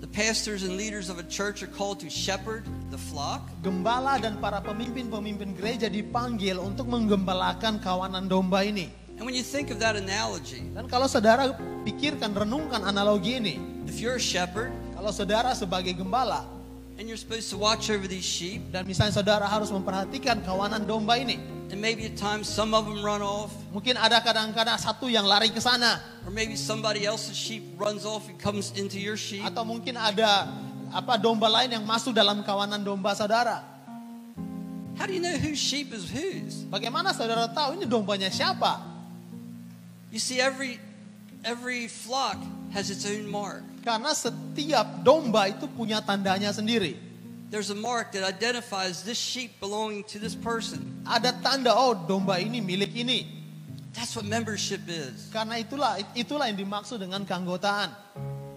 The pastors and leaders of a church are called to shepherd the flock. Gembala dan para pemimpin-pemimpin gereja dipanggil untuk menggembalakan kawanan domba ini. And when you think of that analogy, Dan kalau saudara pikirkan, renungkan analogi ini. if you're a shepherd Kalau saudara sebagai gembala, and you're supposed to watch over these sheep, dan misalnya saudara harus memperhatikan kawanan domba ini. And maybe at times some of them run off, Mungkin ada kadang-kadang satu yang lari ke sana. or maybe somebody else's sheep runs off and comes into your sheep. Atau mungkin ada apa domba lain yang masuk dalam kawanan domba saudara. How do you know whose sheep is whose? Bagaimana saudara tahu ini dombanya siapa? You see, every every flock has its own mark. Karena setiap domba itu punya tandanya sendiri. There's a mark that identifies this sheep belonging to this person. Ada tanda, oh domba ini milik ini. That's what membership is. Karena itulah itulah yang dimaksud dengan keanggotaan.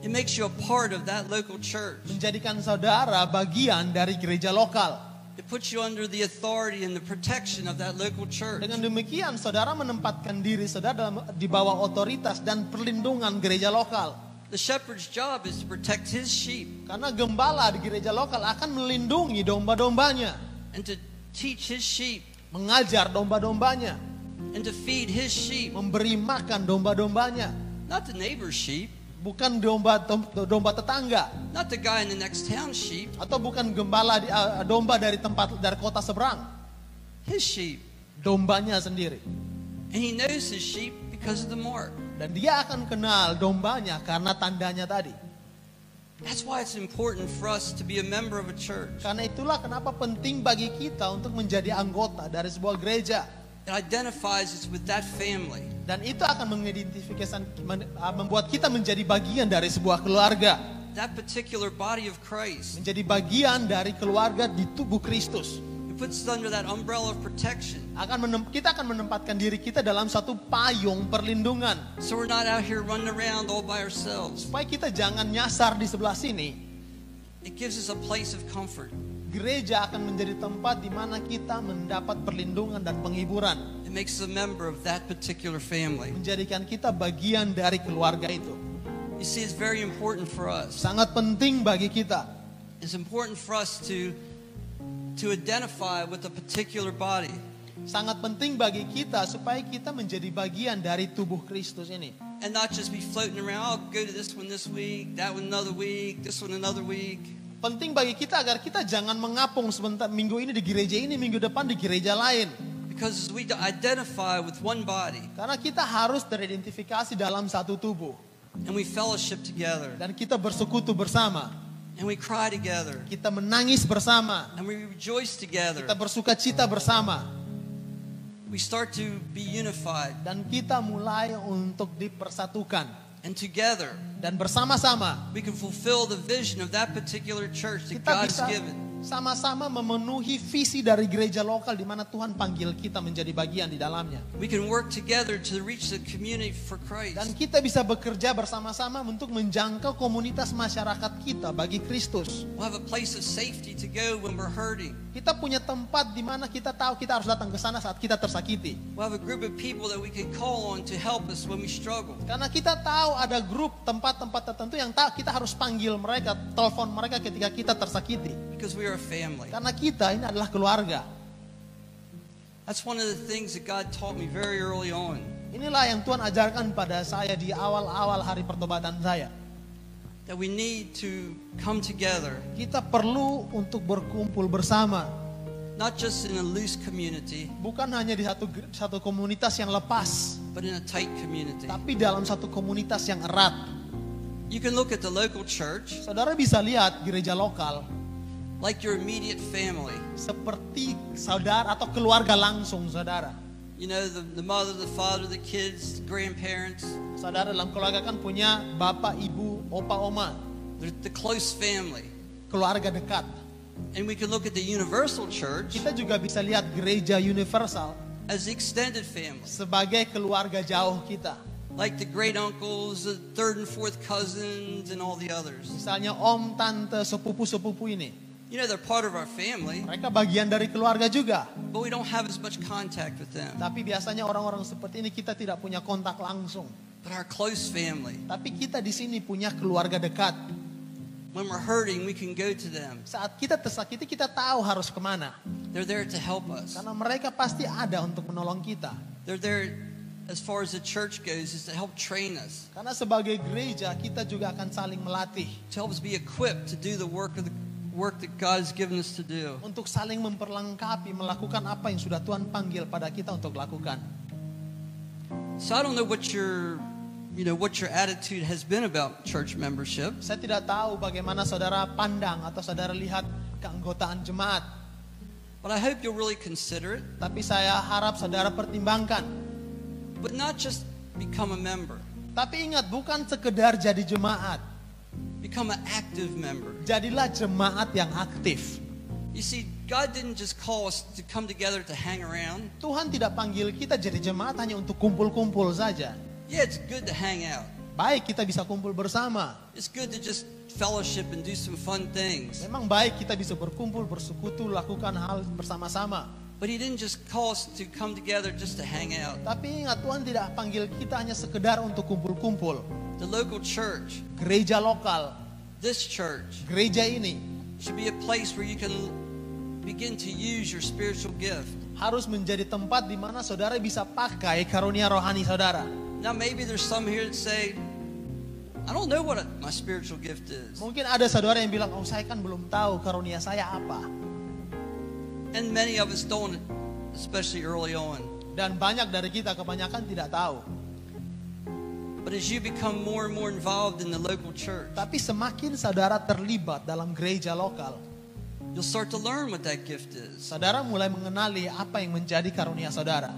It makes you a part of that local church. Menjadikan saudara bagian dari gereja lokal. It puts you under the authority and the protection of that local church. Dengan demikian saudara menempatkan diri saudara dalam, di bawah otoritas dan perlindungan gereja lokal. The shepherd's job is to protect his sheep Karena gembala di gereja lokal akan melindungi domba-dombanya. and to teach his sheep Mengajar domba-dombanya. and to feed his sheep, Memberi makan domba-dombanya. not the neighbor's sheep, Bukan domba domba tetangga. not the guy in the next town sheep, Atau bukan gembala di, uh, domba dari tempat dari kota seberang. his sheep. Dombanya sendiri. And he knows his sheep because of the mark. Dan dia akan kenal dombanya karena tandanya tadi. That's why it's important for us to be a member of a church. Karena itulah kenapa penting bagi kita untuk menjadi anggota dari sebuah gereja. It identifies us with that family. Dan itu akan mengidentifikasikan, men- uh, membuat kita menjadi bagian dari sebuah keluarga. that particular body of Christ. menjadi bagian dari keluarga di tubuh Kristus. Puts us under that umbrella of protection. Akan menem- kita akan menempatkan diri kita dalam satu payung perlindungan So we're not out here running around all by ourselves. supaya kita jangan nyasar di sebelah sini. It gives us a place of comfort. Gereja akan menjadi tempat di mana kita mendapat perlindungan dan penghiburan, It makes us a member of that particular family. menjadikan kita bagian dari keluarga itu. You see, it's very important for us. Sangat penting bagi kita. It's important for us to to identify with a particular body. Sangat penting bagi kita supaya kita menjadi bagian dari tubuh Kristus ini. And not just be floating around, I'll go to this one this week, that one another week, this one another week. Penting bagi kita agar kita jangan mengapung sebentar minggu ini di gereja ini, minggu depan di gereja lain. Because we identify with one body Karena kita harus teridentifikasi dalam satu tubuh. and we fellowship together Dan kita bersekutu bersama. And we cry together Kita menangis bersama. and we rejoice together. Kita bersuka cita bersama. We start to be unified Dan kita mulai untuk dipersatukan. and together Dan bersama-sama we can fulfill the vision of that particular church that God's bisa given. Sama-sama memenuhi visi dari gereja lokal di mana Tuhan panggil kita menjadi bagian di dalamnya. We can work together to reach the community for Christ. Dan kita bisa bekerja bersama-sama untuk menjangkau komunitas masyarakat kita bagi Kristus. We'll have a place of safety to go when we're hurting. Kita punya tempat di mana kita tahu kita harus datang ke sana saat kita tersakiti. Karena kita tahu ada grup tempat-tempat tertentu yang tahu kita harus panggil mereka, telepon mereka ketika kita tersakiti. Because we are a family. Karena kita ini adalah keluarga. That's one of the things that God taught me very early on. Inilah yang Tuhan ajarkan pada saya di awal-awal hari pertobatan saya. That we need to come together, Kita perlu untuk berkumpul bersama, not just in a loose community, bukan hanya di satu satu komunitas yang lepas, but in a tight community. tapi dalam satu komunitas yang erat. You can look at the local church Saudara bisa lihat gereja lokal like your immediate family. seperti saudara atau keluarga langsung saudara. You know, the, the mother, the father, the kids, the grandparents. Saudara dalam keluarga kan punya bapak, ibu, opa, oma, They're the close family. keluarga dekat. And we can look at the universal church Kita juga bisa lihat gereja universal as the extended family. sebagai keluarga jauh kita. Like the great uncles, the third and fourth cousins, and all the others. Misalnya om, tante, sepupu-sepupu ini. You know, they're part of our family, Mereka bagian dari keluarga juga. but we don't have as much contact with them. Tapi biasanya orang-orang seperti ini kita tidak punya kontak langsung. But our close family, Tapi kita di sini punya keluarga dekat. when we're hurting, we can go to them. Saat kita tersakiti kita tahu harus ke mana. They're there to help us. Karena mereka pasti ada untuk menolong kita. They're there, as far as the church goes, is to help train us, Karena sebagai gereja kita juga akan saling melatih. to help us be equipped to do the work of the work that God has given us to do. Untuk saling memperlengkapi melakukan apa yang sudah Tuhan panggil pada kita untuk lakukan. So I don't know what your, you know, what your attitude has been about church membership. Saya tidak tahu bagaimana saudara pandang atau saudara lihat keanggotaan jemaat. But I hope you'll really consider it, Tapi saya harap saudara pertimbangkan. but not just become a member, Tapi ingat bukan sekedar jadi jemaat. Become an active member. Jadilah jemaat yang aktif. You see, God didn't just call us to come together to hang around. Tuhan tidak panggil kita jadi jemaat hanya untuk kumpul-kumpul saja. Yeah, it's good to hang out. Baik kita bisa kumpul bersama. It's good to just fellowship and do some fun things. Memang baik kita bisa berkumpul, bersekutu, lakukan hal bersama-sama. But He didn't just call us to come together just to hang out. Tapi ingat Tuhan tidak panggil kita hanya sekedar untuk kumpul-kumpul. The local church, Gereja lokal, this church, gereja ini should be a place where you can begin to use your spiritual gift. harus menjadi tempat di mana saudara bisa pakai karunia rohani saudara. Now, maybe there's some here that say, I don't know what my spiritual gift is. Mungkin ada saudara yang bilang, oh saya kan belum tahu karunia saya apa. And many of us don't, especially early on. Dan banyak dari kita kebanyakan tidak tahu. But as you become more and more involved in the local church, Tapi semakin saudara terlibat dalam gereja lokal, you'll start to learn what that gift is. saudara mulai mengenali apa yang menjadi karunia saudara.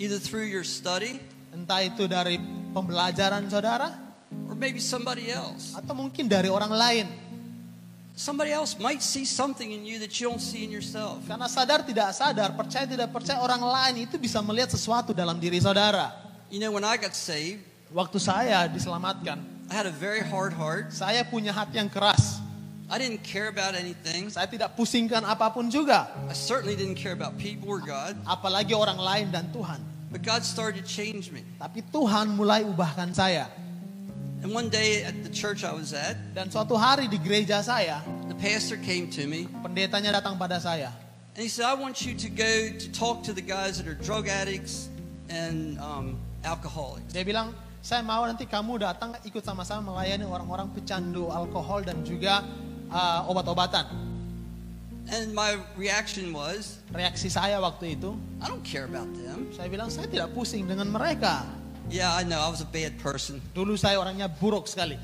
Either through your study Entah itu dari pembelajaran saudara, or maybe somebody else. atau mungkin dari orang lain. Somebody else might see something in you that you don't see in yourself. Karena sadar tidak sadar, percaya tidak percaya orang lain itu bisa melihat sesuatu dalam diri saudara. You know, when I got saved, Waktu saya diselamatkan, I had a very hard heart. saya punya hati yang keras. I didn't care about anything. Saya tidak pusingkan apa pun juga, I certainly didn't care about people or God. apalagi orang lain dan Tuhan. But God started to change me. Tapi Tuhan mulai ubahkan saya. And one day at the church I was at, Dan suatu hari di gereja saya, the pastor came to me pendetanya datang pada saya. and he said, I want you to go to talk to the guys that are drug addicts and um, alcoholics. Dia bilang, saya mau nanti kamu datang ikut sama-sama melayani orang-orang pecandu alkohol dan juga uh, obat-obatan. And my reaction was, Reaksi saya waktu itu, I don't care about them. saya bilang saya tidak pusing dengan mereka. Yeah, I know I was a bad person. Dulu saya orangnya buruk sekali.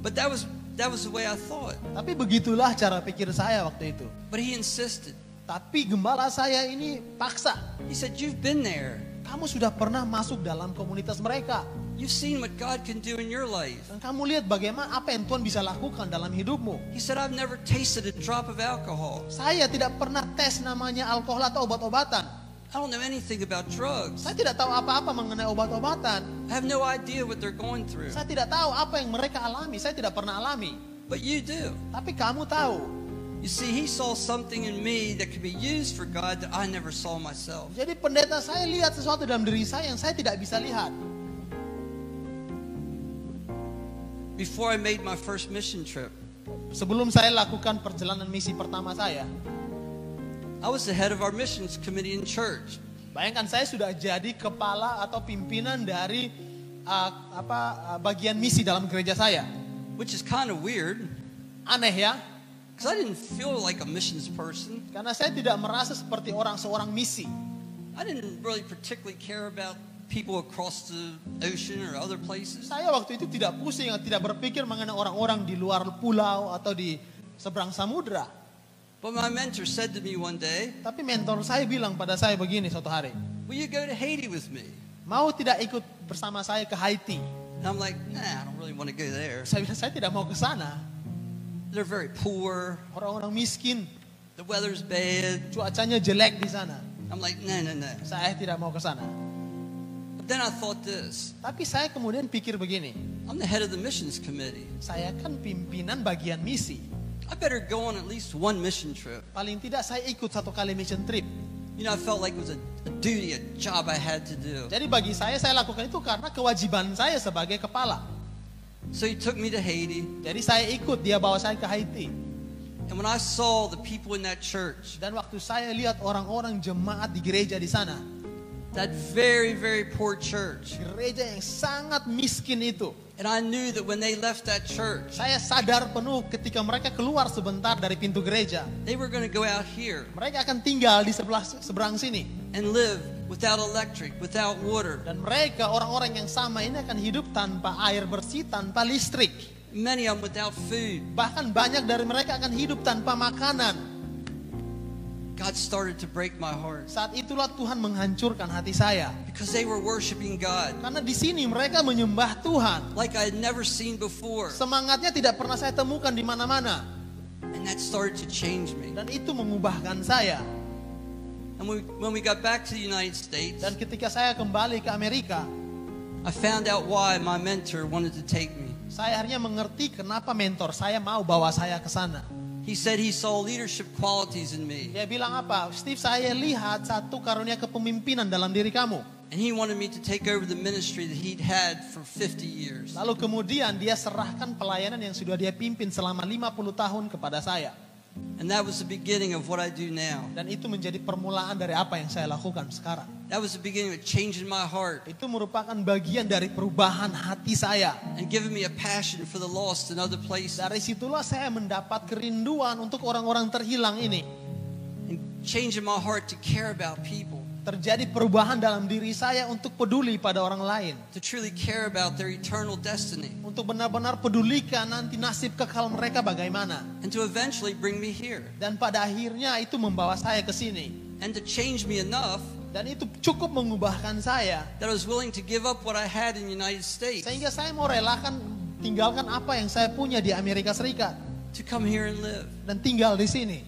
But that was that was the way I thought. Tapi begitulah cara pikir saya waktu itu. But he insisted. Tapi gembala saya ini paksa. He said, You've been there. Kamu sudah pernah masuk dalam komunitas mereka. You've seen what God can do in your life. Dan kamu lihat bagaimana apa yang Tuhan bisa lakukan dalam hidupmu. He said, I've never tasted a drop of alcohol. Saya tidak pernah tes namanya alkohol atau obat-obatan. I don't know anything about drugs. Saya tidak tahu apa-apa mengenai obat-obatan. I have no idea what they're going through. Saya tidak tahu apa yang mereka alami. Saya tidak pernah alami. But you do. Tapi kamu tahu. You see, he saw something in me that could be used for God that I never saw myself. Jadi pendeta saya lihat sesuatu dalam diri saya yang saya tidak bisa lihat. Before I made my first mission trip, Sebelum saya lakukan perjalanan misi pertama saya, I was the head of our missions committee in church. bayangkan saya sudah jadi kepala atau pimpinan dari uh, apa uh, bagian misi dalam gereja saya. which is kind of weird Aneh ya, because I didn't feel like a missions person. karena saya tidak merasa seperti orang seorang misi. I didn't really particularly care about people across the ocean or other places. Saya waktu itu tidak pusing, tidak berpikir mengenai orang-orang di luar pulau atau di seberang samudra. But my mentor said to me one day, Tapi mentor saya bilang pada saya begini suatu hari, Will you go to Haiti with me? mau tidak ikut bersama saya ke Haiti? And I'm like, Nah, I don't really want to go there. Saya bilang saya tidak mau ke sana. They're very poor, Orang-orang miskin, the weather's bad. cuacanya jelek di sana. I'm like, No, no, no. Saya tidak mau ke sana. But then I thought this Tapi saya kemudian pikir begini, I'm the head of the missions committee. saya kan pimpinan bagian misi. I better go on at least one mission trip. Paling tidak saya ikut satu kali mission trip. You know, I felt like it was a, a duty, a job I had to do. Jadi bagi saya, saya lakukan itu karena kewajiban saya sebagai kepala. So he took me to Haiti. Jadi saya ikut, dia bawa saya ke Haiti. And when I saw the people in that church, Dan waktu saya lihat orang-orang jemaat di gereja di sana, that very, very poor church, gereja yang sangat miskin itu, and I knew that when they left that church, saya sadar penuh ketika mereka keluar sebentar dari pintu gereja, they were going to go out here mereka akan tinggal di sebelah seberang sini. and live without electric, without water. Dan mereka orang-orang yang sama ini akan hidup tanpa air bersih, tanpa listrik. Many of them without food. Bahkan banyak dari mereka akan hidup tanpa makanan. God started to break my heart Saat itulah Tuhan menghancurkan hati saya. because they were worshiping God Karena di sini mereka menyembah Tuhan. like I had never seen before. Semangatnya tidak pernah saya temukan di mana-mana. And that started to change me. Dan itu mengubahkan saya. And when we, when we got back to the United States, Dan ketika saya kembali ke Amerika, I found out why my mentor wanted to take me. saya akhirnya mengerti kenapa mentor saya mau bawa saya ke sana. He said he saw leadership qualities in me, Dia bilang apa? Steve, saya lihat satu karunia kepemimpinan dalam diri kamu. and he wanted me to take over the ministry that he'd had for 50 years. Lalu kemudian dia serahkan pelayanan yang sudah dia pimpin selama 50 tahun kepada saya. And that was the beginning of what I do now. Dan itu menjadi permulaan dari apa yang saya lakukan sekarang. That was the beginning of changing my heart Itu merupakan bagian dari perubahan hati saya. and giving me a passion for the lost in other places. Dari situlah saya mendapat kerinduan untuk orang-orang terhilang ini. And changing my heart to care about people, Terjadi perubahan dalam diri saya untuk peduli pada orang lain. to truly care about their eternal destiny, Untuk benar-benar pedulikan nanti nasib kekal mereka bagaimana. and to eventually bring me here. Dan pada akhirnya itu membawa saya ke sini. And to change me enough Dan itu cukup mengubahkan saya. that I was willing to give up what I had in the United States Sehingga saya mau relakan tinggalkan apa yang saya punya di Amerika Serikat to come here and live. dan tinggal di sini.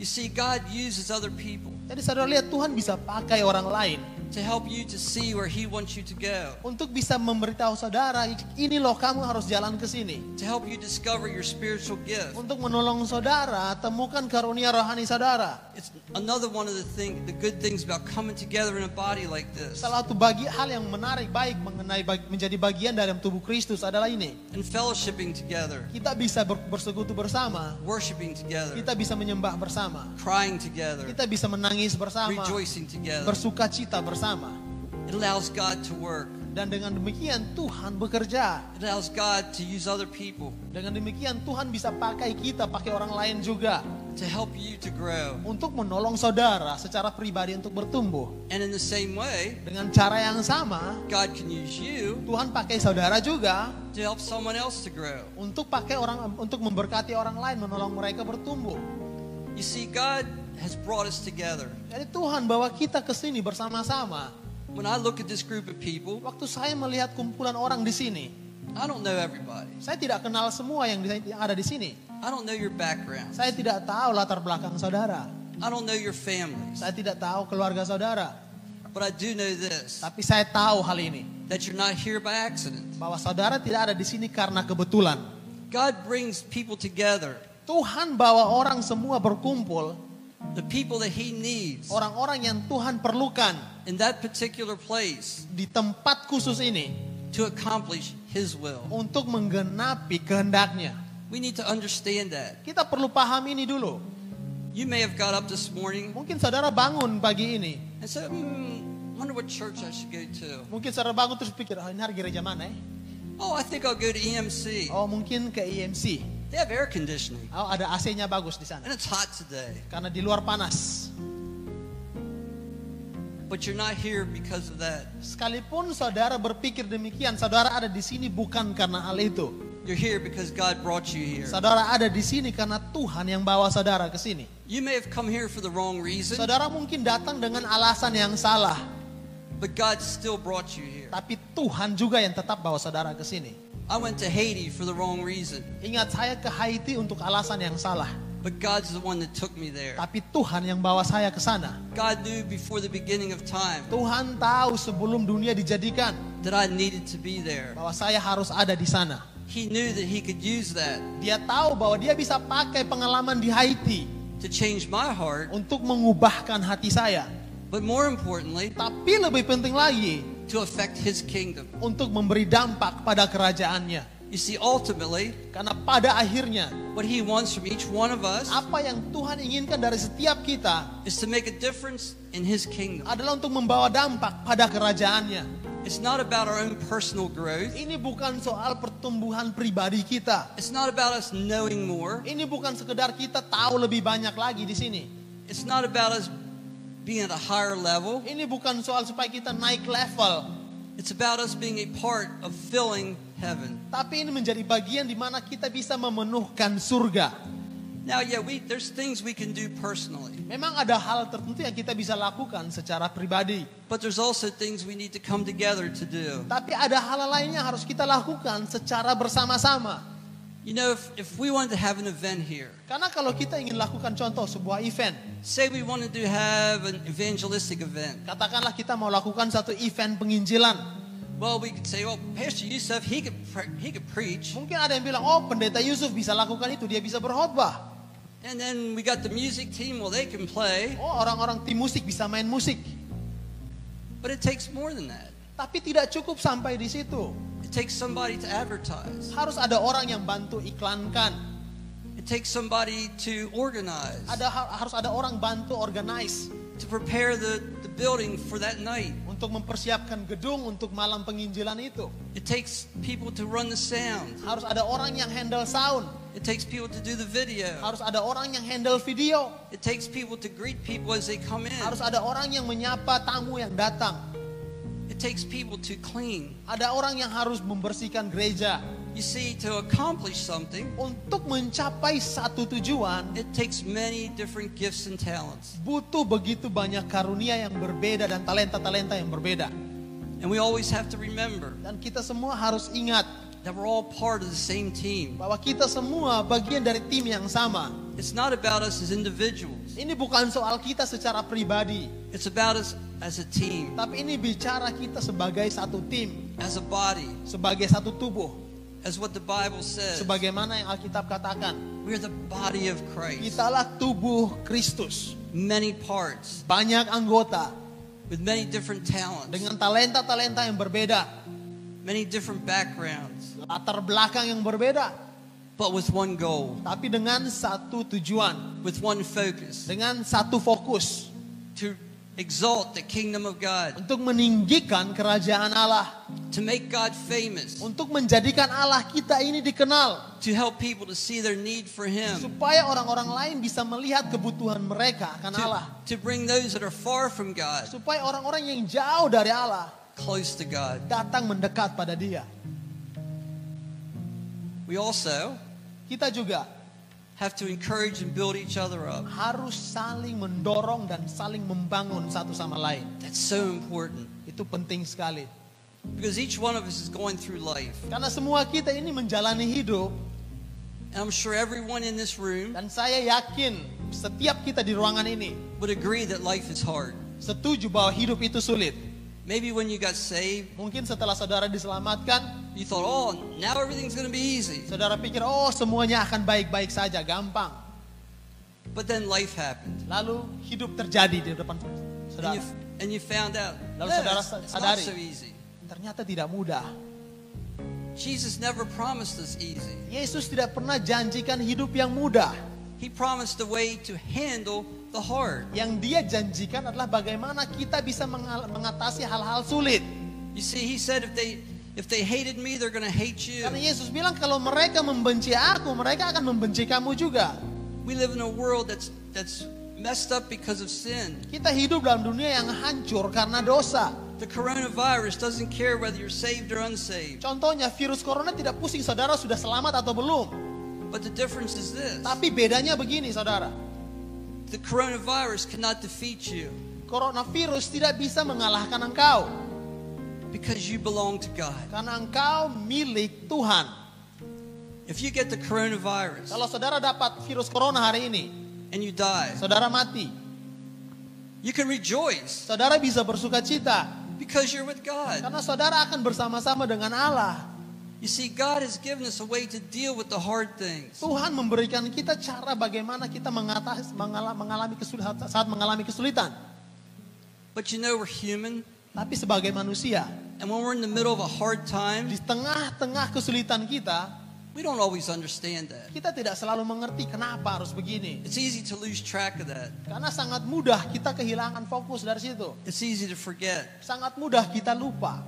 You see, God uses other people Jadi saudara lihat Tuhan bisa pakai orang lain to help you to see where He wants you to go, untuk bisa memberitahu saudara, ini loh kamu harus jalan ke sini. to help you discover your spiritual gift. Untuk menolong saudara, temukan karunia rohani saudara. It's another one of the thing, the good things about coming together in a body like this Salah satu bagi hal yang menarik baik mengenai menjadi bagian dalam tubuh Kristus adalah ini. and fellowshipping together, Kita bisa ber- bersekutu bersama, worshiping together, kita bisa menyembah bersama, crying together, kita bisa menangis bersama, rejoicing together. bersuka cita bersama. It allows God to work. Dan dengan demikian Tuhan bekerja. It allows God to use other people Dengan demikian Tuhan bisa pakai kita, pakai orang lain juga. to help you to grow. Untuk menolong saudara secara pribadi untuk bertumbuh. And in the same way, Dengan cara yang sama, God can use you Tuhan pakai saudara juga to help someone else to grow. untuk pakai orang untuk memberkati orang lain, menolong mereka bertumbuh. You see, God has brought us together. Jadi Tuhan bawa kita ke sini bersama-sama. When I look at this group of people, Waktu saya melihat kumpulan orang di sini, I don't know everybody. saya tidak kenal semua yang ada di sini. I don't know your background. Saya tidak tahu latar belakang saudara. I don't know your families. Saya tidak tahu keluarga saudara. But I do know this Tapi saya tahu hal ini. that you're not here by accident. Bahwa saudara tidak ada di sini karena kebetulan. God brings people together, Tuhan bawa orang semua berkumpul. The people that He needs Orang-orang yang Tuhan perlukan in that particular place di tempat khusus ini. to accomplish His will. Untuk menggenapi kehendaknya. We need to understand that. Kita perlu paham ini dulu. You may have got up this morning Mungkin saudara bangun pagi ini. and said, hmm, wonder what church I should go to. Mungkin saudara bangun terus pikir, oh ini hari gereja mana ya? Oh, I think I'll go to EMC. Oh mungkin ke IMC. They have air conditioning Oh ada AC-nya bagus di sana. and it's hot today. Karena di luar panas. But you're not here because of that. Sekalipun saudara berpikir demikian, saudara ada di sini bukan karena hal itu. You're here because God brought you here. Saudara ada di sini karena Tuhan yang bawa saudara ke sini. You may have come here for the wrong reason, Saudara mungkin datang dengan alasan yang salah, but God still brought you here. tapi Tuhan juga yang tetap bawa saudara ke sini. I went to Haiti for the wrong reason, Ingat saya ke Haiti untuk alasan yang salah, but God's the one that took me there. tapi Tuhan yang bawa saya ke sana. God knew before the beginning of time Tuhan tahu sebelum dunia dijadikan that I needed to be there. bahwa saya harus ada di sana. He knew that He could use that Dia tahu bahwa dia bisa pakai pengalaman di Haiti to change my heart, untuk mengubahkan hati saya. but more importantly, Tapi lebih penting lagi to affect His kingdom. untuk memberi dampak pada kerajaannya. You see, ultimately, Karena pada akhirnya what He wants from each one of us apa yang Tuhan inginkan dari setiap kita is to make a difference in His kingdom. adalah untuk membawa dampak pada kerajaannya. It's not about our own personal growth. Ini bukan soal pertumbuhan pribadi kita. It's not about us knowing more. Ini bukan sekedar kita tahu lebih banyak lagi di sini. It's not about us being at a higher level. Ini bukan soal supaya kita naik level, It's about us being a part of filling heaven. tapi ini menjadi bagian di mana kita bisa memenuhkan surga. Now, yeah, we there's things we can do personally, Memang ada hal tertentu yang kita bisa lakukan secara pribadi, but there's also things we need to come together to do. tapi ada hal lain yang harus kita lakukan secara bersama-sama. You know, if, if we wanted to have an event here, Karena kalau kita ingin lakukan contoh sebuah event, say we wanted to have an evangelistic event, katakanlah kita mau lakukan satu event penginjilan. well, we could say, well, Pastor Yusuf, he could pre- he could preach, Mungkin ada yang bilang, oh pendeta Yusuf bisa lakukan itu, dia bisa berkhotbah. and then we got the music team, well, they can play, Oh orang-orang tim musik bisa main musik. but it takes more than that. Tapi tidak cukup sampai di situ. It takes somebody to advertise. Harus ada orang yang bantu iklankan. It takes somebody to organize, Ada harus ada orang bantu organize to prepare the, the building for that night. untuk mempersiapkan gedung untuk malam penginjilan itu. It takes people to run the sound. Harus ada orang yang handle sound. It takes people to do the video. Harus ada orang yang handle video. It takes people to greet people as they come in. Harus ada orang yang menyapa tamu yang datang. It takes people to clean. Ada orang yang harus membersihkan gereja. You see, to accomplish something, Untuk mencapai satu tujuan, it takes many different gifts and talents. butuh begitu banyak karunia yang berbeda dan talenta-talenta yang berbeda. And we always have to remember Dan kita semua harus ingat that we're all part of the same team. bahwa kita semua bagian dari tim yang sama. It's not about us as individuals, Ini bukan soal kita secara pribadi, it's about us as a team, tapi ini bicara kita sebagai satu tim, as a body, sebagai satu tubuh, as what the Bible says. sebagaimana yang Alkitab katakan. We're the body of Christ, Kitalah tubuh Kristus, many parts, banyak anggota. With many different talents, dengan talenta-talenta yang berbeda, many different backgrounds, latar belakang yang berbeda, but with one goal, tapi dengan satu tujuan, with one focus dengan satu fokus. to exalt the kingdom of God, untuk meninggikan kerajaan Allah, to make God famous, untuk menjadikan Allah kita ini dikenal, to help people to see their need for Him, supaya orang-orang lain bisa melihat kebutuhan mereka akan Allah, to, bring those that are far from God supaya orang-orang yang jauh dari Allah close to God. datang mendekat pada Dia. We also Kita juga have to encourage and build each other up. harus saling mendorong dan saling membangun satu sama lain. That's so important Itu penting sekali. because each one of us is going through life. Karena semua kita ini menjalani hidup And I'm sure everyone in this room dan saya yakin setiap kita di ruangan ini would agree that life is hard. setuju bahwa hidup itu sulit. Maybe when you got saved, Mungkin setelah saudara diselamatkan, you thought, oh, now everything's going to be easy. saudara pikir, oh semuanya akan baik-baik saja, gampang. But then life happened. Lalu hidup terjadi di depan And saudara. you, and you found out, Lalu saudara sadari. so easy. Ternyata tidak mudah. Jesus never promised us easy. Yesus tidak pernah janjikan hidup yang mudah. He promised a way to handle the hard. Yang dia janjikan adalah bagaimana kita bisa mengatasi hal-hal sulit. You see, he said if they if they hated me, they're going to hate you. Karena Yesus bilang kalau mereka membenci aku, mereka akan membenci kamu juga. We live in a world that's that's messed up because of sin. Kita hidup dalam dunia yang hancur karena dosa. The coronavirus doesn't care whether you're saved or unsaved. Contohnya virus corona tidak pusing saudara sudah selamat atau belum. But the difference is this. Tapi bedanya begini saudara. The coronavirus cannot defeat you Coronavirus tidak bisa mengalahkan engkau. because you belong to God. Karena engkau milik Tuhan. If you get the coronavirus Kalau saudara dapat virus corona hari ini, and you die, saudara mati. you can rejoice Saudara bisa bersuka cita. because you're with God. Karena saudara akan bersama-sama dengan Allah. You see, God has given us a way to deal with the hard things. Tuhan memberikan kita cara bagaimana kita mengatasi mengala- mengalami kesulitan saat mengalami kesulitan. But you know, we're human. Tapi sebagai manusia, And when we're in the middle of a hard di time, tengah-tengah kesulitan kita, we don't always understand that. kita tidak selalu mengerti kenapa harus begini. It's easy to lose track of that. Karena sangat mudah kita kehilangan fokus dari situ. It's easy to forget. Sangat mudah kita lupa.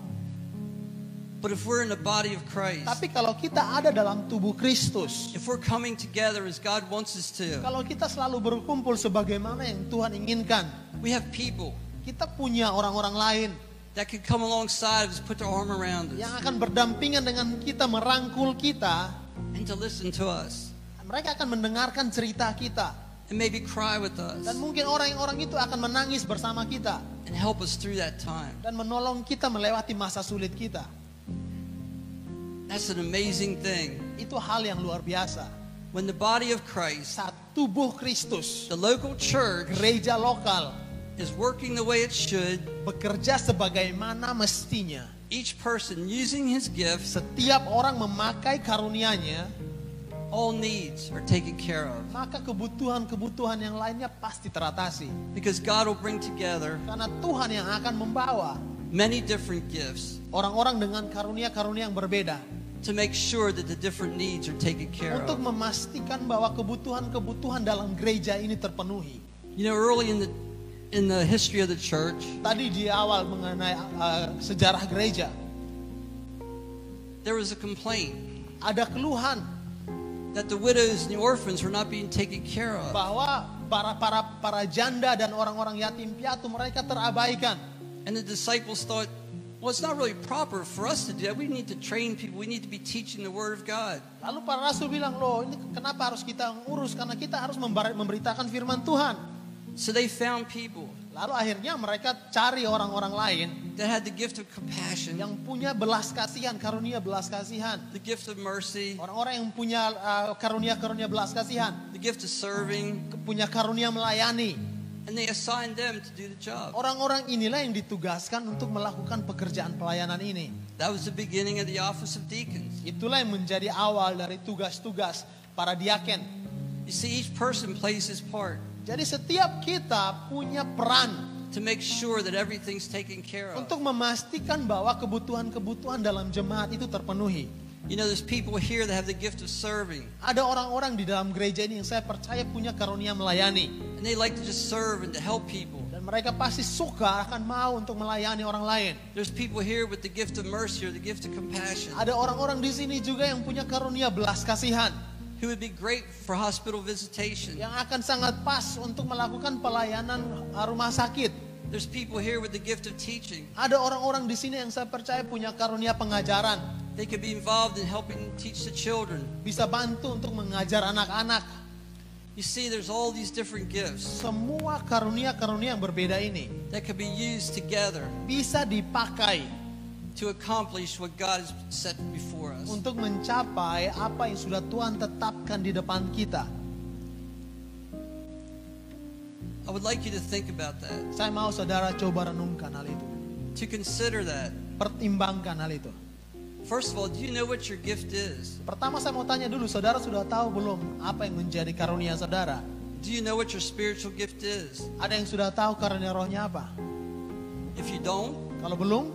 But if we're in the body of Christ, Tapi kalau kita ada dalam tubuh Kristus, if we're coming together as God wants us to, kalau kita selalu berkumpul sebagaimana yang Tuhan inginkan, we have people kita punya orang-orang lain that can come alongside of us, put their arm around yang us, akan berdampingan dengan kita, merangkul kita. and to listen to us, Mereka akan mendengarkan cerita kita. and maybe cry with Dan us, mungkin orang-orang itu akan menangis bersama kita. and help us through that time. Dan menolong kita melewati masa sulit kita. That's an amazing thing. Itu hal yang luar biasa. When the body of Christ, Saat tubuh Kristus, the local church, gereja lokal, is working the way it should, bekerja sebagaimana mestinya. each person using his gifts, Setiap orang memakai karunianya, all needs are taken care of. maka kebutuhan-kebutuhan yang lainnya pasti teratasi. Because God will bring together Karena Tuhan yang akan membawa many different gifts orang-orang dengan karunia-karunia yang berbeda to make sure that the different needs are taken care untuk of. memastikan bahwa kebutuhan-kebutuhan dalam gereja ini terpenuhi. You know, early in the in the history of the church, Tadi di awal mengenai uh, sejarah gereja, there was a complaint ada keluhan that the widows and the orphans were not being taken care of. bahwa para para para janda dan orang-orang yatim piatu mereka terabaikan. And the disciples thought, well, it's not really proper for us to do that. We need to train people. We need to be teaching the Word of God. Lalu para rasul bilang, loh ini kenapa harus kita urus? Karena kita harus memberitakan firman Tuhan. So they found people Lalu akhirnya mereka cari orang-orang lain that had the gift of compassion, yang punya belas kasihan, karunia belas kasihan. the gift of mercy, Orang-orang yang punya uh, karunia-karunia belas kasihan, the gift of serving, punya karunia melayani. And they assigned them to do the job. Orang-orang inilah yang ditugaskan untuk melakukan pekerjaan pelayanan ini. That was the beginning of the office of deacons. Itulah yang menjadi awal dari tugas-tugas para diaken. You see, each person plays his part Jadi setiap kita punya peran to make sure that everything's taken care of. untuk memastikan bahwa kebutuhan-kebutuhan dalam jemaat itu terpenuhi. You know, there's people here that have the gift of serving, Ada orang-orang di dalam gereja ini yang saya percaya punya karunia melayani. And they like to just serve and to help people. Dan mereka pasti suka akan mau untuk melayani orang lain. There's people here with the gift of mercy or the gift of compassion Ada orang-orang di sini juga yang punya karunia belas kasihan. who would be great for hospital visitation. Yang akan sangat pas untuk melakukan pelayanan uh, rumah sakit. There's people here with the gift of teaching. Ada orang-orang di sini yang saya percaya punya karunia pengajaran. They could be involved in helping teach the children. Bisa bantu untuk mengajar anak-anak. You see, there's all these different gifts Semua karunia-karunia yang berbeda ini that could be used together bisa dipakai to accomplish what God has set before us. untuk mencapai apa yang sudah Tuhan tetapkan di depan kita. I would like you to think about that, Saya mau saudara coba renungkan hal itu. to consider that. Pertimbangkan hal itu. First of all, do you know what your gift is? Pertama saya mau tanya dulu, saudara sudah tahu belum apa yang menjadi karunia saudara? Do you know what your spiritual gift is? Ada yang sudah tahu karunia rohnya apa? If you don't, Kalau belum,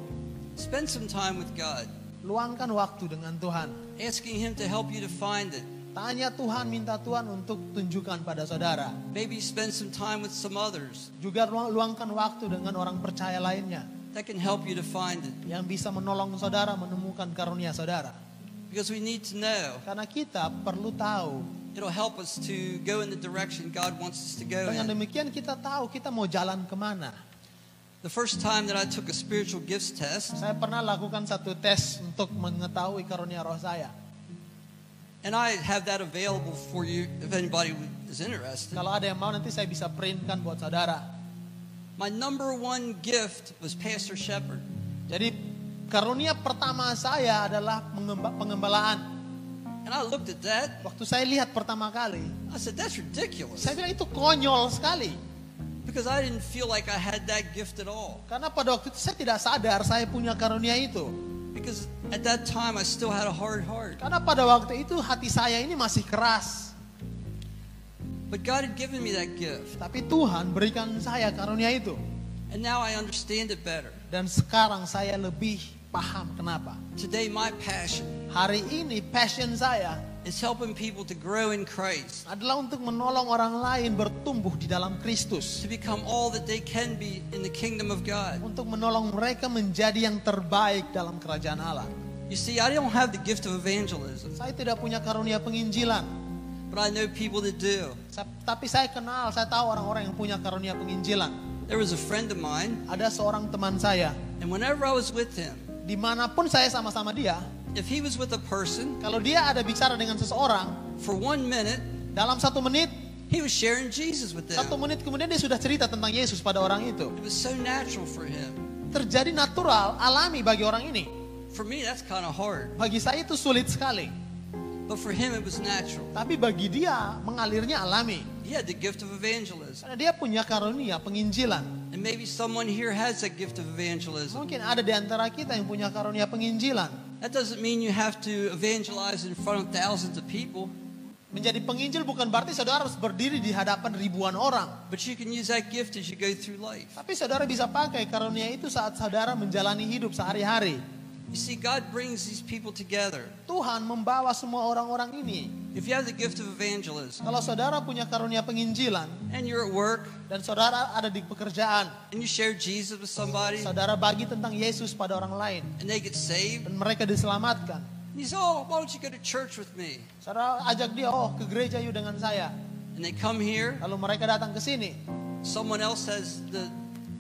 spend some time with God, luangkan waktu dengan Tuhan. asking Him to help you to find it. Tanya Tuhan, minta Tuhan untuk tunjukkan pada saudara. Maybe spend some time with some others Juga luang- luangkan waktu dengan orang percaya lainnya that can help you to find it. yang bisa menolong saudara menemukan karunia saudara. Because we need to know. Karena kita perlu tahu. It'll help us to go in the direction God wants us to go Dengan demikian kita tahu kita mau jalan ke mana. The first time that I took a spiritual gifts test, Saya pernah lakukan satu tes untuk mengetahui karunia roh saya. and I have that available for you if anybody is interested. Kalau ada yang mau nanti saya bisa printkan buat saudara. My number one gift was Pastor Shepherd. Jadi karunia pertama saya adalah pengembalaan. And I looked at that, Waktu saya lihat pertama kali, I said, that's ridiculous. saya bilang itu konyol sekali. Because I didn't feel like I had that gift at all. Karena pada waktu itu saya tidak sadar saya punya karunia itu. Because at that time I still had a hard heart. Karena pada waktu itu hati saya ini masih keras. But God had given me that gift. Tapi Tuhan berikan saya karunia itu. And now I understand it better. Dan sekarang saya lebih paham kenapa. Today, my passion Hari ini passion saya is helping people to grow in Christ, adalah untuk menolong orang lain bertumbuh di dalam Kristus. to become all that they can be in the kingdom of God. Untuk menolong mereka menjadi yang terbaik dalam kerajaan Allah. You see, I don't have the gift of evangelism, Saya tidak punya karunia penginjilan. But I know people that do. Tapi saya kenal, saya tahu orang-orang yang punya karunia penginjilan. There was a friend of mine, Ada seorang teman saya, and whenever I was with him, di mana pun saya sama-sama dia, if he was with a person kalau dia ada bicara dengan seseorang, for one minute, dalam satu menit, he was sharing Jesus with satu them. menit kemudian dia sudah cerita tentang Yesus pada orang itu. It was so natural for him. Terjadi natural, alami bagi orang ini. For me, that's kind of hard, Bagi saya itu sulit sekali. But for him, it was natural. Tapi bagi dia mengalirnya alami. He had the gift of evangelism. Karena dia punya karunia penginjilan. And maybe someone here has that gift of evangelism. Mungkin ada di antara kita yang punya karunia penginjilan. That doesn't mean you have to evangelize in front of thousands of people, Menjadi penginjil bukan berarti saudara harus berdiri di hadapan ribuan orang. but you can use that gift as you go through life. Tapi saudara bisa pakai karunia itu saat saudara menjalani hidup sehari-hari. You see, God brings these people together. Tuhan membawa semua orang-orang ini. If you have the gift of evangelism Kalau saudara punya karunia penginjilan and you're at work dan saudara ada di pekerjaan, and you share Jesus with somebody saudara bagi tentang Yesus pada orang lain and they get saved, dan mereka diselamatkan. you say, Oh, why don't you go to church with me? Saudara ajak dia, oh ke gereja yuk dengan saya. And they come here, Lalu mereka datang ke sini. someone else has the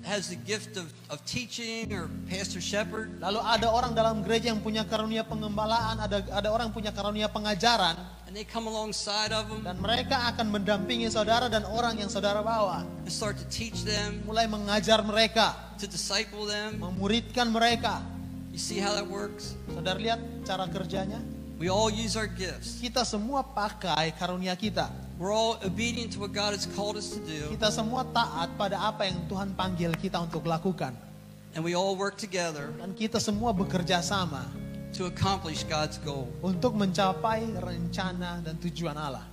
has the gift of, of teaching or Pastor Shepherd, Lalu ada orang dalam gereja yang punya karunia pengembalaan, ada ada orang yang punya karunia pengajaran. and they come alongside of them dan mereka akan mendampingi saudara dan orang yang saudara bawa. and start to teach them, Mulai mengajar mereka, to disciple them. memuridkan mereka. You see how that works? Saudara lihat cara kerjanya? We all use our gifts. Kita semua pakai karunia kita. We're all obedient to what God has called us to do, Kita semua taat pada apa yang Tuhan panggil kita untuk lakukan. and we all work together Dan kita semua bekerja sama to accomplish God's goal. untuk mencapai rencana dan tujuan Allah.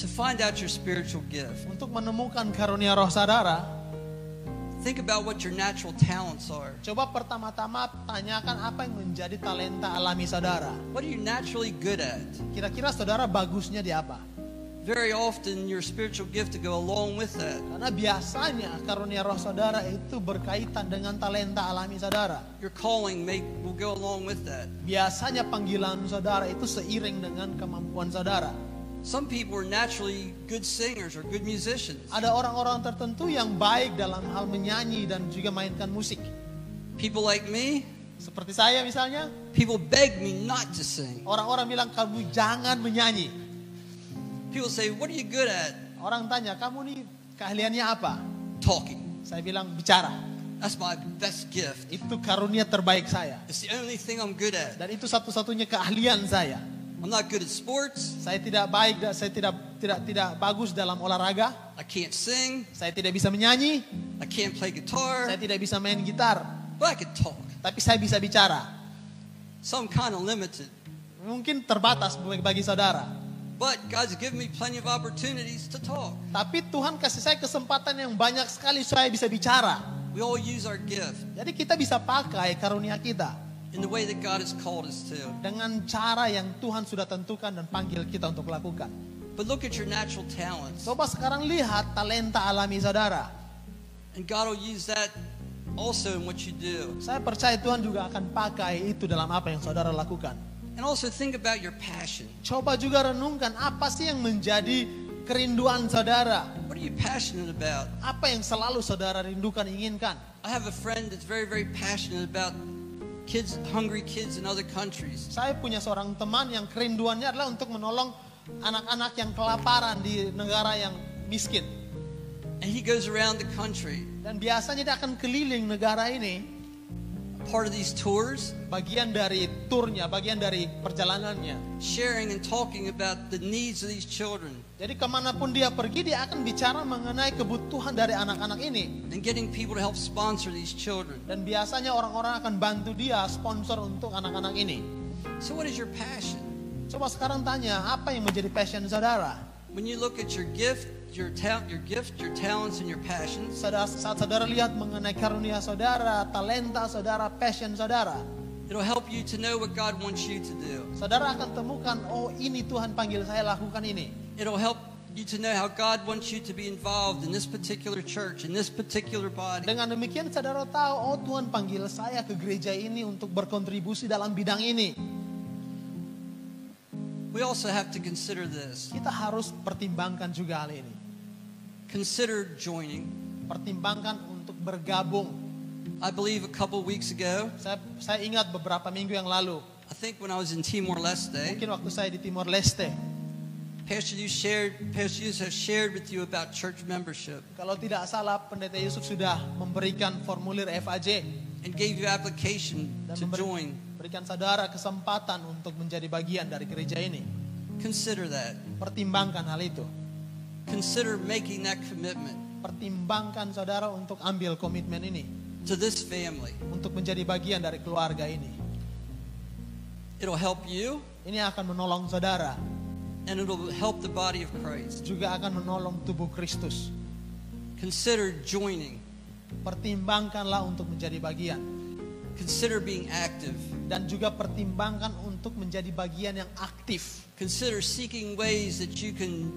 To find out your spiritual gift, Untuk menemukan karunia roh saudara, think about what your natural talents are. coba pertama-tama tanyakan apa yang menjadi talenta alami saudara. What are you naturally good at? Kira-kira saudara bagusnya di apa? Very often, your spiritual gift to go along with that. Karena biasanya karunia roh saudara itu berkaitan dengan talenta alami saudara. Your calling may, will go along with that. Biasanya panggilan saudara itu seiring dengan kemampuan saudara. Some people are naturally good singers or good musicians. Ada orang-orang tertentu yang baik dalam hal menyanyi dan juga mainkan musik. People like me, Seperti saya misalnya, people beg me not to sing. orang-orang bilang kamu jangan menyanyi. People say, What are you good at? Orang tanya, kamu nih keahliannya apa? Talking. Saya bilang bicara. That's my best gift. Itu karunia terbaik saya. It's the only thing I'm good at. Dan itu satu-satunya keahlian saya. I'm not good at sports. Saya tidak baik, dan saya tidak tidak tidak bagus dalam olahraga. I can't sing. Saya tidak bisa menyanyi. I can't play Saya guitar. tidak bisa main gitar. But I can talk. Tapi saya bisa bicara. So I'm kind of limited. Mungkin terbatas bagi saudara. But God's given me plenty of opportunities to talk. Tapi Tuhan kasih saya kesempatan yang banyak sekali saya bisa bicara. We all use our gift Jadi kita bisa pakai karunia kita in the way that God has called us to. dengan cara yang Tuhan sudah tentukan dan panggil kita untuk lakukan. But look at your natural talents. Coba sekarang lihat talenta alami saudara. And God will use that also in what you do. Saya percaya Tuhan juga akan pakai itu dalam apa yang saudara lakukan. And also think about your passion. Coba juga renungkan apa sih yang menjadi kerinduan saudara. What are you passionate about? Apa yang selalu saudara rindukan, inginkan. I have a friend that's very, very passionate about kids, hungry kids in other countries. Saya punya seorang teman yang kerinduannya adalah untuk menolong anak-anak yang kelaparan di negara yang miskin. And he goes around the country. Dan biasanya dia akan keliling negara ini, Part of these tours, bagian dari turnya, bagian dari perjalanannya. sharing and talking about the needs of these children Jadi ke mana pun dia pergi, dia akan bicara mengenai kebutuhan dari anak-anak ini. and getting people to help sponsor these children. Dan biasanya orang-orang akan bantu dia sponsor untuk anak-anak ini. So, what is your passion? Coba sekarang tanya, apa yang menjadi passion saudara? When you look at your gift, your talent, your gift, your talents, and your passions, Saudara, saat saudara lihat mengenai karunia saudara, talenta saudara, passion saudara, it'll help you to know what God wants you to do. saudara akan temukan, oh ini Tuhan panggil saya lakukan ini. It'll help you to know how God wants you to be involved in this particular church, in this particular body. Dengan demikian saudara tahu, oh Tuhan panggil saya ke gereja ini untuk berkontribusi dalam bidang ini. We also have to consider this. Kita harus pertimbangkan juga hal ini. Consider joining. Pertimbangkan untuk bergabung. I believe a couple weeks ago, Saya, saya ingat beberapa minggu yang lalu, I think when I was in Timor Leste, mungkin waktu saya di Timor Leste, Pastor you shared, Pastor Yusuf have shared with you about church membership kalau tidak salah pendeta Yusuf sudah memberikan formulir FAJ and gave you application to join. berikan saudara kesempatan untuk menjadi bagian dari gereja ini. Consider that. Pertimbangkan hal itu. Consider making that commitment Pertimbangkan saudara untuk ambil komitmen ini. To this family. Untuk menjadi bagian dari keluarga ini. It'll help you Ini akan menolong saudara. and it'll help the body of Christ. Juga akan menolong tubuh Kristus. Consider joining. Pertimbangkanlah untuk menjadi bagian. Consider being active. Dan juga pertimbangkan untuk menjadi bagian yang aktif. Consider seeking ways that you can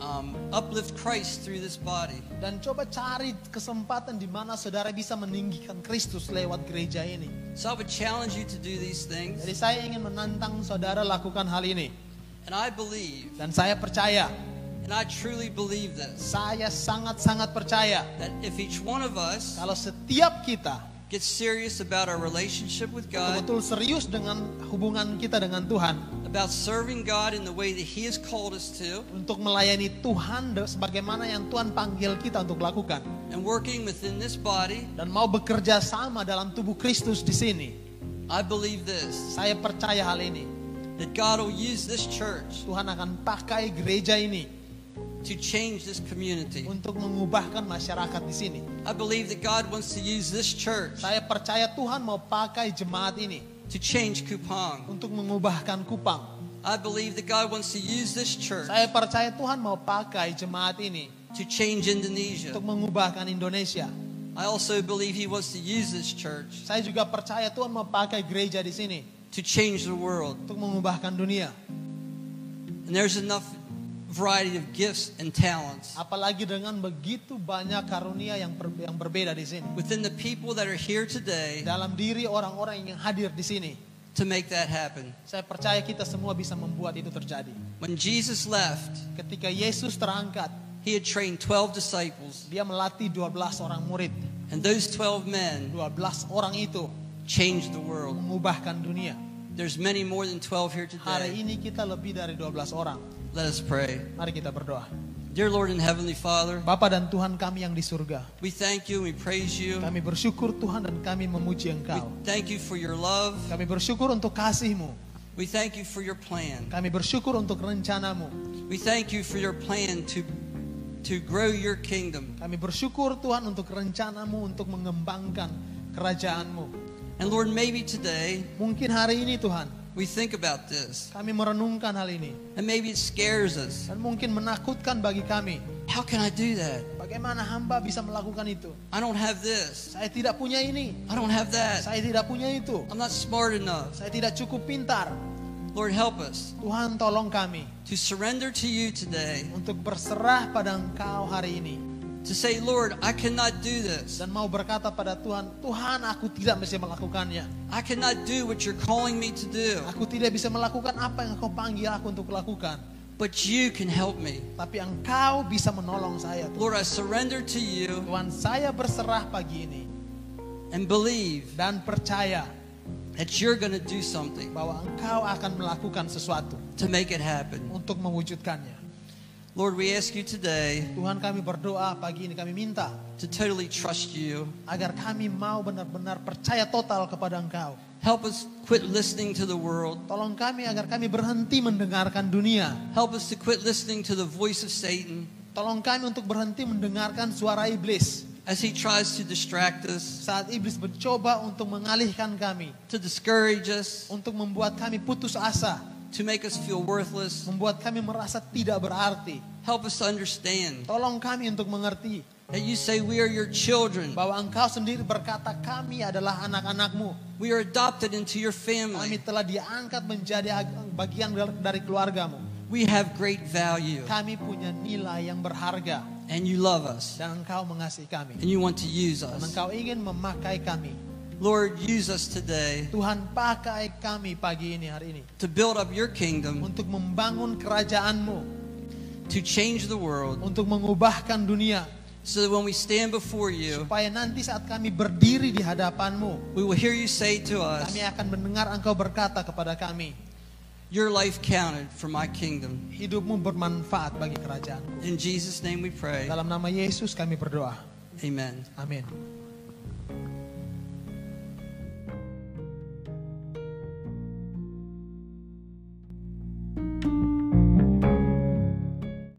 um, uplift Christ through this body. Dan coba cari kesempatan di mana saudara bisa meninggikan Kristus lewat gereja ini. So I would challenge you to do these things. Jadi saya ingin menantang saudara lakukan hal ini. And I believe, Dan saya percaya, and I truly believe this, saya sangat-sangat percaya that if each one of us kalau setiap kita gets serious about our relationship with God, betul serius dengan hubungan kita dengan Tuhan, about serving God in the way that He has called us to untuk melayani Tuhan sebagaimana yang Tuhan panggil kita untuk lakukan and working within this body, dan mau bekerja sama dalam tubuh Kristus di sini. I believe this Saya percaya hal ini. that God will use this church Tuhan akan pakai gereja ini to change this community. untuk mengubahkan masyarakat di sini. I believe that God wants to use this church Saya percaya Tuhan mau pakai jemaat ini to change Kupang. untuk mengubahkan Kupang. I believe that God wants to use this church Saya percaya Tuhan mau pakai jemaat ini to change Indonesia. untuk mengubahkan Indonesia. I also believe He wants to use this church Saya juga percaya Tuhan mau pakai gereja di sini to change the world. untuk mengubahkan dunia. And there's enough variety of gifts and talents Apalagi dengan begitu banyak karunia yang per- yang berbeda di sini. within the people that are here today Dalam diri orang-orang yang hadir di sini. to make that happen. Saya percaya kita semua bisa membuat itu terjadi. When Jesus left, Ketika Yesus terangkat, He had trained 12 disciples, dia melatih 12 orang murid. and those 12 men 12 orang itu changed the world. mengubahkan dunia. There's many more than 12 here Hari today. ini kita lebih dari 12 orang. Let us pray. Mari kita berdoa. Dear Lord and Heavenly Father, Bapa dan Tuhan kami yang di surga. we thank you we praise you. Kami bersyukur Tuhan dan kami memuji We Engkau. thank you for your love. Kami bersyukur untuk kasih-Mu. We thank you for your plan. Kami bersyukur untuk rencanamu. We thank you for your plan to, to grow your kingdom. Kami bersyukur Tuhan untuk rencanamu untuk mengembangkan kerajaanmu. And Lord, maybe today Mungkin hari ini Tuhan, we think about this, kami merenungkan hal ini. and maybe it scares us. Dan mungkin menakutkan bagi kami. How can I do that? Bagaimana hamba bisa melakukan itu? I don't have this. Saya tidak punya ini. I don't have that. Saya tidak punya itu. I'm not smart enough. Saya tidak cukup pintar. Lord, help us Tuhan tolong kami to surrender to you today, untuk berserah pada Engkau hari ini. To say, Lord, I cannot do this. Dan mau berkata pada Tuhan, Tuhan aku tidak bisa melakukannya. I cannot do what you're calling me to do, Aku tidak bisa melakukan apa yang Engkau panggil aku untuk lakukan. but you can help me. Tapi Engkau bisa menolong saya. Tuhan. Lord, I surrender to you Tuhan saya berserah pagi ini. and believe Dan percaya that you're going to do something bahwa Engkau akan melakukan sesuatu to make it happen. untuk mewujudkannya. Lord, we ask you today Tuhan kami berdoa pagi ini kami minta to totally trust you. agar kami mau benar-benar percaya total kepada Engkau. Help us quit listening to the world. Tolong kami agar kami berhenti mendengarkan dunia. Help us to quit listening to the voice of Satan Tolong kami untuk berhenti mendengarkan suara iblis as he tries to distract us, saat iblis mencoba untuk mengalihkan kami, to discourage us, untuk membuat kami putus asa, to make us feel worthless. membuat kami merasa tidak berarti. Help us to understand Tolong kami untuk mengerti that you say we are your children. bahwa Engkau sendiri berkata kami adalah anak-anakmu. We are adopted into your Kami family. telah diangkat menjadi ag- bagian dari- keluargamu. We have great value Kami punya nilai yang berharga and you love us dan Engkau mengasihi kami. and you want to use Dan us. Engkau ingin memakai kami. Lord, use us today Tuhan pakai kami pagi ini hari ini to build up your kingdom, untuk membangun kerajaanmu, to change the world, untuk mengubahkan dunia so that when we stand before you, supaya nanti saat kami berdiri di hadapanmu, we will hear you say to us, kami akan mendengar Engkau berkata kepada kami, Your life counted for my kingdom. hidupmu bermanfaat bagi kerajaanku. In Jesus' name we pray. Dalam nama Yesus kami berdoa. Amen. Amin.